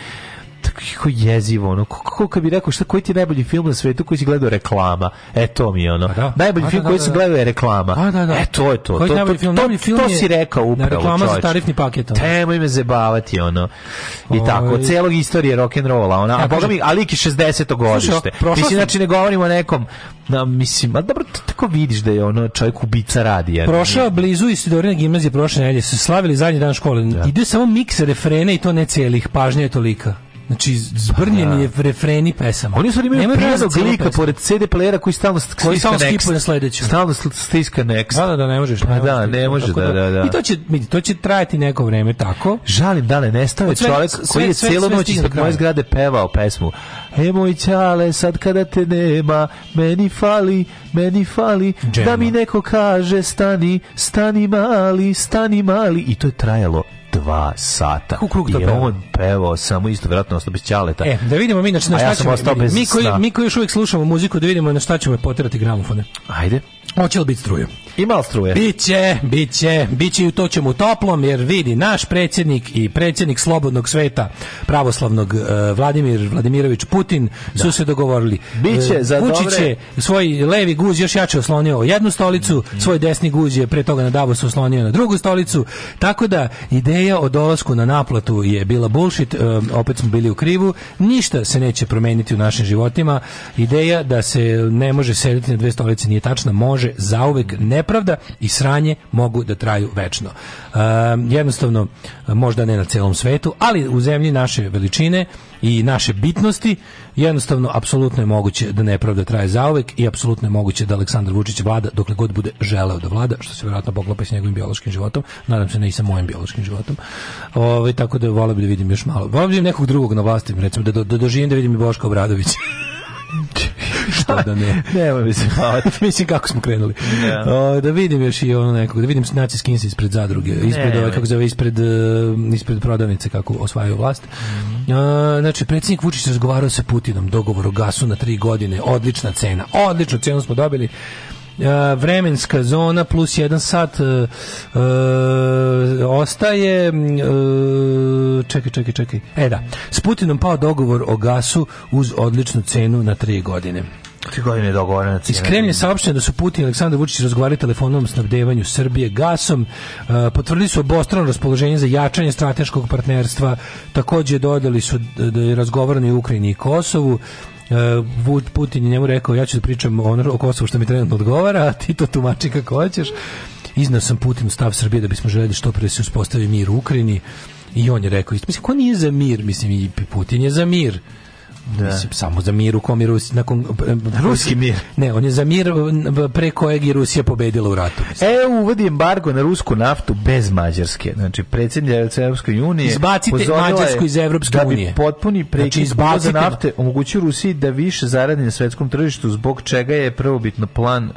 kako jezivo, ono, kako ka bi rekao, šta, koji ti je najbolji film na svetu koji si gledao reklama? E, to mi je ono. Pa da. Najbolji A, pa film da, da, koji si da. gledao je reklama. A, pa da, da. E, to je to. Koji to, najbolji film? To, film to, to si rekao upravo, Reklama čovječ. za tarifni paket. Ono. Temoj me zebavati, ono. I Ove... tako, celog istorije rock'n'rolla, ono. A, ja, boga mi, ali 60. godište. Mislim, sam... znači, ne govorimo o nekom da mislim, a dobro tako vidiš da je ono čovjek ubica radi. Ja. Prošao blizu i Sidorina gimnazije prošle nedelje su slavili zadnji dan škole. Ja. Da. Ide samo miks refrena i to ne celih, pažnja je tolika. Znači, zbrnjeni pa da. je refreni pesama. Oni su imaju prijedlog lika pored CD playera koji stalno koji stalno skipuje na sledeću. Stalno stiska next. Da, da, da, ne možeš. Pa da, ne može, da, da, da, da. I to će, vidi, to će trajati neko vreme tako. Žalim da ne nestao je čovjek koji je celu noć ispred moje zgrade pevao pesmu. E moj čale, sad kada te nema, meni fali, meni fali, da mi neko kaže stani, stani mali, stani mali. I to je trajalo dva sata. U krug to I peva. on pevao samo isto, vjerojatno ostao bez ćaleta. E, da vidimo mi na šta, ja ćemo. Mi koji, mi koji još uvijek slušamo muziku, da vidimo na šta ćemo poterati gramofone. Ajde. Hoće li biti struje? I struje. Biće, biće, biće i u to ćemo toplom, jer vidi, naš predsjednik i predsjednik slobodnog sveta pravoslavnog eh, Vladimir Vladimirović Putin su da. se dogovorili. Biće e, za Vučić dobre- je svoj levi guz još jače oslonio o jednu stolicu, mm. svoj desni guz je pre toga na Davosu oslonio na drugu stolicu, tako da ideja o dolasku na naplatu je bila bullshit, eh, opet smo bili u krivu, ništa se neće promeniti u našim životima, ideja da se ne može sediti na dve stolice nije tačna, može zauvek, ne nepravda i sranje mogu da traju večno. Um, jednostavno, možda ne na celom svetu, ali u zemlji naše veličine i naše bitnosti, jednostavno, apsolutno je moguće da nepravda traje zauvek i apsolutno je moguće da Aleksandar Vučić vlada dokle god bude želeo da vlada, što se vjerojatno poklopa s njegovim biološkim životom, nadam se ne i sa mojim biološkim životom. Ove, ovaj, tako da volio bi da vidim još malo. Volio bi da nekog drugog na vlasti, recimo, da, da, da doživim da vidim i Boška Obradovića. što da ne. ne mi se Mislim kako smo krenuli. Da. O, da vidim još i ono nekog, da vidim naci skinsi ispred zadruge, ispred ne, ove, kako zove, ispred, e, ispred prodavnice kako osvajaju vlast. Mm. O, e, znači, predsjednik Vučić razgovarao sa Putinom, dogovor o gasu na tri godine, odlična cena, odličnu cenu smo dobili vremenska zona plus jedan sat e, e, ostaje e, čekaj, čekaj, čekaj. E da, s Putinom pao dogovor o gasu uz odličnu cenu na tri godine. Tri godine dogovorena cena. Iz Kremlja saopšteno da su Putin i Aleksandar Vučić razgovarali telefonom o snabdevanju Srbije gasom. Potvrdili su obostrano raspoloženje za jačanje strateškog partnerstva. Takođe dodali su da je razgovarano i u Ukrajini i Kosovu uh, Putin je njemu rekao ja ću da pričam ono o Kosovu što mi trenutno odgovara, a ti to tumači kako hoćeš. Iznao sam Putin stav Srbije da bismo želeli što pre da se uspostavi mir u Ukrajini i on je rekao isto. Mislim, ko nije za mir? Mislim, i Putin je za mir. Da. Mislim, samo za mir u kom je Rus, nakon, eh, eh, Ruski mir. Ne, on je za mir eh, pre kojeg je Rusija pobedila u ratu. Mislim. E, uvodi embargo na rusku naftu bez Mađarske. Znači, predsjednik Evropske unije izbacite Mađarsku iz Europske da unije. Da bi potpuni znači, prekid znači, nafte omogućio Rusiji da više zaradi na svetskom tržištu, zbog čega je prvobitno plan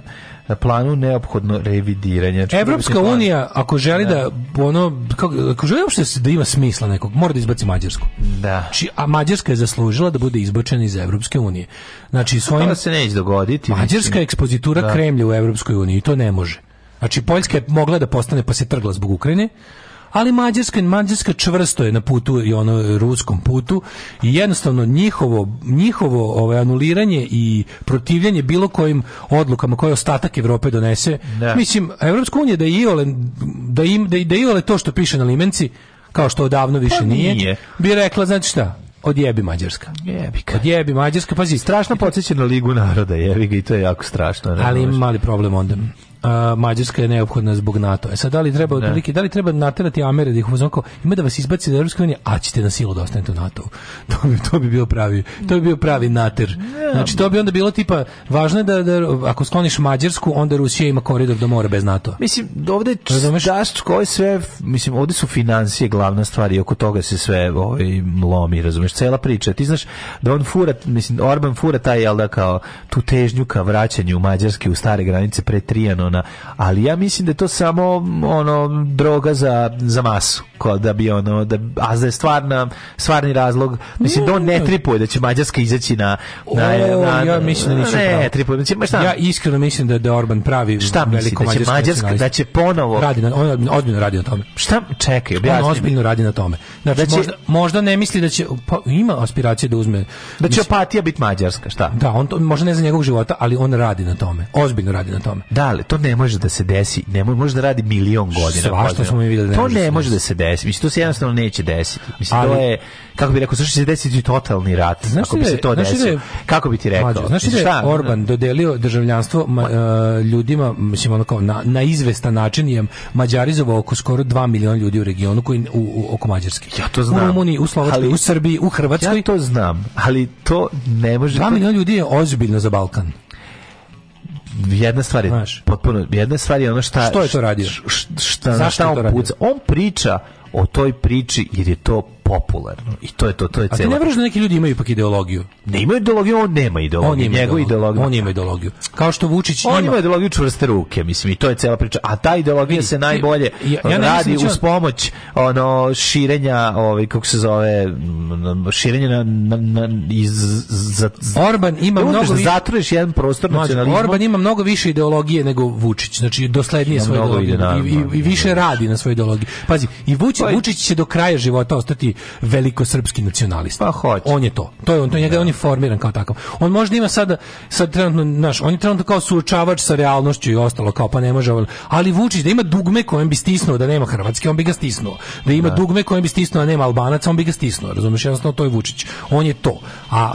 planu neophodno revidiranje. Znači, Evropska unija, ako želi da, da ono, kako, ako želi uopšte da, da ima smisla nekog, mora da izbaci Mađarsku. Da. Či, znači, a Mađarska je zaslužila da bude izbačena iz Evropske unije. Znači, svojim... To da se neće dogoditi. Mađarska mislim. ekspozitura da. Kremlja u Evropskoj uniji, to ne može. Znači, Poljska je mogla da postane, pa se trgla zbog Ukrajine, ali Mađarska, Mađarska čvrsto je na putu i ono ruskom putu i jednostavno njihovo, njihovo ovaj, anuliranje i protivljenje bilo kojim odlukama koje ostatak Evrope donese. Da. Mislim, Evropska unija da je iole, da im, da, da iole to što piše na limenci, kao što odavno više pa nije, nije, bi rekla, znači šta, Odjebi Mađarska. Jebi ka. Odjebi Mađarska, pazi, strašno podsjeća na Ligu naroda, jebi ga i to je jako strašno. Ne Ali ima mali problem onda a, Mađarska je neophodna zbog NATO. E sad, da li treba, da. da li treba naterati Amere da ih uzonko, ima da vas izbaci iz Europske unije, a ćete na silu da ostanete u NATO. To bi, to bi bio pravi, to bi bio pravi nater. Znači, to bi onda bilo tipa, važno je da, da ako skloniš Mađarsku, onda Rusija ima koridor do mora bez NATO. Mislim, ovdje daš koje sve, mislim, ovde su financije glavna stvar i oko toga se sve ovaj, lomi, razumeš, cela priča. Ti znaš da on fura, mislim, Orban fura taj, jel da, kao tu težnju ka vraćanju Mađarske u stare granice pre Trijanon miliona, ali ja mislim da je to samo ono droga za, za masu, kao da bi ono da a da je stvarna stvarni razlog, mislim da ne tripuje da će Mađarska izaći na na, o, na ja mislim da ne tripuje, znači ma šta? Ja iskreno mislim da da Orban pravi šta veliko da Mađarska da će ponovo radi na, on ozbiljno radi na tome. Šta čekaj, objasni. On ozbiljno radi na tome. Znači, da će, možda, možda ne misli da će pa, ima aspiracije da uzme da će opatija biti Mađarska, šta? Da, on to možda ne za njegovog života, ali on radi na tome. Ozbiljno radi na tome. Da, li, to ne može da se desi, ne može, može da radi milion godina. Svašta smo mi videli. Da to ne može da se desi. Mislim to se jednostavno neće desiti. Mislim Ali, to je kako bi rekao, zašto se desiti totalni rat? Znaš kako bi da se to da desilo? Kako bi ti rekao? Mlađe, znaš da je Orban dodelio državljanstvo ma, uh, ljudima, mislim ono kao na, na izvestan način je mađarizovao oko skoro 2 miliona ljudi u regionu koji u, u oko Mađarske. Ja to znam. U Rumuniji, u Slovačkoj, u Srbiji, u Hrvatskoj. Ja to znam, ali to ne može. 2 miliona ljudi je ozbiljno za Balkan jedna stvar je Znaš. potpuno jedna stvar je ono šta što je to radio šta, šta, šta on puca on priča o toj priči jer je to popularno. I to je to, to je cela. A ti ne veraš da neki ljudi imaju ipak ideologiju? Ne imaju ideologiju, on nema ideologiju. On ima Njegov ideologiju. On ima ideologiju. Kao što Vučić on ima. On ima ideologiju čvrste ruke, mislim, i to je cela priča. A ta ideologija Vidi, se najbolje ja, ja radi da uz pomoć ono širenja, ovaj kako se zove, mm, mm, širenja na, na, na iz za, Orban ima ne da mnogo više zatruješ jedan prostor nacionalizma. Orban ima mnogo više ideologije nego Vučić. Znači doslednije svoje ideologije i, i, i, više radi na svojoj ideologiji. Pazi, i Vučić će, ovaj- je... Vučić će do kraja života ostati veliko srpski nacionalista. Pa hoće. On je to. To je on, to njega, da. on je formiran kao takav. On možda ima sad, sad trenutno, naš, on je trenutno kao suočavač sa realnošću i ostalo, kao pa ne može, ali Vučić da ima dugme kojem bi stisnuo da nema Hrvatske, on bi ga stisnuo. Da ima da. dugme kojem bi stisnuo da nema Albanaca, on bi ga stisnuo. Razumeš, jednostavno to je Vučić. On je to. A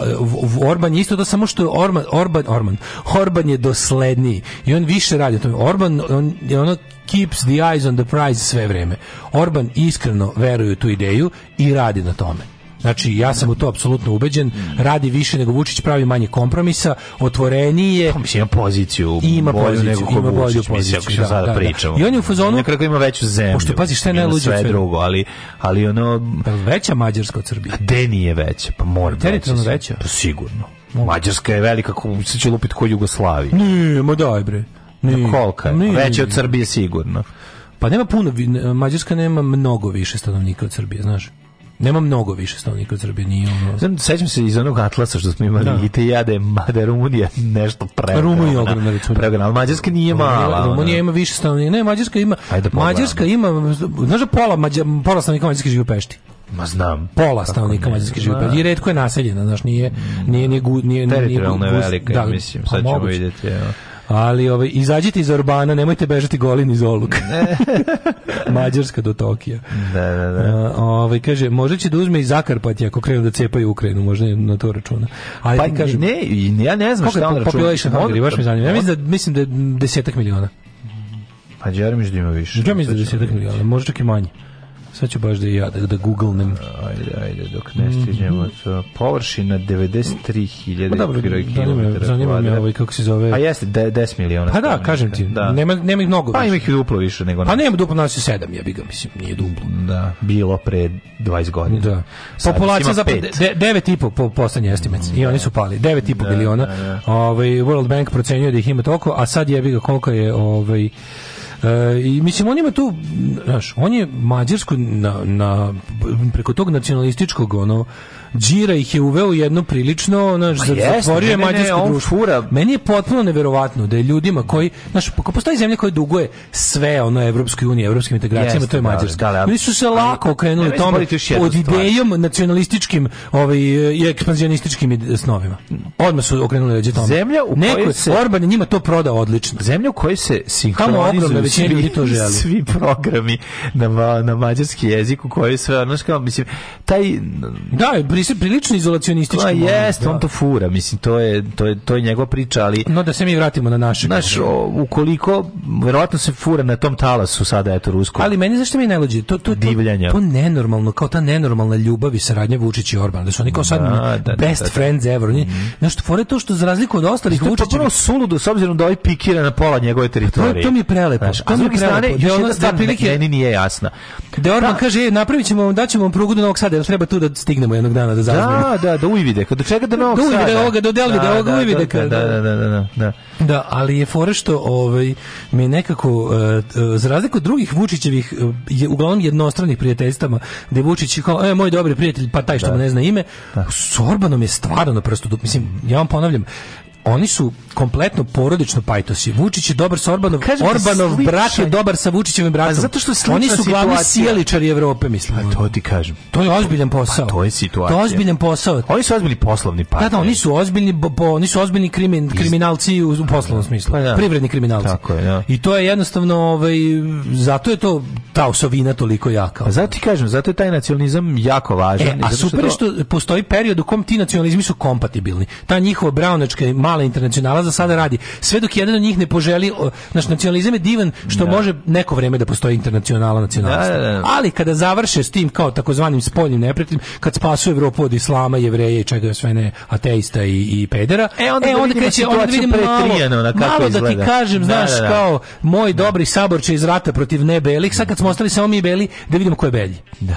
Orban je isto da samo što je Orban, Orban, Orban, Orban je dosledniji i on više radi o tome. Orban, on, je ono keeps the eyes on the prize sve vreme. Orban iskreno veruje tu ideju i radi na tome. Znači, ja sam u to apsolutno ubeđen. Radi više nego Vučić, pravi manje kompromisa, otvorenije. Pa mislim, ima poziciju. Ima bolju poziciju, nego ima bolju Vučić, poziciju. Mislim, da, sada da, da, pričamo. Da. I on je u fazonu... Nekako ima veću zemlju. Pošto, pazi, šta je najluđe sve drugo, ali, ali ono... Pa veća Mađarska od Srbije. A de nije veća? Pa mora veća. Da Teritorijalno veća? Pa sigurno. Mađarska je velika, kako se će lupiti ko Jugoslavije. Nije, ma daj bre. Nije, kolika je? Veće od Srbije sigurno. Pa nema puno, Mađarska nema mnogo više stanovnika od Srbije, znaš. Nema mnogo više stanovnika od Srbije, nije ono... Znam, sećam se iz onog atlasa što smo imali da. i te jade, da Mada Rumunija nešto preogromna. Rumunija ogromna, recimo. Preogromna, ali Mađarska nije mala. Rumunija ona. ima više stanovnika. Ne, Mađarska ima... Ajde, Mađarska ima... Znaš da pola, Mađa, pola stanovnika Mađarske živi u Pešti? Ma znam. Pola stanovnika Mađarske živi u I redko je naseljena, znaš, nije... nije, nije, nije, nije, nije, nije, nije, nije, nije, nije, nije, nije, nije, nije, nije, nije, Ali ove, ovaj, izađite iz Orbana, nemojte bežati golin iz Oluk. Mađarska do Tokija. Da, da, da. ovaj, kaže, možda će da uzme i Zakarpatje ako krenu da cepaju Ukrajinu, možda na to računa. Ali pa, kažem, ne, ja ne znam šta on računa. Hungary, baš mi zanima. Ja mislim da, mislim da je desetak miliona. Pa Đermiš da ima više. Ja mislim da je desetak miliona, možda čak i manje. Sad ću baš da i ja da, da googlnem. Ajde, ajde, dok ne stignemo. Mm -hmm. Površina 93.000 pa km. Zanima me ovaj, kako se zove. A jeste, 10 miliona. Pa da, kažem ti, da. Nema, nema ih mnogo. Pa ima ih duplo više nego pa nas. Pa nema duplo, nas je sedam, ja bi ga, mislim, nije duplo. Da, bilo pre 20 godina. Da. Populacija za 9,5 po poslednji estimec. Mm, I oni su pali. 9,5 da, miliona. Da, da. Ovaj, World Bank procenjuje da ih ima toliko, a sad je bi ga koliko je ovaj, E, I mislim, on ima tu, znaš, on je Mađarsku na, na, preko tog nacionalističkog ono, Đira ih je uveo jedno prilično, znaš, zatvorio je mađarsko društvo. Fura. Meni je potpuno neverovatno da je ljudima koji, znaš, ako pa postoji zemlja koja duguje sve ono Evropskoj uniji, evropskim integracijama, yes, to je da, Mađarska. Da, da Oni su se lako okrenuli ne, tome pod idejom nacionalističkim ovaj, i ekspanzionističkim snovima. Odmah su okrenuli leđe tome. Zemlja u kojoj se... Orban je njima to proda odlično. Zemlja u kojoj se sinhronizuju svi, to želi. svi programi na, na mađarski jezik u kojoj sve, znaš, kao, mislim, taj... Da, Brisel prilično izolacionistički. Pa jest, da. on to fura, mislim to je to je to je njegova priča, ali No da se mi vratimo na naše. Naš ukoliko verovatno se fura na tom talasu sada eto rusko. Ali meni zašto mi najlođe to to divljanje. To, to nenormalno, kao ta nenormalna ljubav i saradnja Vučić i Orban, da su oni kao sad da, da, da best da, da, friends ever. Oni, mm. Nešto fore to što za razliku od ostalih Vučića... Vučić je suludo s obzirom da ovaj pikira na pola njegove teritorije. Pa to, to mi je prelepo. Znaš, to a s druge strane, da još jedna stvar prilike meni nije jasna. Da Orban kaže, e, napravićemo, daćemo vam prugu do Novog Sada, treba tu da stignemo jednog dana dana da zazme. Da, da, da uvide, kad čeka da na Sada. Da uvide ovoga, do Delvide, ovoga uvide. Da, da, da, da, da. ali je fore što ovaj, mi nekako, za razliku od drugih Vučićevih, je, uglavnom jednostranih prijateljstava, gde Vučić je kao, e, moj dobri prijatelj, pa taj što mu ne zna ime, s Orbanom je stvarno na mislim, ja vam ponavljam, oni su kompletno porodično pajtosi. Vučić je dobar sa Orbanom, Orbanov sličan. brat je dobar sa Vučićevim bratom. Pa zato što oni su glavni sjeličari Evrope, mislim. Pa to ti kažem. To je ozbiljan posao. Pa to je situacija. To je ozbiljan posao. Oni su ozbiljni poslovni partneri. Da, da, oni su ozbiljni, bo, oni su ozbiljni krimin, kriminalci u poslovnom pa smislu. Pa, da. Privredni kriminalci. Tako je, da. I to je jednostavno, ovaj, zato je to ta osovina toliko jaka. Pa zato ti kažem, zato je taj nacionalizam jako važan. E, a super što, to... što postoji period u kom ti nacionalizmi su kompatibilni. Ta njihova braunačka i mala internacionala za sada radi. Sve dok jedan od njih ne poželi, naš nacionalizam je divan što da. može neko vreme da postoji internacionala nacionalista. Da, da, da. Ali kada završe s tim kao takozvanim spoljnim neprijateljem, kad spasuje Evropu od islama, jevreja i čega sve ne, ateista i, i pedera, e onda, e, da onda, onda kreće, onda vidimo malo, trijena, kako malo da ti kažem, znaš, kao moj dobri sabor će iz rata protiv nebelih, sad kad smo ostali samo mi beli, da vidimo ko je belji. Da.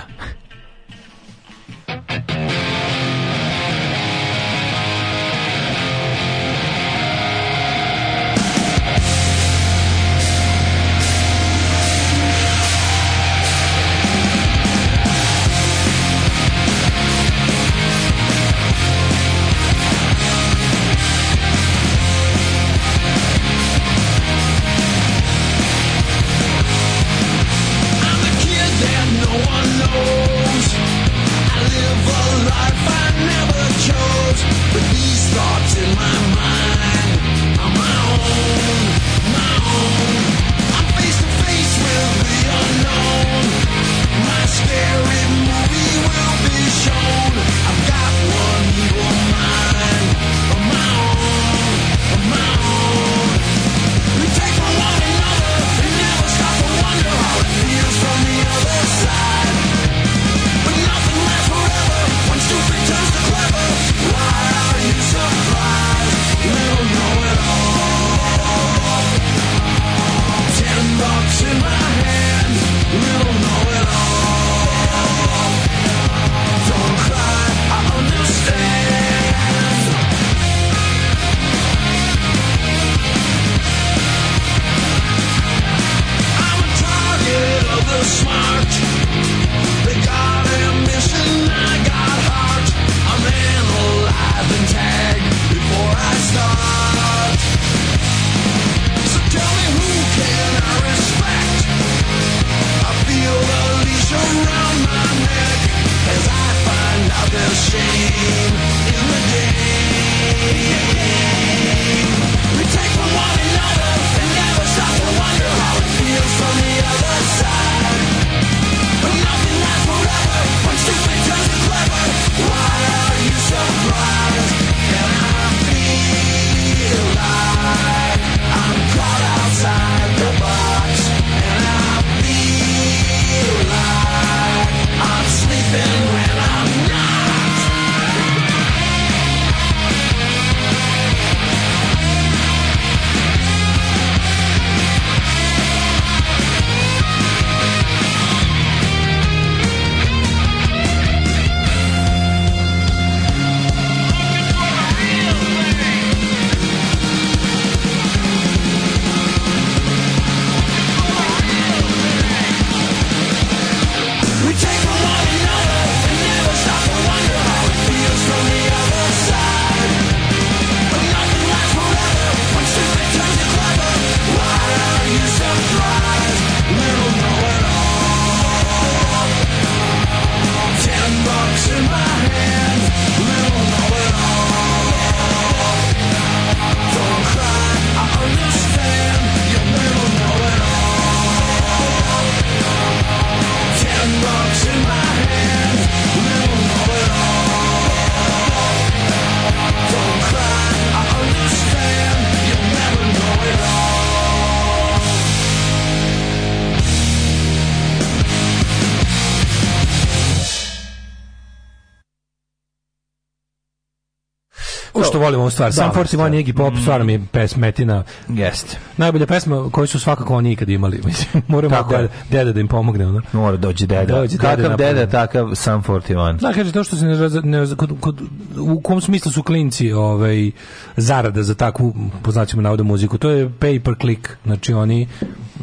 volim ovu stvar. Sam 41 da. Iggy Pop, stvarno mi je mm. pesmetina. Jeste. Najbolja pesma koju su svakako oni ikad imali. Mislim, moramo Tako deda, deda da im pomogne. Ono. Mora dođe deda. Dođe deda Kakav deda, takav Sam 41. Da, kaže, to što se ne, ne kod, kod, u kom smislu su klinci ovaj, zarada za takvu, poznaćemo navodu muziku, to je pay per click. Znači, oni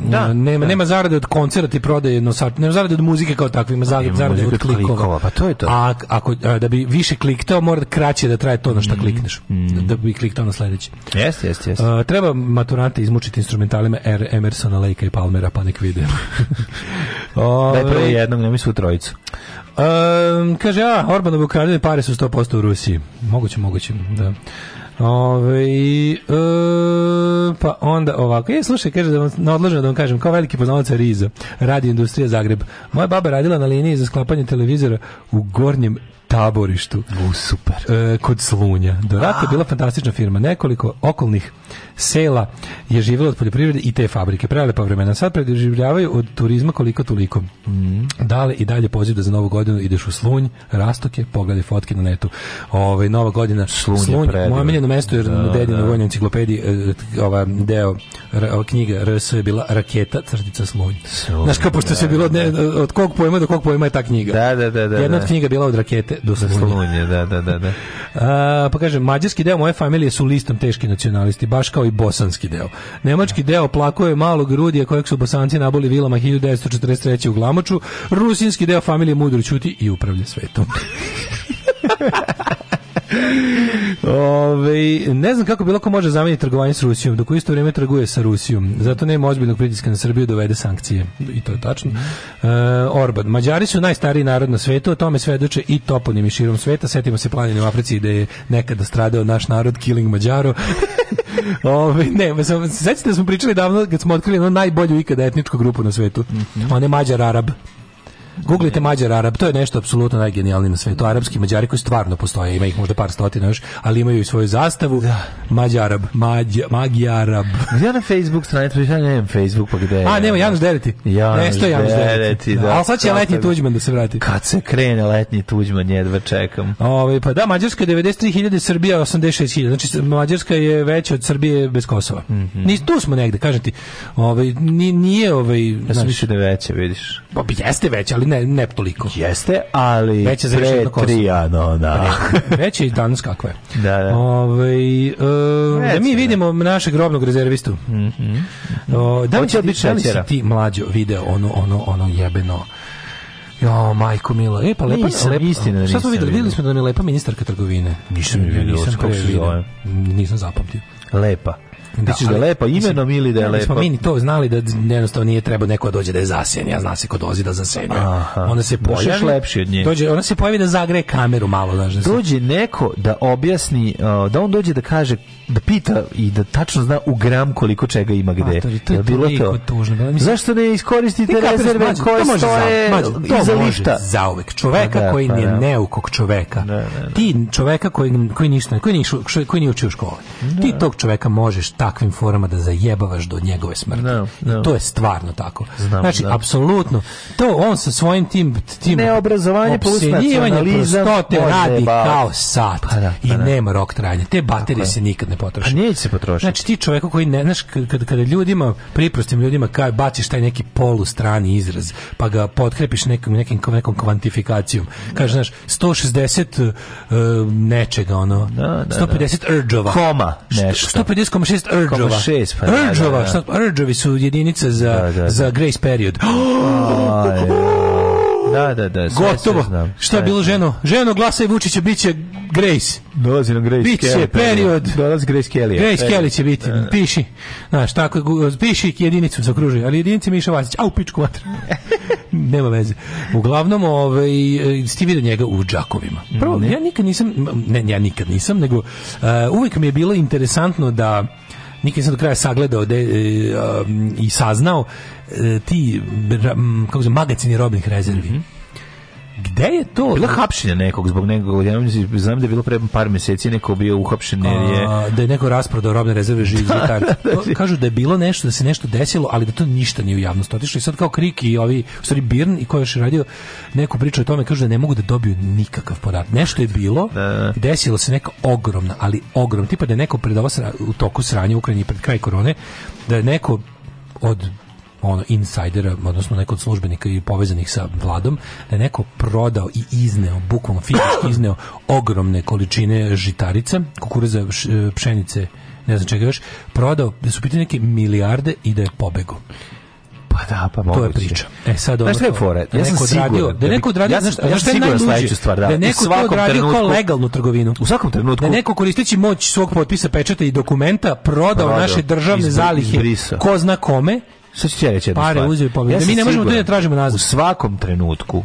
Da, nema, da. nema zarade od koncerta i prodaje nosača, nema zarade od muzike kao takve, pa ima zarade, zarade od klikova. klikova. Pa to je to. A, ako, a, da bi više kliktao, mora da kraće da traje to na šta mm. klikneš. Mm. Da bi kliktao na sledeći. Jeste, jeste, jeste. treba maturante izmučiti instrumentalima R. Emersona, Lejka i Palmera, pa nek vide. Daj prvo jednog, nemoj svu trojicu. Um, kaže, a, Orbanov ukradenje pare su 100% u Rusiji. Moguće, moguće, da. Ove, e, pa onda ovako. E, slušaj, kaže da vam odloženo da vam kažem, kao veliki poznavac Riza, radi industrija Zagreb. Moja baba radila na liniji za sklapanje televizora u Gornjem taborištu. U, super. E, kod Slunja. Dorata je bila fantastična firma. Nekoliko okolnih sela je živjelo od poljoprivrede i te fabrike. Prelepa vremena. Sad preživljavaju od turizma koliko toliko. Mm. Dale i dalje poziv da za novu godinu ideš u Slunj, Rastoke, pogledaj fotke na netu. Ove, nova godina. Slunj, Slunj moje miljeno mesto jer da, na da. vojnoj enciklopediji e, ova deo ova knjiga RS je bila Raketa, crtica Slunj. Slunj Znaš kao, pošto da, se bilo ne, da. od kog pojma do kog pojma je ta knjiga. Da, da, da. da Jedna od da. knjiga bila od Rakete do slunja. slunje, da, da, da. da. A, pa kaže, mađarski deo moje familije su listom teški nacionalisti, baš kao i bosanski deo. Nemački deo plakuje malog rudija kojeg su bosanci naboli vilama 1943. u Glamoču. Rusinski deo familije mudro čuti i upravlja svetom. Ove, ne znam kako bilo ko može zameniti trgovanje s Rusijom, dok u isto vrijeme trguje sa Rusijom. Zato nema ozbiljnog pritiska na Srbiju dovede da sankcije. I to je tačno. E, Orban. Mađari su najstariji narod na svetu, o tome svedoče i i širom sveta. Setimo se planine u Africi da je nekada stradao naš narod Killing Mađaro. Ove, ne, sećate da smo pričali davno kad smo otkrili ono najbolju ikada etničku grupu na svetu. Mm -hmm. On je Mađar Arab. Googlite Mađar Arab, to je nešto apsolutno najgenijalnije na svetu. Arapski Mađari koji stvarno postoje, ima ih možda par stotina još, ali imaju i svoju zastavu. Da. Mađar Mađarab, Mađ, Magjarab. Ja na Facebook stranicu, ja nemam Facebook, pa gde je? A, nema, Janus Dereti. Janus, Nešto Janus Dereti, da. da. Ali sad će letnji Tuđman da se vrati. Kad se krene letnji Tuđman, jedva čekam. Ove, pa da, Mađarska je 93.000, Srbija 86.000. Znači, Mađarska je veća od Srbije bez Kosova. Mm -hmm. Ni, tu smo negde, kažem ti. Ove, nije, nije Ja sam znači, više da veća, vidiš. Pa jeste veća, ali ne, ne toliko. Jeste, ali veće za pre Trijano, da. Pre, da. veće i danas kakve. Da, da. Ovaj, um, da mi da. vidimo našeg grobnog rezervistu. Mm -hmm. o, da li će biti da šećera? Ti mlađo video ono, ono, ono jebeno Jo, majko mila. E, pa lepa, nisam, lepa. Istina, šta smo videli? Videli smo da nam je lepa ministarka trgovine. Nisam je nisam, kako Nisam zapamtio. Lepa. Misliš da, da je lepa imenom ili da je lepa? Da, da smo mi to znali da jednostavno nije treba neko dođe da je zasjenja, ja zna se ko dozi da zasenja. Ona se pojavi. lepši od nje. Dođe, ona se pojavi da zagreje kameru malo, znaš da Dođe neko da objasni, uh, da on dođe da kaže da pita i da tačno zna u gram koliko čega ima gde. Matori, to je, bilo to. Tužno, da mislim, Zašto ne iskoristite rezerve mađu, koje to stoje mađu, to iza može lifta? Zauvek. Čoveka da, da, koji pa, je da. neukog čoveka. Da, da, Ti čoveka koji, koji, ništa, koji, ni, koji nije učio u školi. Ti tog čoveka možeš takvim forama da zajebavaš do njegove smrti. I to je stvarno tako. Znam, znači, apsolutno. To on sa svojim tim... tim Neobrazovanje plus nacionalizam. prostote radi kao sat. Pa pa I nema rok trajanja. Te baterije se nikad ne potroši. A neće se potrošiti. Znači ti čoveku koji ne znaš kada kada ljudima priprostim ljudima kao baciš taj neki polu strani izraz, pa ga potkrepiš nekom nekim nekom kvantifikacijom. Kaže znaš 160 uh, e, nečega ono. Da, da, 150 da. erdžova. Koma nešto. 150,6 erdžova. 6 pa. Da, erdžova, da, šta erdžovi su jedinica za za grace period. Oh, Da, da, da. Sve, Gotovo. znam. Šta je bilo ženo? Ženo, glasaj Vučića, bit će Grace. Dolazi nam Grace Kelly. Biće pa period. Dolazi Grace Kelly. Grace Kelly će biti. Da. Piši. Znaš, tako, piši jedinicu se okruži, ali jedinice Miša Vasić. Au, pičku vatra. Nema veze. Uglavnom, ovaj, e, sti vidio njega u džakovima. Prvo, ne. ja nikad nisam, ne, ja nikad nisam, nego uh, uvijek mi je bilo interesantno da nikad nisam do kraja sagledao de, e, i saznao E, ti kako se magacini robnih rezervi. Mm -hmm. Gde je to? Bila hapšenja nekog zbog nekog, ja znam da je bilo pre par meseci neko bio uhapšen jer je da je neko rasprodao robne rezerve živih da, da, da, Kažu da je bilo nešto, da se nešto desilo, ali da to ništa nije u javnost otišlo. I sad kao Krik i ovi, u stvari Birn i ko još radio neku priču o tome, kažu da ne mogu da dobiju nikakav podatak. Nešto je bilo, da. desilo se neka ogromna, ali ogromna, tipa da je neko pred ovo sra, u toku sranja u Ukrajini pred kraj korone, da je neko od ono insajdera, odnosno neko od službenika i povezanih sa vladom, da je neko prodao i izneo, bukvalno fizički izneo ogromne količine žitarica, kukuruza, e, pšenice, ne znam čega još, prodao, da su pitanje neke milijarde i da je pobegao. Pa da, pa moguće. To je priča. E sad ono. Da je fore. Ja sam siguran. Da, da neko odradio, ja sam, znaš, ja sam siguran sledeću stvar, da. Da neko to odradio kao legalnu trgovinu. U svakom trenutku. Da neko koristeći moć svog potpisa, pečata i dokumenta prodao, prodao naše državne izbri, zalihe. Ko zna kome Šta ću ti ja reći? Pare uzeo i pobjede. Ja da mi ne možemo tu da tražimo nazad. U svakom trenutku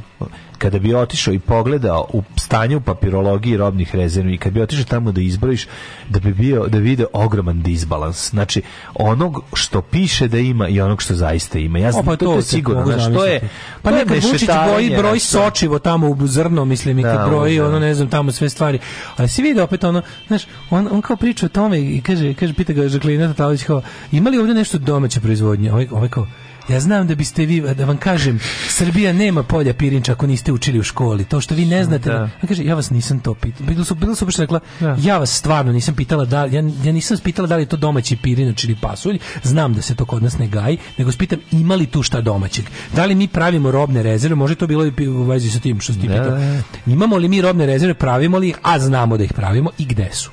kada bi otišao i pogledao u stanje u papirologiji robnih rezervi, kada bi otišao tamo da izbrojiš, da bi bio, da vide ogroman disbalans. Znači, onog što piše da ima i onog što zaista ima. Ja znam, o, pa to, to, je sigurno. Znači, to je, pa to nekad Vučić broji, broj sočivo tamo u zrno, mislim, i kad da, broji, da. ono, ne znam, tamo sve stvari. Ali si vidi opet ono, znaš, on, on kao priča o tome i kaže, kaže pita ga Žaklina Tatalović kao, ima li ovdje nešto domaće proizvodnje? Ovaj, ovaj kao, Ja znam da biste vi, da vam kažem, Srbija nema polja pirinča ako niste učili u školi. To što vi ne znate. Da. da- ja kaže, ja vas nisam to pitala. Bilo su, bilo su baš rekla, da. ja vas stvarno nisam pitala da, ja, ja nisam pitala da li je to domaći pirinač ili pasulj. Znam da se to kod nas ne gaji, nego spitam ima li tu šta domaćeg. Da li mi pravimo robne rezerve? Može to bilo i u vezi sa tim što ste da. Imamo li mi robne rezerve? Pravimo li? A znamo da ih pravimo i gde su?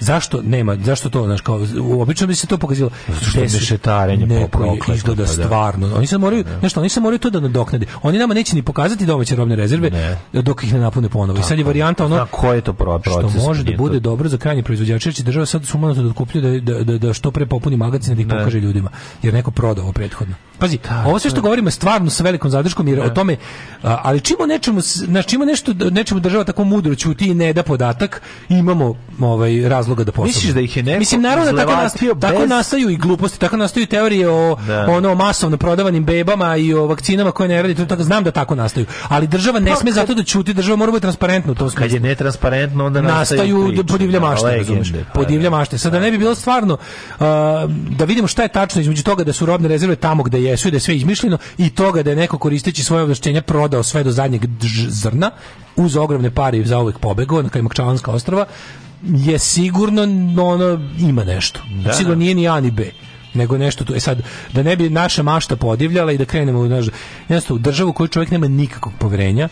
Zašto nema, zašto to, znaš, kao, obično bi se to pokazilo. Zato što šetarenje neko izgleda pa da. stvarno. Oni se moraju, da. nešto, oni se moraju to da nadoknade. Oni nama neće ni pokazati domaće robne rezerve ne. dok ih ne napune ponovo. I sad je varijanta ono... Ko je to proces? Što može da bude to... dobro za krajnje proizvođače, jer će država sad sumanuto da otkuplju da, da, da, da, što pre popuni magacine da ih ne. pokaže ljudima. Jer neko proda ovo prethodno. Pazi, da, ovo sve što govorimo je stvarno sa velikom zadrškom, jer ne. o tome, ali čimo nečemu, znači čimo nešto, nečemu država tako mudro ćuti i ne da podatak, imamo ovaj, razlog razloga da posluže. Misliš da ih je neko Mislim naravno da tako nastaju, bez... tako nastaju i gluposti, tako nastaju teorije o da. ono masovno prodavanim bebama i o vakcinama koje ne radi, to tako znam da tako nastaju. Ali država ne no, pa, sme kad... zato da ćuti, država mora biti transparentna u tom smislu. Kad je netransparentno onda nastaju priče, da podivlja da, mašte, razumeš? Pa podivlja mašte. Sad da ne bi bilo stvarno uh, da vidimo šta je tačno između toga da su robne rezerve tamo gde jesu i da je sve izmišljeno i toga da je neko koristeći svoje ovlašćenja prodao sve do zadnjeg zrna uz ogromne pare i za uvek pobegao na Kajmakčalanska ostrava je sigurno ono ima nešto. Da, sigurno da. nije ni A ni B nego nešto tu. E sad, da ne bi naša mašta podivljala i da krenemo u, naš, u državu koju čovjek nema nikakvog poverenja,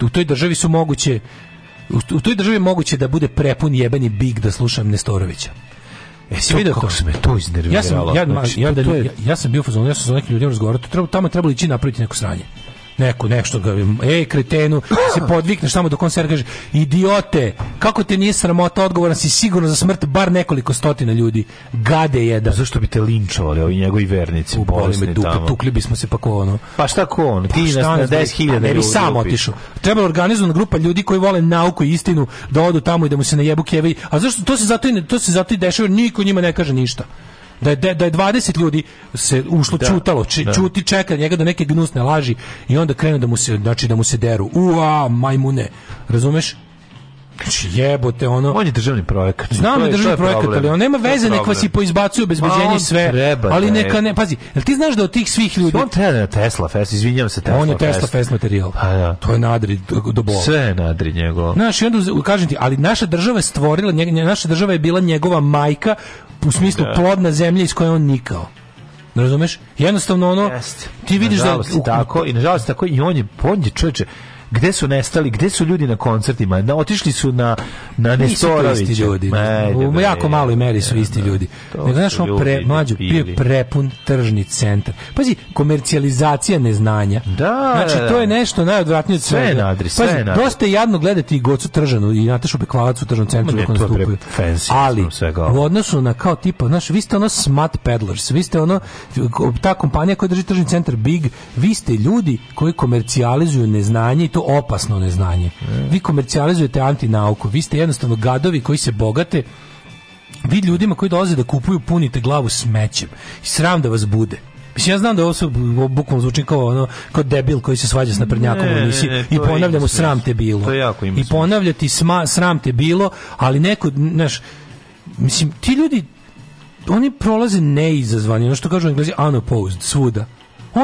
u toj državi su moguće u toj državi moguće da bude prepun jebeni big da slušam Nestorovića. Jesi vidio to? Kako se me to iznerviralo. Ja sam, ja, znači, ja, pa da to, ja, ja, sam bio fazon, ja sam sa nekim ljudima razgovarao, tamo trebalo ići napraviti neko sranje neko nešto ga ej kretenu se podvikneš samo dok on se kaže idiote kako te nije sramota odgovoran si sigurno za smrt bar nekoliko stotina ljudi gade je da zašto bi te linčovali ovi njegovi vernici u bolesni tamo tukli bismo se pa ko ono pa šta ko on pa ti pa na 10.000 ne bi sam otišao trebalo organizovana grupa ljudi koji vole nauku i istinu da odu tamo i da mu se najebu kevi a zašto to se zato i ne, to se zato i dešava niko njima ne kaže ništa da je, da je 20 da ljudi se ušlo, da, čutalo, či, da. čuti, čeka njega da neke gnusne laži i onda krenu da mu se, znači da mu se deru. Ua, majmune, razumeš? Znači jebote ono. On je državni projekat. Znam da je državni projekat, ali on nema veze, nek vas i poizbacuju obezbeđenje i sve. Treba, ali neka ne, pazi, jel ti znaš da od tih svih ljudi On treba da Tesla Fest, izvinjavam se Tesla. On je Tesla Fest materijal. A, pa da. To je nadri do bola. Sve je nadri njegovo. Znaš, i onda kažem ti, ali naša država je stvorila, naša država je bila njegova majka u smislu da. plodna zemlja iz koje on nikao. Razumeš? Jednostavno ono Jest. ti vidiš da nažalost, da u, tako i nažalost tako i on je on je čoveče gde su nestali, gde su ljudi na koncertima? Na, otišli su na, na Nestorovića. ljudi. Majde, u jako maloj meri su isti da. ljudi. Nego, znaš, on pre, mlađu, bio prepun tržni centar. Pazi, komercijalizacija neznanja. Da, da, da. znači, to je nešto najodvratnije od svega. Sve nadri, sve Pazi, nadri. dosta je jadno gledati i Gocu Tržanu i Natašu Bekvalac u Tržnom centru ne, nastupaju. Ali, u odnosu na kao tipa, znaš, vi ste ono smart peddlers, vi ste ono, ta kompanija koja drži tržni centar Big, vi ste ljudi koji komercijalizuju neznanje i to to opasno neznanje. E. Vi komercijalizujete antinauku, vi ste jednostavno gadovi koji se bogate vi ljudima koji dolaze da kupuju punite glavu smećem. I sram da vas bude. Mislim, ja znam da ovo su bukvalno zvuči kao ono, kao debil koji se svađa s naprednjakom u emisiji i ponavljamo sram te bilo. To jako ima I ponavljati sma, sram te bilo, ali neko, znaš, mislim, ti ljudi, oni prolaze neizazvani, ono što kažu englezi, unopposed, svuda.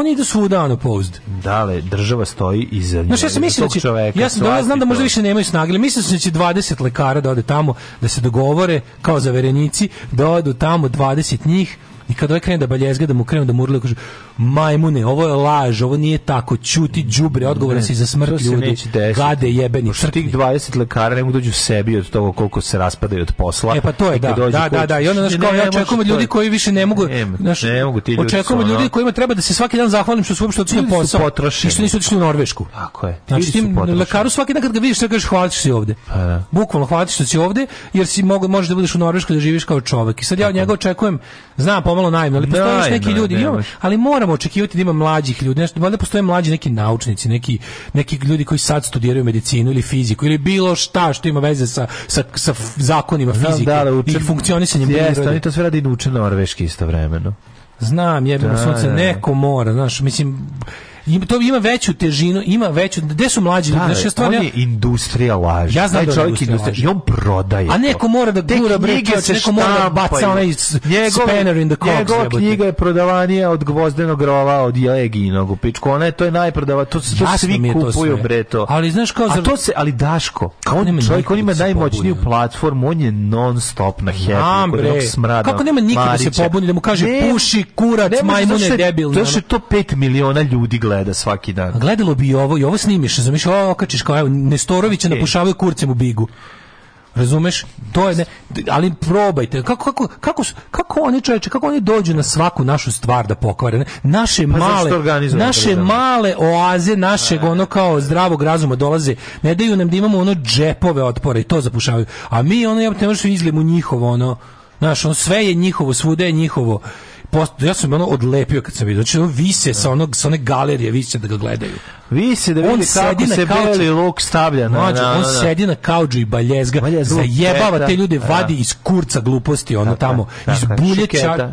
Oni idu svuda ono Da, Dale, država stoji iza njega. Znaš, ja sam mislio da će, čoveka, ja sam da, znam da možda više nemaju snage, ali mislim da će 20 lekara da ode tamo, da se dogovore kao zaverenici, da odu tamo 20 njih, I kad ovaj krene da baljezga, da mu krenu da murle, kaže, majmune, ovo je laž, ovo nije tako, ćuti, đubre, odgovoran si za smrt ljudi, gade jebeni, Pošto tih 20 lekara ne mogu dođu sebi od toga koliko se raspadaju od posla. E pa to je, da, da, da, da, i onda, znaš, kao, ja očekujem od ljudi koji više ne mogu, znaš, ne mogu ti ljudi. Očekujem od ljudi kojima treba da se svaki dan zahvalim što su uopšte otišli posao. I što nisu otišli u Norvešku. Tako je. Znači, tim lekaru svaki dan kad ga vidiš, sve kažeš, hvala što si ovde. Bukvalno, hvala što si ovde, jer si mogu, možeš da budeš u Norveškoj da živiš kao čovek. I sad ja od njega očekujem, znam, pomalo naivno, ali postoje još neki ljudi, da, imamo, ali moramo očekivati da ima mlađih ljudi, nešto, valjda postoje mlađi neki naučnici, neki, neki ljudi koji sad studiraju medicinu ili fiziku ili bilo šta što ima veze sa, sa, sa zakonima fizike da, da, učen, i funkcionisanjem Jeste, oni to sve radi i da uče norveški istovremeno. Znam, jebimo da, sunce, neko mora, znaš, mislim, Ima to ima veću težinu, ima veću. Gde su mlađi da, Znači, stvarno je industrija laži. Ja znam da čovjek industrija, i on prodaje. A neko mora da gura bre, neko mora da baca onaj spanner in the cogs. Njegova knjiga je prodavanje od gvozdenog rova, od jeginog u pičku. Ona je to je najprodava, to, to svi kupuju bre to. Ali znaš kao za... A to se, ali Daško, kao on, čovjek, on ima da najmoćniju platformu, on je non stop na hepu, kod smrada. Kako nema nikada da se pobuni da mu kaže puši kurac majmune debil. To je to 5 miliona ljudi gleda gleda svaki dan. A gledalo bi i ovo, i ovo snimiš, zamiš, ovo okačiš kao, evo, Nestorovića e. napušavaju kurcem u bigu. Razumeš? To je ne, ali probajte. Kako kako kako kako oni čoveče, kako oni dođu na svaku našu stvar da pokvare. Ne? Naše pa male da naše male oaze našeg ono kao zdravog razuma dolaze. Ne daju nam da imamo ono džepove otpore i to zapušavaju. A mi ono ja te možeš da izgledamo njihovo ono. Znaš, ono sve je njihovo, svuda je njihovo post, ja sam ono odlepio kad sam vidio. Znači, on vise sa, onog, sa one galerije, vise da ga gledaju. Vise da vidi on kako se kauču. beli luk stavlja. Na, Mađu, na, na, on sedi na kauđu i baljezga, baljezga zajebava te ljude, da. vadi iz kurca gluposti, ono tamo, iz buljeća, šuketa.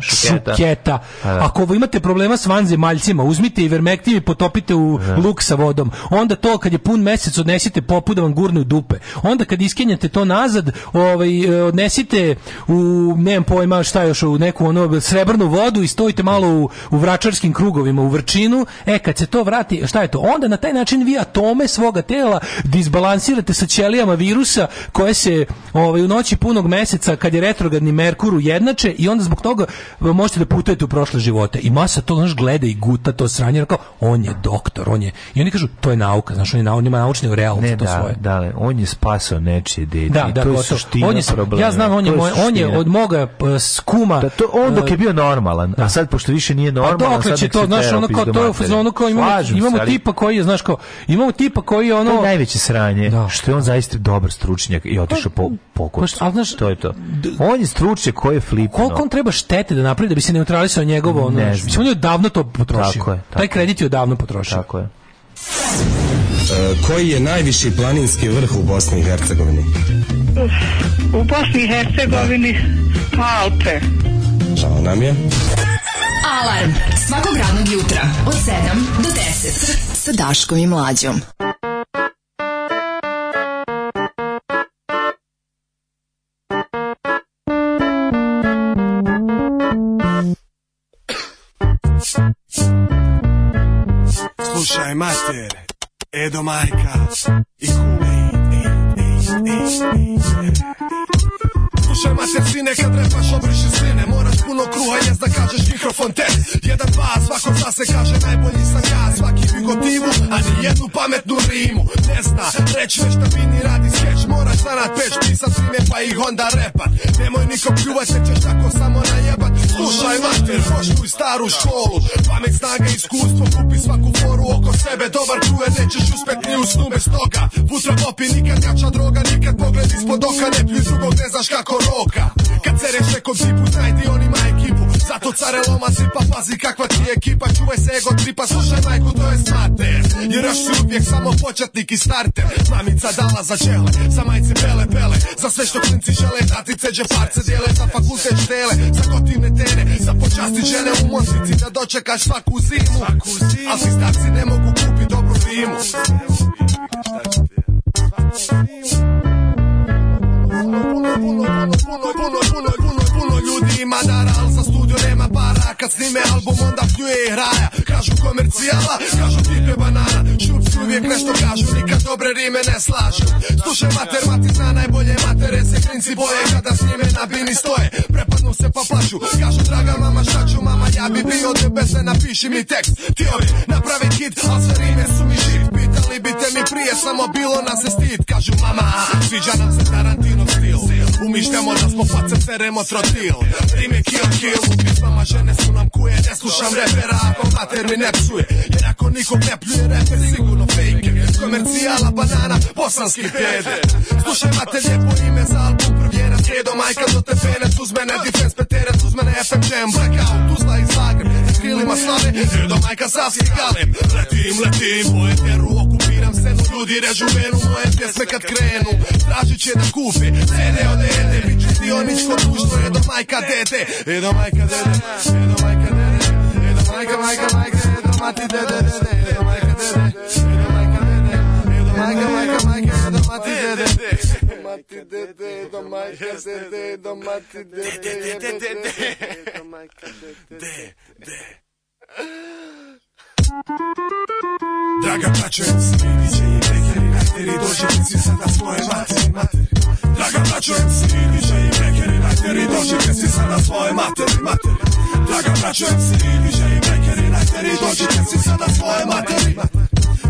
šuketa. Da. Ako vi imate problema s vanzemaljcima, uzmite i vermektiv i potopite u da. luk sa vodom. Onda to kad je pun mesec odnesite popu da vam gurne u dupe. Onda kad iskenjate to nazad, ovaj, eh, odnesite u, nemam pojma šta još, u neku ono srebrnu vodu odu i stojite malo u, u vračarskim krugovima u vrčinu, e kad se to vrati, šta je to? Onda na taj način vi atome svoga tela disbalansirate sa ćelijama virusa koje se ovaj, u noći punog meseca kad je retrogradni Merkur ujednače i onda zbog toga možete da putujete u prošle živote. I masa to znaš gleda i guta to sranje, kao on je doktor, on je. I oni kažu to je nauka, znaš, on je on ima naučni real to da, svoje. Da, on je spasao nečije dete. Da, da, to je gotovo. suština on je, problema. Ja znam, on je, moj, on je od moga skuma. Da to on dok e, je bio normalan normalan. Da. A sad pošto više nije pa normalan, pa sad će to, znaš, ono kao to je ono kao imamo, imamo se, ali... tipa koji je, znaš kao, imamo tipa koji je ono to je najveće sranje, da. što je on zaista dobar stručnjak i otišao pa, po pokušaj. Pa, znaš, to je to. On je stručnjak koji je flipno. Koliko on treba štete da napravi da bi se neutralisao njegovo, ono, mislim, on je davno to potrošio. Tako je, tako. Taj kredit je davno potrošio. Tako je. E, koji je najviši planinski vrh u Bosni i Hercegovini? U Bosni i Hercegovini da. Alpe. Žao nam je. Alarm svakog radnog jutra od 7 do 10 sa Daškom i Mlađom. Slušaj mater, Edo majka i kume. Šema se sine kad repaš obriši sline Moraš puno kruha jest da kažeš mikrofon te Jedan, dva, svako šta se kaže Najbolji sam ja, svaki bigotivu A ni jednu pametnu rimu Ne zna, reći već da mi ni radi skeč Moraš zanat peć, pisat sine pa ih onda repat Nemoj niko pljuvat, se ćeš tako samo najebat Slušaj mater, poštuj staru školu Pamet, snaga, iskustvo, kupi svaku foru oko sebe Dobar čuje, nećeš uspet ni u snu bez toga Putra popi, nikad jača droga, nikad pogled ispod oka Ne pljuj drugog, ne znaš kako roga koka Kad se reše kod žipu, znaj di on ima ekipu Zato care loma zipa, pazi kakva ti ekipa Čuvaj se ego tripa, slušaj majku, to je smate Jer još si uvijek samo početnik i starter Mamica dala za čele, za majce pele pele Za sve što klinci žele, tatice farce dijele Za fakulte štele, za gotine tene Za počasti žene u mosici da dočekaš svaku zimu Al si starci ne mogu kupi dobru rimu Thank you. Puno, puno, puno, puno, puno, puno, puno ljudi ima da ral za studio nema para Kad snime album onda pljuje i hraja Kažu komercijala, kažu tipe banana Šup uvijek nešto kažu Nikad dobre rime ne slažu Slušaj mater, mati zna najbolje matere Se klinci boje kada s njime na bini stoje Prepadnu se pa plaću Kažu draga mama šta ću mama Ja bi bio tebe se napiši mi tekst Ti ovi napravi hit, a sve rime su mi žit Pitali bi te mi prije samo bilo nas se stid Kažu mama, sviđa nam se Tarantino stil Umišljamo pe față, fere mă trotil Prime kill kill U pjesmama žene su cu kuje Ne am repera ako ta mi ne Era Jer ako nikog ne pljuje reper sigurno fake Komercijala banana bosanski pjede Slušaj mate lijepo ime za album prvi Credo na srijedom Majka do te penec uz mene defense peterac uz mene FM jam tu Tuzla i Zagreb S krilima slave că s-a schicale Letim letim u ocupi Gledam scenu, da ljudi režu menu, moje pjesme kad krenu Tražit će da kupe, CD od dede Bit će dioničko društvo, edo majka dede Edo majka dede, edo majka dede Edo majka, majka, majka, edo mati dede, dede Edo majka dede, edo majka dede Edo majka, majka, majka, edo mati dede Mati dede, edo majka dede Edo mati dede, edo majka dede Dede, dede Draga braćo, MC, DJ i najteri, doživim si sada svoje materi, materi. Draga braćo, MC, DJ i mekeri, najteri, doživim si sada svoje materi, materi. Draga braćo, MC, DJ i mekeri, najteri, doživim si sada svoje materi, materi.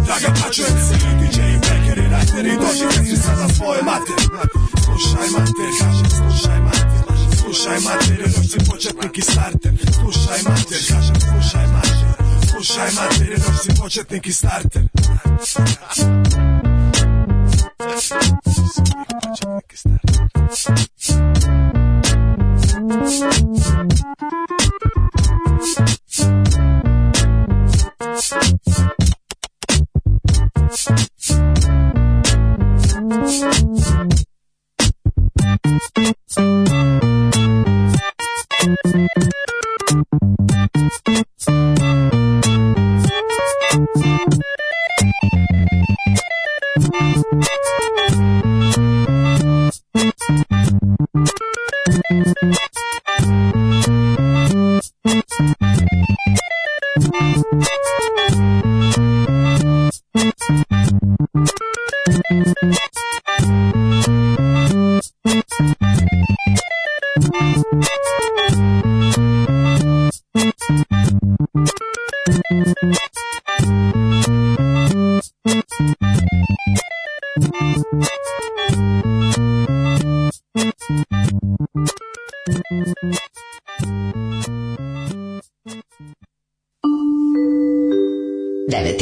Draga braćo, MC, DJ i mekeri, najteri, doživim si sada svoje materi, materi. Slušaj materi, kažem, slušaj materi. Slušaj materi, dok si početnik i starter. Slušaj materi, kažem, slušaj materi. Poslušaj materi, dok si početnik i starter Početnik i starter Thank you. See?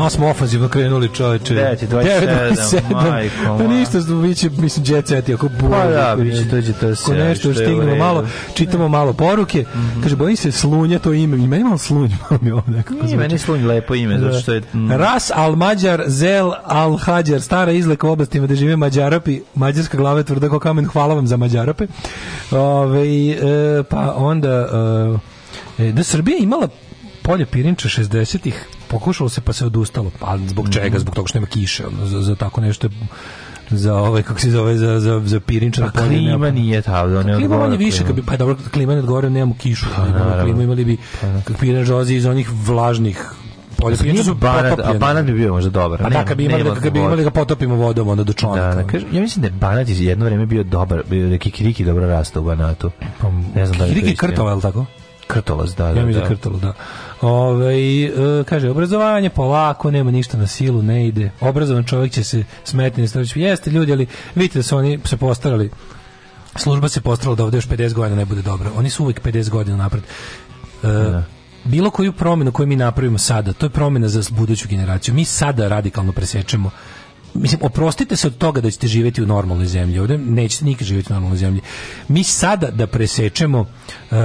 Malo smo ofanzivno krenuli, čoveče. 9.27. Pa ništa, biće, mislim, jet set, ako bude. Pa da, biće, to će to se. nešto stignemo malo, čitamo malo poruke. Mhm. Kaže, bojim se slunja to ime. Ima imam malo slunj, malo mi ovo nekako zvuči. Meni slunj lepo ime, zato da. što je... Mhm. Ras al Mađar, zel al Hađar, stara izleka u oblastima da žive Mađarapi, mađarska glava je tvrda kao kamen, hvala vam za Mađarape. Ove, e, pa onda... E, e da Srbija imala polje pirinča 60-ih, pokušalo se pa se odustalo. Pa zbog mhm. čega? Zbog toga što nema kiše. Ono, za, za tako nešto je za ovaj kako se zove za za za pirinčar pa da klima nema, nije ta da ne pa klima manje više kad bi pa dobro klima ne odgovara nemamo kišu pa, nemamo klimu imali bi pa, pirinčar iz onih vlažnih polja polje pirinčar su banat a banat bi bio možda dobar pa da kad bi imali da kad bi imali ga potopimo vodom onda do čonka da, da kaži, ja mislim da je banat iz jedno vreme bio dobar bio da kikiriki dobro rastao u banatu pa, ne znam da li kikiriki krtova je li tako krtolac da, da, ja da, mislim da. krtolo da Ove, e, kaže, obrazovanje polako, nema ništa na silu, ne ide. Obrazovan čovjek će se smetni i Jeste ljudi, ali vidite da su oni se postarali. Služba se postarala da ovdje još 50 godina ne bude dobro. Oni su uvijek 50 godina napred. E, da. bilo koju promjenu koju mi napravimo sada, to je promjena za buduću generaciju. Mi sada radikalno presjećemo Mislim, oprostite se od toga da ćete živjeti u normalnoj zemlji. Ovdje nećete nikad živjeti u normalnoj zemlji. Mi sada da presečemo uh,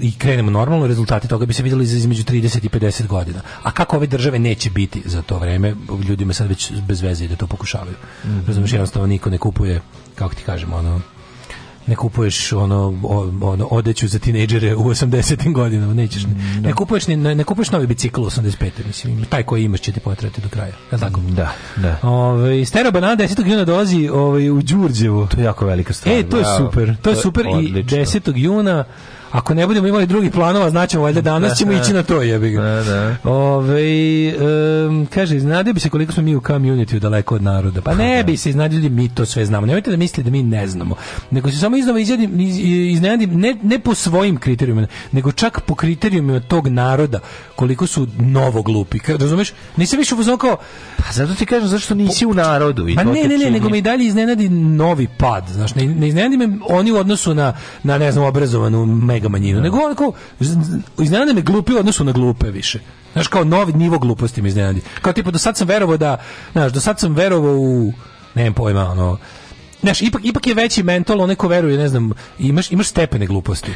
i krenemo normalno, rezultati toga bi se vidjeli između 30 i 50 godina. A kako ove države neće biti za to vreme, ljudima sad već bez veze da to pokušavaju. Mm -hmm. Razumiješ, jednostavno niko ne kupuje, kako ti kažem, ono, ne kupuješ ono, ono odeću za tinejdžere u 80. godinama, nećeš. Ne, mhm, da. ne kupuješ ne, ne kupuješ novi bicikl u 85. mislim, taj koji imaš će ti potrati do kraja. Je tako? Mhm, da, da. Ovaj Stero Banana 10. juna dolazi ovaj u Đurđevu. To je jako velika stvar. E, to je super. To, to je super i 10. juna Ako ne budemo imali drugih planova, znaćemo valjda danas ćemo da, da. ići na to, jebi ga. Da, da. Um, kaže, iznadio bi se koliko smo mi u community daleko od naroda. Pa ne pa da. bi se iznadio ljudi, mi to sve znamo. Nemojte da mislite da mi ne znamo. Nego se samo iznova iz, iznenadim ne, ne po svojim kriterijumima, nego čak po kriterijumima tog naroda, koliko su novo glupi. Razumeš? Nisam više uzmano kao... Pa zato ti kažem, zašto nisi u narodu? I pa ne, ne, ne, nego me i dalje iznenadi novi pad. Znaš, ne, ne iznenadi me oni u odnosu na, na ne znam, obrazovanu mega mega manjinu, nego onako iznenade me glupi u odnosu na glupe više. Znaš, kao novi nivo gluposti mi iznenadi. Kao tipa, do sad sam verovao da, znaš, do sad sam verovao u, nemam pojma, ono, znaš, ipak, ipak je veći mental, onaj ko veruje, ne znam, imaš, imaš stepene gluposti.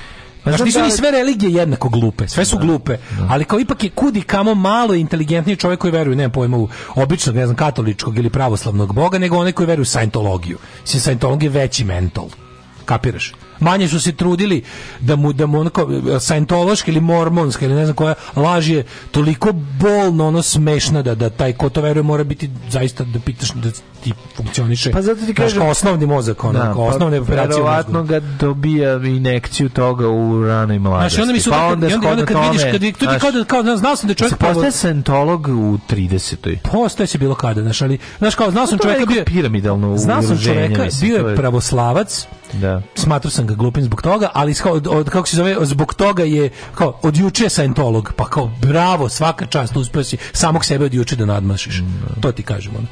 Pa znaš, nisu da- ni sve religije jednako glupe, sve su da. glupe, da. ali kao ipak je kudi kamo malo inteligentniji čovjek koji veruje, ne pojma, u običnog, ne znam, katoličkog ili pravoslavnog boga, nego onaj koji veruje u sajntologiju. Sajntolog je veći mental, Kapiraš? Manje su se trudili da mu, da mu onako, sajentološka ili mormonski ili ne znam koja laž je toliko bolno ono smešna da, da taj ko to veruje mora biti zaista da pitaš da ti funkcioniše. Pa zato ti kažem, osnovni mozak, onako da, pa, osnovne operacije. Verovatno ga dobija injekciju toga u ranoj mladosti. Znaš, onda mi su, pa onda, onda, onda kad tome, vidiš, kad, tu znaš, kao da, kao, znao sam da čovjek... Se postaje sentolog u 30. Postaje se bilo kada, znači ali, znaš, kao, znao pa sam čovjeka bio... Piramidalno znao sam čovjeka, bio je pravoslavac, da. smatrao sam ga glupim zbog toga, ali kao, od, kako se zove, zbog toga je kao od juče Scientolog, pa kao bravo, svaka čast, uspeo si samog sebe od juče da nadmašiš. Mm. Da. To ti kažem ono.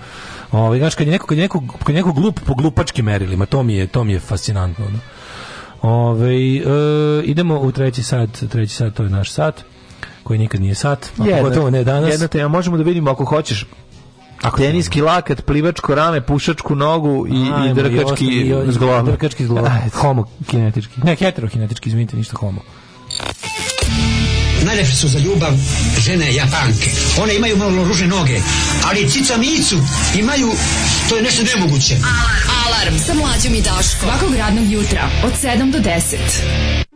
Ovaj znači kad je neko kad je neko kad je neko glup po glupačkim merilima, to mi je to mi je fascinantno. Ono. Ove, ovaj, e, idemo u treći sat, treći sat to je naš sat koji nikad nije sat, a pogotovo ne danas. Jedna tema, možemo da vidimo ako hoćeš Ako Teniski lakat, plivačko rame, pušačku nogu i, Ajmo, i drkački zglob. Drkački zglob. Homo kinetički. Ne, heterokinetički, izvinite, ništa homo. Najlepše su za ljubav žene japanke. One imaju malo ruže noge, ali cica micu imaju, to je nešto nemoguće. Alarm, Alarm sa mlađom i Daškom. Svakog radnog jutra od 7 do 10.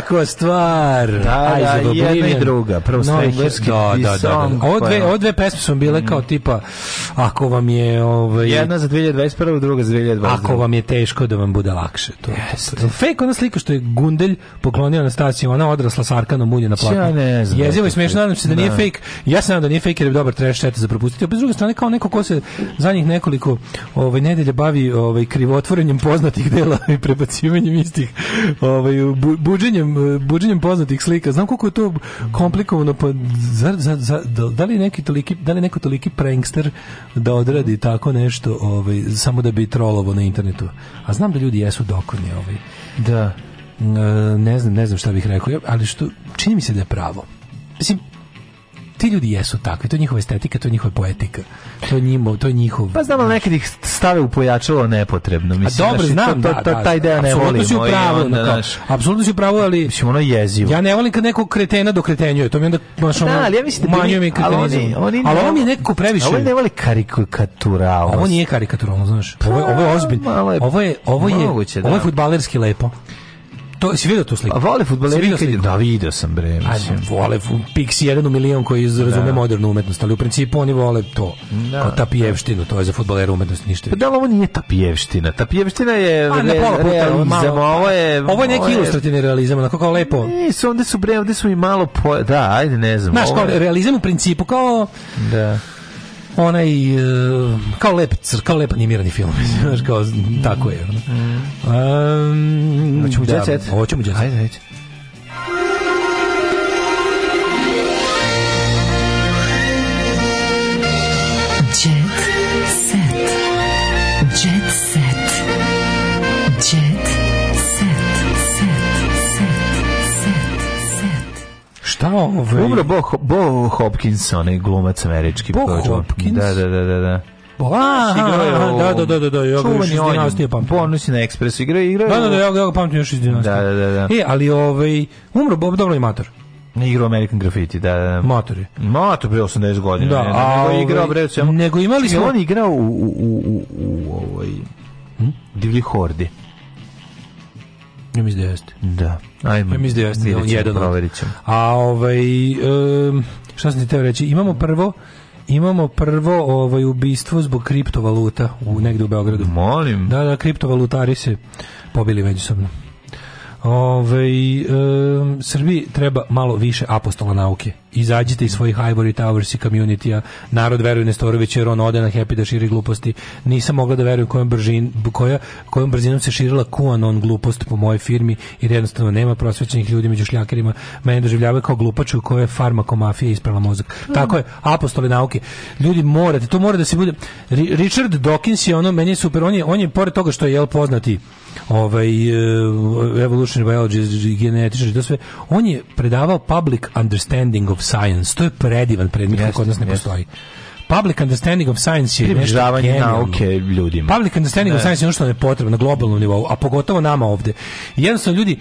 Kako stvar. Da, da Aj, da, jedna i druga. Prvo no, engleski da, da, da, da. da. Odve, odve pesme su bile kao mm. tipa Ako vam je ovaj jedna za 2021, druga za 2022. Ako vam je teško da vam bude lakše, to. Yes. to, Fake ona slika što je Gundelj poklonio Anastasiju, ona odrasla sa Arkanom Munje na platnu. Ja ne znam. Jezivo i smešno, nadam se da, da nije fake. Ja se nadam da nije fake jer je dobar trash šteta za propustiti. Opet s druge strane kao neko ko se zadnjih nekoliko ovaj nedelja bavi ovaj krivotvorenjem poznatih dela i prebacivanjem istih, ovaj buđenjem buđenjem poznatih slika. Znam koliko je to komplikovano, pa za, za, za, da li neki toliki, da li neko toliki prankster da odradi tako nešto, ovaj, samo da bi trolovo na internetu. A znam da ljudi jesu dokorni, ovaj. Da. E, ne znam, ne znam šta bih rekao, ali što čini mi se da je pravo. Mislim, ti ljudi jesu takvi, to je njihova estetika, to je njihova poetika. To je njimo, to je njihov. Pa znam, ali nekad ih stave u pojačalo nepotrebno, mislim. A dobro, znaš, znam, to, da, da, taj deo da. ne volim. Ovaj, apsolutno si u pravu, apsolutno si u ali mislim ono jezivo. Ja ne volim kad nekog kretena do kretenjuje, to mi onda baš da, ono. Da, ali ja mislim da mi kretenizam. Ali on je nekako previše. Ovo ne voli karikatura. Ovo nije karikatura, znaš. Ovo je ovo je pa, ozbiljno. Ovo je ovo je ovo je da. fudbalerski lepo to se vidi tu sliku? A vole fudbaleri kad da video sam bre, mislim. Ajde, vole Pixi jedan u milion koji razume da. modernu umetnost, ali u principu oni vole to. Da. Kao pijevština, to je za fudbalera umetnost ništa. Pa da li ovo nije Ta pijevština je A, re, pola realizam, malo, ovo je Ovo je neki ovo je... ilustrativni realizam, onako kao lepo. Nisu, onda su bre, ovde su i malo po, da, ajde, ne znam. Znaš, kao je... realizam u principu kao da onaj e, kao lep kao lep animirani film znaš kao tako je ono. um, hoćemo da, hoćemo ajde, ajde. Šta ovaj? Umro Bo, Bo Hopkins, onaj glumac američki. Bo dođu. Hopkins? Da, da, da, da. da. Bola, da, da, da, da, da, ja ga još iz dinastije pamtim. Bonus na Ekspres igra, igra. Da, da, da, ja ga, ja ga pamtim još iz dinastije. Da, da, da, da. E, ali ovaj, umro Bob, dobro i Ne igrao American Graffiti, da, da. da. Motor je. Mator pre 80 godina. Da, ne, a, nego igrao, ovaj, bre, nego imali smo... On igrao u, u, u, u, u ovoj... Hm? Divlji horde. Ja mislim da jeste. Da. Ajmo. Ja mislim da jeste, ćemo, jedan proverit ćemo. A ovaj, um, šta sam ti teo reći, imamo prvo, imamo prvo ovaj ubistvo zbog kriptovaluta u negde u Beogradu. Molim. Da, da, kriptovalutari se pobili međusobno. Ove, ovaj, um, Srbiji treba malo više apostola nauke izađite iz svojih Ivory Towers i community-a, narod veruje Nestorović jer on ode na happy da širi gluposti. Nisam mogla da verujem kojom, bržin, koja, kojom brzinom se širila QAnon glupost po mojoj firmi, i jednostavno nema prosvećenih ljudi među šljakerima. Mene doživljavaju kao glupaču koja je farmakomafija isprala mozak. Mm. Tako je, apostole nauke. Ljudi morate, to mora da se bude... Richard Dawkins je ono, meni je super, on je, on je pored toga što je jel poznati ovaj e, evolutionary biology genetičari to sve on je predavao public understanding of science. To je predivan predmet yes, koji kod nas ne yes. postoji. Public understanding of science je nešto nauke ljudima. Public understanding ne. of da. science je ono što nam je potrebno na globalnom nivou, a pogotovo nama ovde. Jednostavno, ljudi,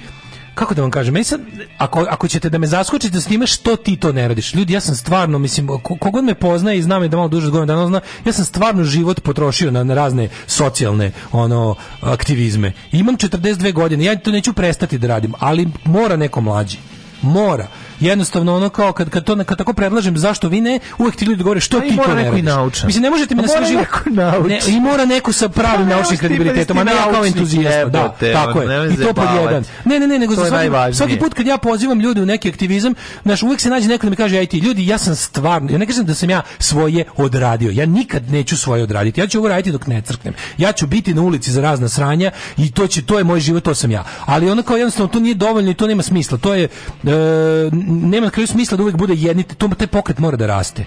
kako da vam kažem, ja sad, ako, ako ćete da me zaskočite s njime, što ti to ne radiš? Ljudi, ja sam stvarno, mislim, kogod me poznaje i zna je da malo duže odgovorim, da zna, ja sam stvarno život potrošio na, na, razne socijalne ono aktivizme. Imam 42 godine, ja to neću prestati da radim, ali mora neko mlađi. Mora jednostavno ono kao kad kad to kad tako predlažem zašto vi ne, uvek ti ljudi govore što pa ti to ne radiš. Mislim ne možete mi pa naslužiti. I mora neko sa pravim pa naučnim kredibilitetom, a ne ja kao entuzijasta. Da, tako je. I to pod jedan. Ne, ne, ne, nego svaki, svaki put kad ja pozivam ljude u neki aktivizam, znaš, uvek se nađe neko da mi kaže aj ti ljudi, ja sam stvarno, ja ne kažem da sam ja svoje odradio. Ja nikad neću svoje odraditi. Ja ću ovo raditi dok ne crknem. Ja ću biti na ulici za razna sranja i to će to je moj život, to sam ja. Ali ono kao jednostavno to nije dovoljno i to nema smisla. To je e, nema na kraju smisla da uvek bude jednite, to, taj pokret mora da raste.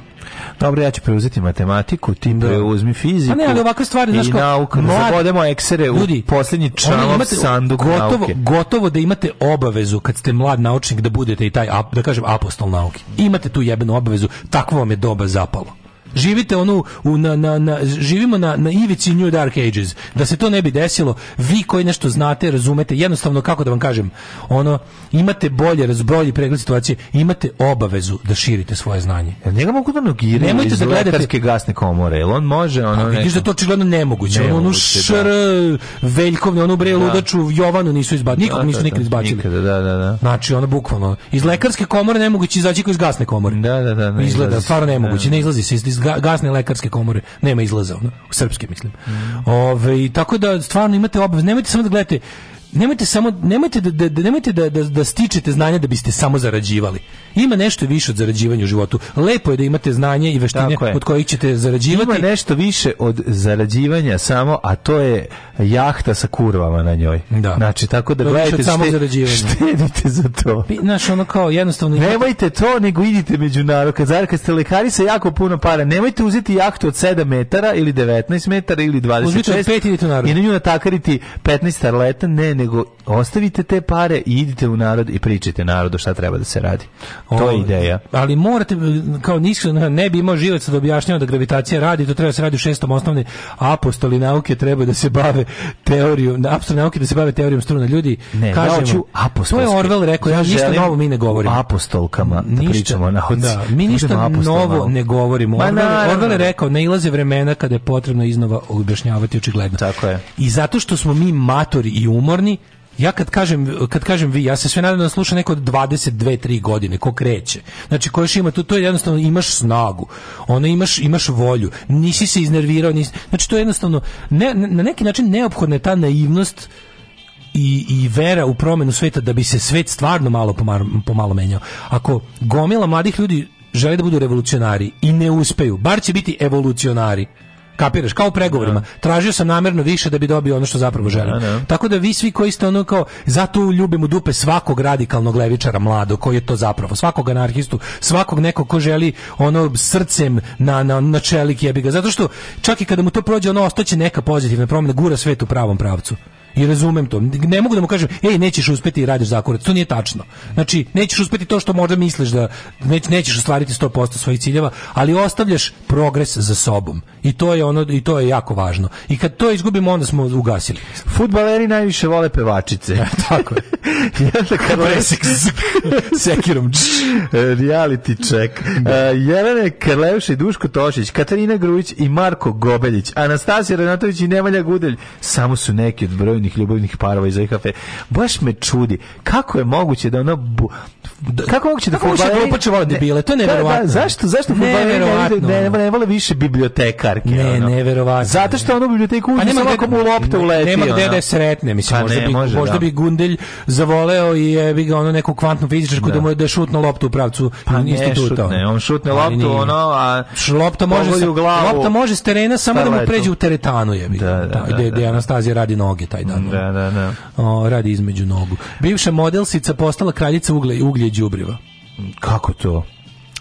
Dobro, ja ću preuzeti matematiku, ti da. preuzmi fiziku. Pa ne, ali ovakve stvari, znaš kao... I nauku, da zavodemo eksere u ljudi, posljednji članov sanduk gotovo, nauke. Gotovo da imate obavezu, kad ste mlad naučnik, da budete i taj, da kažem, apostol nauke. Imate tu jebenu obavezu, takvo vam je doba zapalo živite onu u, na, na, na, živimo na, na ivici New Dark Ages. Da se to ne bi desilo, vi koji nešto znate, razumete, jednostavno kako da vam kažem, ono imate bolje razbolji pregled situacije, imate obavezu da širite svoje znanje. Jel njega mogu da nogiraju Nemojte iz da gledate gasne komore, jel on može ono pa Vidiš da to očigledno nemoguće. nemoguće ono, ono šr da. Veljkovne, onu bre da. ludaču Jovanu nisu izbacili, da, nikog nisu nikad izbacili. Nikada, da, da, da. Znači ono bukvalno iz lekarske komore nemoguće izaći kao iz gasne komore. Da, da, da. Ne izgleda stvarno nemoguće, ne izlazi se iz gasne lekarske komore, nema izlaza, ono, u srpske mislim. Mm. Ove, tako da stvarno imate obavez, nemojte samo da gledate nemojte samo nemojte da, da, da nemojte da, da, da stičete znanje da biste samo zarađivali. Ima nešto više od zarađivanja u životu. Lepo je da imate znanje i veštine od kojih ćete zarađivati. Ima nešto više od zarađivanja samo, a to je jahta sa kurvama na njoj. Da. Znači, tako da to gledajte, samo šte, štedite za to. Znaš, ono kao jednostavno... Nemojte to, nego idite među narod. Kad, zar, ste lekari sa jako puno para, nemojte uzeti jahtu od 7 metara ili 19 metara ili 26. Uzmite od 5 I na nju natakariti 15 starleta, ne, nego ostavite te pare i idite u narod i pričajte narodu šta treba da se radi. O, to je ideja. Ali morate, kao niskreno, ne bi imao živac da objašnjava da gravitacija radi, to treba da se radi u šestom osnovne apostoli nauke, treba da se bave bave teorijom, astronauke da se bave teorijom struna. Ljudi, ne, kažemo, ja apostolske. To je Orwell rekao, ja, ništa novo mi ne govorimo. Apostolkama da ništa, pričamo. Na, od, da, mi da ništa novo ne govorimo. Ma, Orwell, Orwell je rekao, ne ilaze vremena kada je potrebno iznova objašnjavati očigledno. Tako je. I zato što smo mi matori i umorni, ja kad kažem, kad kažem vi, ja se sve nadam da sluša neko od 22-3 godine, ko kreće. Znači, ko još ima to, to je jednostavno, imaš snagu, ono, imaš, imaš volju, nisi se iznervirao, nisi, znači, to je jednostavno, ne, na neki način neophodna je ta naivnost i, i vera u promenu sveta da bi se svet stvarno malo pomalo, pomalo menjao. Ako gomila mladih ljudi žele da budu revolucionari i ne uspeju, bar će biti evolucionari. Kapiraš, kao u pregovorima. Da. Tražio sam namerno više da bi dobio ono što zapravo želim. Da, da. Tako da vi svi koji ste ono kao zato ljubimo dupe svakog radikalnog levičara mlado koji je to zapravo, svakog anarhistu, svakog nekog ko želi ono srcem na na na čelik jebi ga. Zato što čak i kada mu to prođe ono ostaje neka pozitivna promena gura svet u pravom pravcu. I razumem to. Ne mogu da mu kažem, ej, nećeš uspeti i radiš zakorac. To nije tačno. Znači, nećeš uspeti to što možda misliš da neć, nećeš ostvariti 100% svojih ciljeva, ali ostavljaš progres za sobom. I to je ono i to je jako važno. I kad to izgubimo, onda smo ugasili. Futbaleri najviše vole pevačice. Ja, e, tako je. Jelena s sekirom. Reality check. Da. Uh, e, Jelena Karlevši i Duško Tošić, Katarina Grujić i Marko Gobeljić, Anastasija Renatović i Nemanja Gudelj, samo su neki od brojnih divnih ljubavnih parova iz kafe. Baš me čudi kako je moguće da ona bu... Da- da- kako da moguće da fudbaleri glupače vole debile, to je neverovatno. Da, da, zašto zašto fudbaleri ne, ne, ne vole više bibliotekarke? Ne, ono. neverovatno. Zato što ona biblioteku uđe pa nema gde mu lopta uleti. Nema gde da je sretne, mislim, pa možda ne, bi može, možda da. bi Gundelj zavoleo i je bi ga ono neku kvantnu fizičarku da, da mu da šutne loptu u pravcu pa instituta. Ne, on šutne loptu, ono, a lopta može u glavu. lopta može s terena samo da mu pređe u teretanu je. Da, da, da, da, Anastazija radi noge taj dan normalno. Da, da, da, O, radi između nogu. Bivša modelsica postala kraljica uglje, uglje i đubriva. Kako to?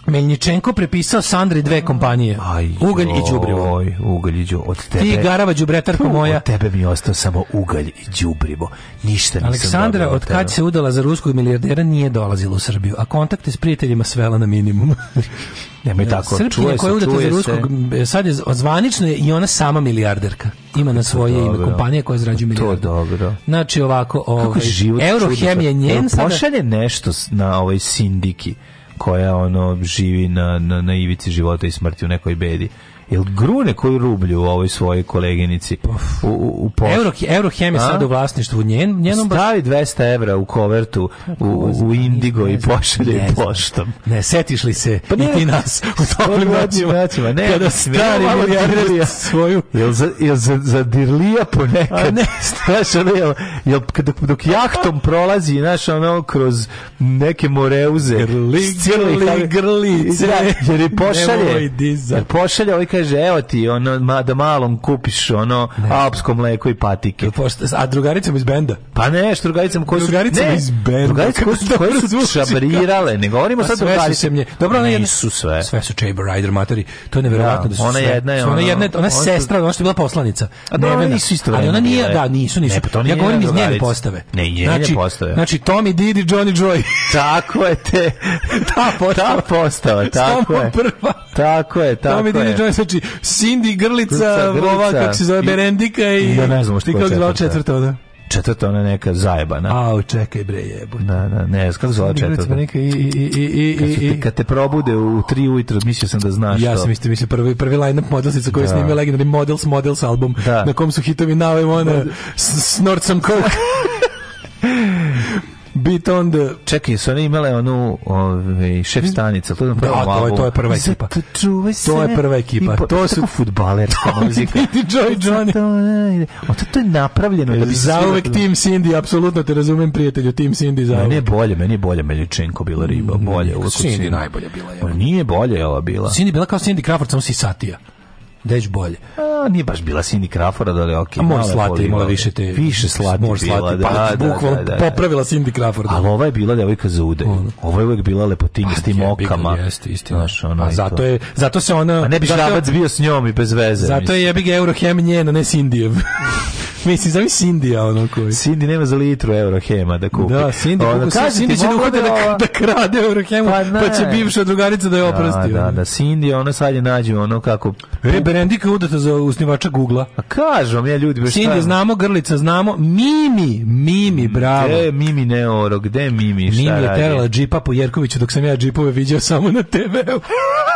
Melničenko prepisao Sandri dve kompanije. Aj, ugalj i đubrivo. Oj, ugalj i đubrivo. Od tebe. Ti garava đubretarko moja. Od tebe mi je ostao samo ugalj i đubrivo. Ništa nisam Aleksandra, od kad se udala za ruskog milijardera, nije dolazila u Srbiju, a kontakte s prijateljima svela na minimum. Nema Nemoj tako, Srpkinja koja je udata za ruskog, e, sad je zvanično i ona sama milijarderka. Ima na svoje ime kompanije koja zrađuje milijarde. To dobro. Znači ovako, ovaj, Eurohem je njen. Sada... Pošalje nešto na ovaj sindiki koja ono živi na, na, na ivici života i smrti u nekoj bedi Jel grune koju rublju u ovoj svojoj koleginici? U, u, u Euro, Eurohem je sad u vlasništvu njen, njenom... Stavi 200 evra u kovertu u, pa, u Indigo i pošalje poštom. Ne, setiš li se pa ne, i ti nas u toplim noćima? Ne, kada stari milijarder svoju... Jel za, jel za, za dirlija ponekad? A ne, znaš, ono, jel, jel dok, dok jahtom prolazi, znaš, ono, kroz neke moreuze... Grli, grli, grli, grli, grli, grli, grli, grli, grli, kaže, evo ti, ono, ma, da malom kupiš, ono, alpsko mleko i patike. A drugaricama iz benda? Pa ne, što drugaricama koji su... Drugaricama iz benda. Drugarice koje su, koje su čabrirale, ne govorimo pa sad drugarice. Sve mnje. Dobro, ona jedna, su sve. Sve su Chamber Rider materi. To je nevjerojatno da, da, su ona sve. Jedna je, ona, jedna, ona, ona sestra, ona što je bila poslanica. A da, ona nisu isto Ali ona nije, da, nisu, nisu. Ne, pa to nije ja govorim iz njene postave. Ne, njene znači, postave. Znači, Tommy, Didi, Johnny, Joy. tako je te. ta postava. Ta postava, tako je. Prva. Tako je, tako je. Tommy, Didi, Johnny, znači Cindy Grlica, ova kako se zove Berendika i ja da ne znam šta je četvrta. četvrta da četvrta ona neka zajebana. Au, čekaj bre, jebote. Da, da, ne, kako zove četvrta. Neka i i i i kad i, i. Te, kad te probude u 3 ujutro, mislio sam da znaš. Ja to. sam isto mislio prvi prvi line-up modelsica koji da. snimio legendarni Models Models album da. na kom su hitovi Now I'm on Snort some coke. Beat on the... Čekaj, su one imale onu ovaj, šef stanica, to je prva da, to je, to je prva ekipa. To je prva ekipa. Po, to su futbalerska muzika. Ti Joy Johnny. O, to, to je napravljeno. Da bi Zauvek Team Cindy, apsolutno te razumem, prijatelju, Team Cindy zauvek. Meni je bolje, meni je bolje Meljučenko bila riba. Bolje, uvijek Cindy najbolje bila. Je. Nije bolje ova bila. Cindy bila kao Cindy Crawford, samo si satija. Deć da bolje. A, nije baš bila Cindy Crawford, da ali ok. A mora slati, imala više te... Više slati, mora slati, pa da, pa da, bukvalno da, da popravila Cindy Crawford. Ali ova je bila devojka za ude. Ova je uvek bila lepotinja pa, s tim okama. Jeste, istina. Znaš, ono, A pa zato, je, zato se ona... A ne bi šrabac bio s njom i bez veze. Zato je jebi ga Eurohem njena, ne Cindijev. Mislim, zove Sindija, ono koji. Sindi nema za litru Eurohema da kupi. Da, Sindi, ono, kaži, Sindi će da, da, da, da krade Eurohemu, pa, ne. pa će bivša drugarica da je da, oprosti. Da, da, da, Sindi, ono sad je nađu, ono kako... E, Berendika udata za usnivača Google-a. A kažem, ja ljudi, šta Sindi, znamo, Grlica, znamo, Mimi, Mimi, bravo. Gde Mimi Neoro, gde Mimi, šta Mimi je terala džipa po Jerkoviću, dok sam ja džipove viđao samo na TV-u.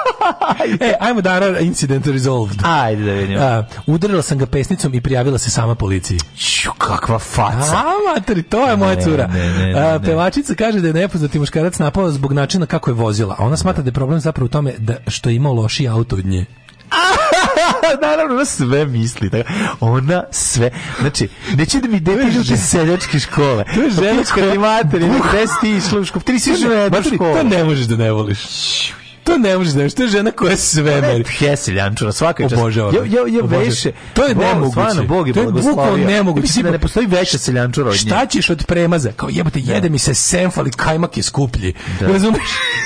e, ajmo da incident resolved. Ajde da vidimo. Uh, udarila sam ga pesnicom i prijavila se sama policiju policiji. Ću, kakva faca. A, materi, to je moja cura. Ne, ne, ne, a, pevačica kaže da je nepoznati muškarac napao zbog načina kako je vozila. A ona smatra da je problem zapravo u tome da što je imao loši auto od nje. Naravno, ona sve misli. Tako. Ona sve. Znači, neće da mi dete ide u seljačke škole. To je ženska animator. Gde si ti išla u školu? Ti nisi žena škola. To ne možeš da ne voliš to ne možeš da to je žena koja sve meri. Heseljančura, svaka čast. Bože, ja, ja, ja veše. To je nemoguće. Stvarno, Bog je to je bukvalno nemoguće. Mislim da ne postoji veća seljančura od nje. Šta ćeš od premaza? Kao jebote, da. jede mi se senfali, kajmak je skuplji. Da. Razumeš?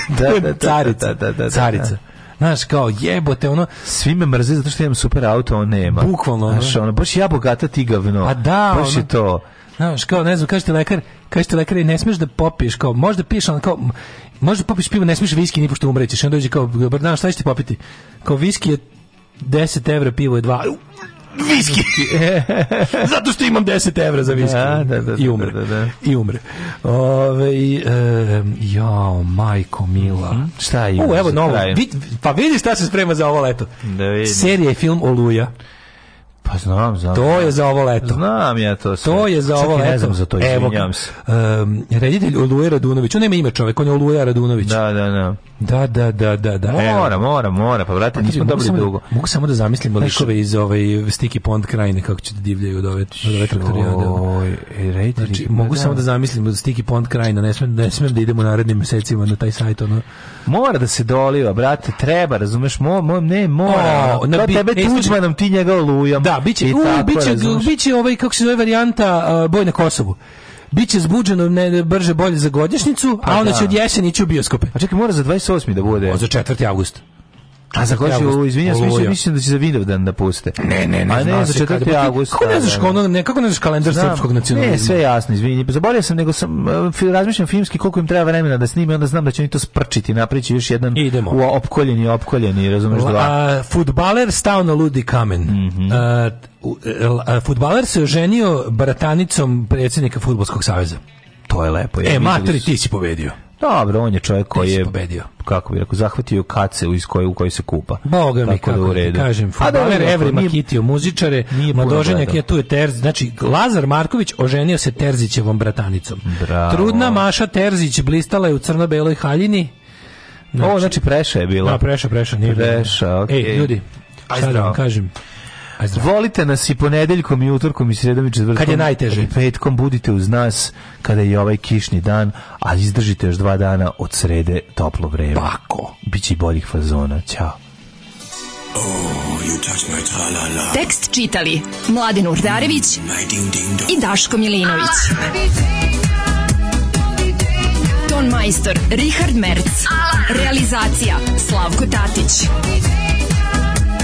Da da, da, da, carica. Da, da, carica. Znaš, kao jebote, ono... Svi me mrze zato što imam super auto, on nema. Bukvalno. Znaš, ono, baš ja bogata, ti gavno. A pa da, baš ono, je to. Znaš, kao, ne znam, kažete lekar, kažete lekar, ne smiješ da popiješ, kao, možda piješ, ono, kao, Može popiš pivo, ne smiješ viski, ni pošto umrećeš. Onda dođe kao, bar dan, šta ćete popiti? Kao viski je 10 evra, pivo je 2 viski. Zato što imam 10 evra za viski. Da, da, da, da, I umre. Da, da, da. I umre. Ove, e, jao, majko mila. Mm -hmm. Šta je? U, evo novo. Bit, pa vidi šta se sprema za ovo leto. Da vidim. Serija i film Oluja. Pa znam, znam. To je za ovo leto. Znam ja to sve. To je za Čak ovo leto. ne znam za to, izvinjam se. Um, reditelj Oluje Radunović, on nema ime čovek, on je Oluja Radunović. Da, da, da. Da, da, da, da, da. Mora, mora, mora, pa vrati, pa, nismo dobili sam, dugo. Da- mogu samo da zamislim likove iz ove ovaj, Sticky Pond krajine kako će da divljaju od ove, od ove traktorijade. Da. Oj, e, znači, pa mogu da, samo da zamislim od Sticky Pond krajina, ne smem, ne smem da idemo narednim mesecima na taj sajt, ono. Mora da se doliva, brate, treba, razumeš, mo, mo, ne, mora. O, na, to bi, tebe e, tuđmanom, ti njega olujom. Da, biće, u, biće, biće ovaj, kako se zove varijanta, uh, boj na Kosovu biće zbuđeno ne, brže bolje za godišnjicu, pa a onda da. će od jeseni ići u bioskope. A čekaj, mora za 28. da bude. O, za 4. avgust. A za koji ovo izvinjavam se, mislim, mislim da će za video dan da puste. Ne, ne, ne. A ne, za 4. avgust. Kako ne znaš da, da, da. ono, ne, kako ne znaš kalendar Znam, srpskog nacionalizma? Ne, sve jasno, izvinjavam. Pa zaboravio sam, nego sam e, razmišljam filmski koliko im treba vremena da snime, onda znam da će oni to sprčiti, naprići još jedan Idemo. u opkoljeni, opkoljeni, razumeš dva. Futbaler stao na ludi kamen. Mm -hmm. uh, Futbaler se oženio bratanicom predsjednika Futbolskog saveza. To je lepo. Je. e, matri, ti si pobedio. Dobro, on je čovjek koji je pobedio. Kako bi rekao, zahvatio kacu iz koje u kojoj se kupa. Boga mi da kako da u redu. Kažem, fudbaler Evri Makitio muzičare, Mladoženjak je tu je Terz, znači Lazar Marković oženio se Terzićevom bratanicom. Bravo. Trudna Maša Terzić blistala je u crno-beloj haljini. Znači, o, znači preša je bila. Da, preša, preša, nije preša, okay. Ej, ljudi, Aj, šta da vam kažem? Volite nas i ponedeljkom i utorkom i sredom i četvrtkom. Kad je najteže. I petkom budite uz nas kada je ovaj kišni dan, a izdržite još dva dana od srede toplo vreme. Tako. Biće i boljih fazona. Ćao. Oh, you touch my -la -la. Tekst čitali Mladin Urdarević mm, i Daško Milinović. Ton majstor Richard Merc. Realizacija Slavko Tatić.